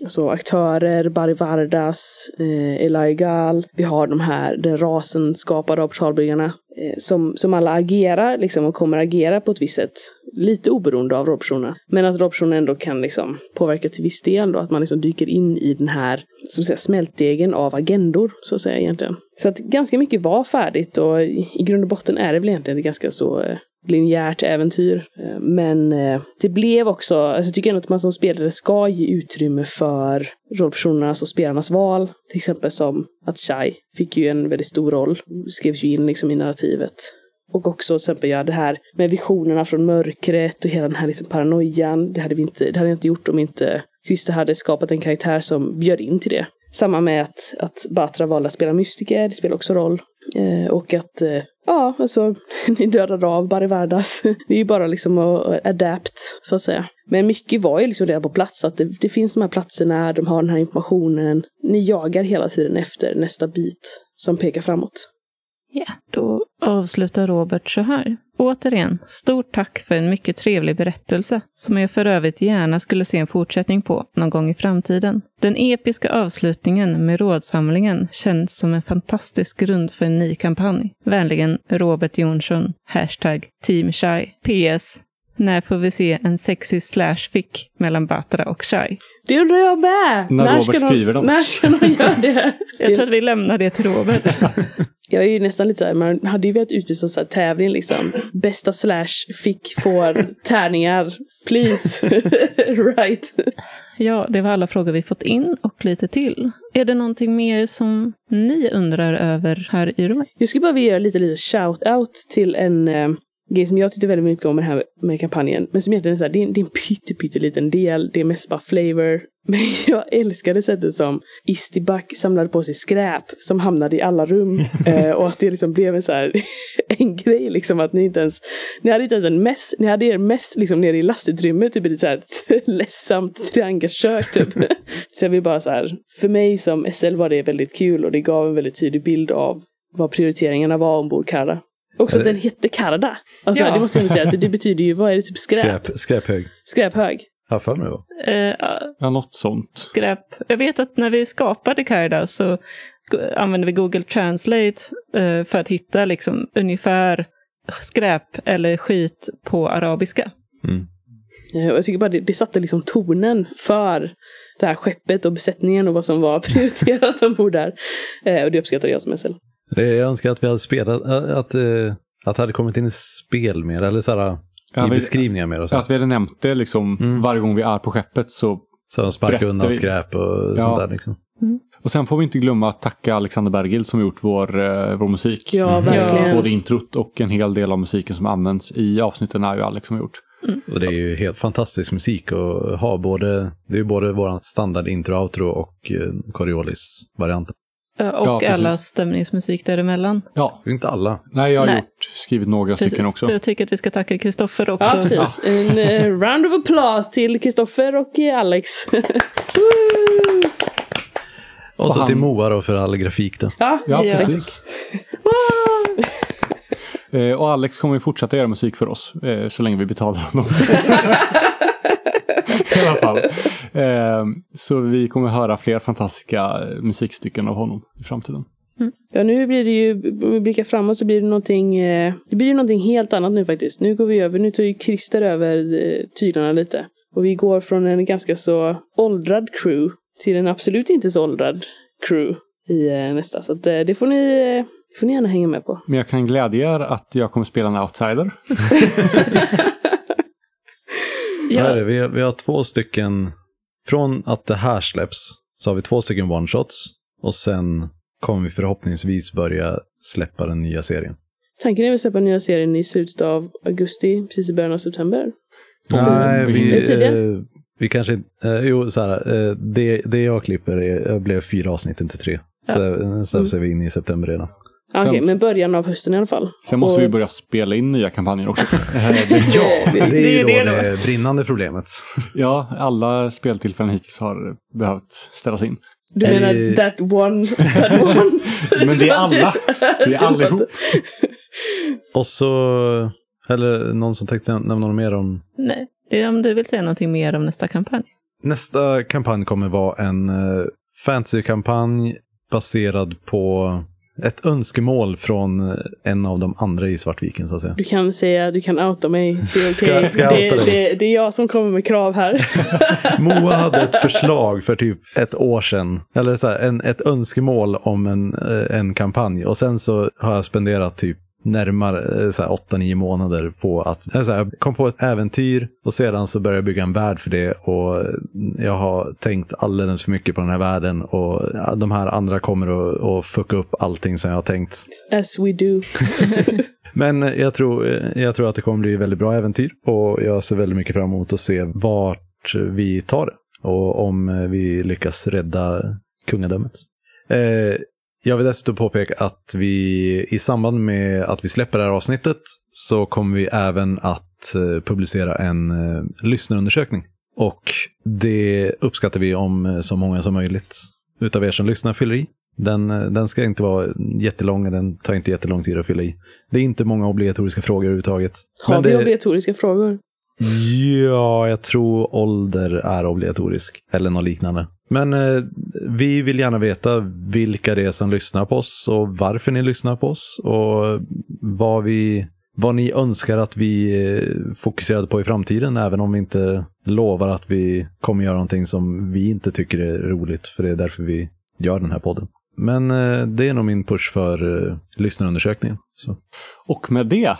alltså, aktörer, Bari Vardas, eh, Eli Gal. Vi har de här, den rasen skapade av portalbyggarna. Eh, som, som alla agerar liksom och kommer agera på ett visst sätt. Lite oberoende av rollpersonerna. Men att rollpersonerna ändå kan liksom påverka till viss del då. Att man liksom dyker in i den här som säga, smältdegen av agendor. Så att säga egentligen. Så att ganska mycket var färdigt och i, grund och botten är det väl egentligen ett ganska så eh, linjärt äventyr. Eh, men eh, det blev också, alltså jag tycker ändå att man som spelare ska ge utrymme för rollpersonernas och spelarnas val. Till exempel som att Shai fick ju en väldigt stor roll, skrevs ju in liksom i narrativet. Och också till exempel ja, det här med visionerna från mörkret och hela den här liksom paranoian. Det hade, vi inte, det hade jag inte gjort om inte Christer hade skapat en karaktär som bjöd in till det. Samma med att, att Batra valde att spela mystiker, det spelar också roll. Eh, och att, eh, ja, alltså, ni dödade av Barry Vardas. Det är ju bara liksom att adapt, så att säga. Men mycket var ju liksom redan på plats, att det, det finns de här platserna, de har den här informationen. Ni jagar hela tiden efter nästa bit som pekar framåt. Ja, då avslutar Robert så här. Återigen, stort tack för en mycket trevlig berättelse som jag för övrigt gärna skulle se en fortsättning på någon gång i framtiden. Den episka avslutningen med rådsamlingen känns som en fantastisk grund för en ny kampanj. Vänligen Robert Jonsson, hashtag Team Shy. PS. När får vi se en sexy slash fick mellan Batra och Shy? Det undrar jag med! När Robert ska de- skriver dem. När ska de göra det? Jag tror att vi lämnar det till Robert. Jag är ju nästan lite såhär, man hade ju velat utlysa så här tävling liksom. Bästa slash fick får tärningar. Please. right. Ja, det var alla frågor vi fått in och lite till. Är det någonting mer som ni undrar över här i rummet? Jag skulle bara vilja göra lite, lite shout-out till en eh, grej som jag tyckte väldigt mycket om med, här, med kampanjen. Men som egentligen är, så här, det är, en, det är en pytte, pytte liten del. Det är mest bara flavor. Men jag älskade sättet som Istiback samlade på sig skräp som hamnade i alla rum. eh, och att det liksom blev en så här en grej liksom att ni inte ens, ni hade inte ens en mess, ni hade er mess liksom nere i lastutrymmet, typ i ett så här ledsamt triangelkök typ. så jag vill bara så här, för mig som SL var det väldigt kul och det gav en väldigt tydlig bild av vad prioriteringarna var ombord Kara. Också att den hette Karda. Alltså Ja. det måste jag säga, att det, det betyder ju, vad är det, typ skräp? Skräp, skräphög. Skräphög. Har för mig. Eh, Ja, något sånt. skräp. Jag vet att när vi skapade Karda så använde vi Google Translate eh, för att hitta liksom ungefär skräp eller skit på arabiska. Mm. Eh, Jag tycker bara det, det satte liksom tonen för det här skeppet och besättningen och vad som var prioriterat ombord där. Eh, och det uppskattade jag som SL. Det, jag önskar att vi hade spelat, att, att, eh, att det hade kommit in i spel mer, eller så här, Ja, i vi- beskrivningar mer och så. Att vi hade nämnt det liksom Mm. varje gång vi är på skeppet. Så. Så de sparkar undan vi- skräp och Ja. sånt där liksom. Och sen får vi inte glömma att tacka Alexander Bergil som gjort vår, eh, vår musik. Ja, Mm. verkligen. Både introt och en hel del av musiken som används i avsnitten är ju Alex som har gjort. Och det är ju helt fantastisk musik att ha både, det är ju både vår standard intro, outro och eh, Coriolis-varianten. Eh, och Ja, alla stämningsmusik däremellan. Ja, Inte alla. nej jag har Nej. gjort, skrivit några stycken Precis. också. Så jag tycker att vi ska tacka Kristoffer också. Ja, precis. En eh, round of applause till Kristoffer och Alex. Och Och så han- till Moa då för all grafik då. ja, Ja, precis. Eh, och Alex kommer ju fortsätta göra musik för oss så länge vi betalar honom. I alla fall. Eh, så vi kommer höra fler fantastiska musikstycken av honom i framtiden. Ja, nu blir det ju, om vi blickar framåt så blir det någonting, eh, det blir ju någonting helt annat nu faktiskt. Nu går vi över, nu tar ju Christer över eh, tyglarna lite. Och vi går från en ganska så åldrad crew till en absolut inte så åldrad crew i eh, nästa. Så att, eh, det får ni, eh, får ni gärna hänga med på. Men jag kan glädja er att jag kommer spela en outsider. Ja, det? Vi, har, vi har två stycken, från att det här släpps, så har vi två stycken one-shots. Och sen kommer vi förhoppningsvis börja släppa den nya serien. Tanken är att släppa nya serien i slutet av augusti, precis i början av september. Nej, vi eh, vi kanske eh, Jo, så här. Eh, det, det jag klipper är, jag blev fyra avsnitt, inte tre. Så eh, så är vi inne i september redan. Ja, Okej, Sen- men början av hösten i alla fall. Sen måste Och- vi börja spela in nya kampanjer också. Eh, det- Ja, Det är Det ju då det brinnande problemet. ja, alla speltillfällen hittills har behövt ställas in. Du menar that one, that one? Men det är alla. Det är allihop. Och så, eller någon som tänkte nämna något mer om nej. Om du vill säga någonting mer om nästa kampanj? Nästa kampanj kommer vara en uh, fantasykampanj baserad på ett önskemål från en av de andra i Svartviken så att säga. Du kan säga, du kan outa mig. Det är Ska- okej. ska jag det, outa dig? det, det är jag som kommer med krav här. Moa hade ett förslag för typ ett år sedan, eller så här, en, ett önskemål om en, eh, en kampanj och sen så har jag spenderat typ närmare eh, så här, 8-9 månader på att eh, så här, jag kom på ett äventyr och sedan så började jag bygga en värld för det och jag har tänkt alldeles för mycket på den här världen och de här andra kommer att, att fucka upp allting som jag har tänkt. As we do. Men jag tror, jag tror att det kommer bli väldigt bra äventyr och jag ser väldigt mycket fram emot att se vart vi tar det och om vi lyckas rädda kungadömet. Eh, jag vill dessutom påpeka att vi i samband med att vi släpper det här avsnittet så kommer vi även att eh, publicera en eh, lyssnarundersökning. Och det uppskattar vi om eh, så många som möjligt utav er som lyssnar fyller i. Den, den ska inte vara jättelång, den tar inte jättelång tid att fylla i. Det är inte många obligatoriska frågor överhuvudtaget. Har vi det, obligatoriska frågor? Ja, jag tror ålder är obligatorisk. Eller något liknande. Men eh, vi vill gärna veta vilka det är som lyssnar på oss och varför ni lyssnar på oss. Och vad, vi, vad ni önskar att vi eh, fokuserade på i framtiden. Även om vi inte lovar att vi kommer göra någonting som vi inte tycker är roligt. För det är därför vi gör den här podden. men eh, det är nog min push för eh, lyssnarundersökningen. Så. Och med det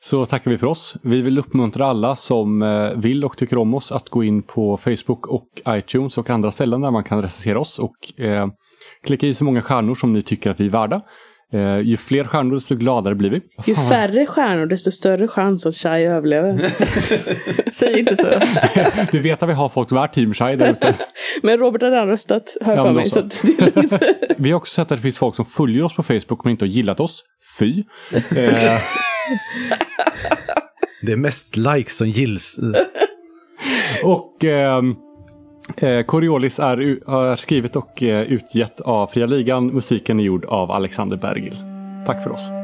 så tackar vi för oss. Vi vill uppmuntra alla som eh, vill och tycker om oss att gå in på Facebook och iTunes och andra ställen där man kan recensera oss och eh, klicka i så många stjärnor som ni tycker att vi är värda. Eh, ju fler stjärnor desto gladare blir vi. Ju färre stjärnor desto större chans att Shai överlever. Säg inte så. du vet att vi har folk som är team Shai där ute. men Robert har redan röstat, hör ja, för mig. Så. Vi har också sett att det finns folk som följer oss på Facebook men inte har gillat oss. Fy. Eh, det är mest likes som gills. och eh, eh, Coriolis är, är skrivet och eh, utgett av Fria Ligan. Musiken är gjord av Alexander Bergil. Tack för oss.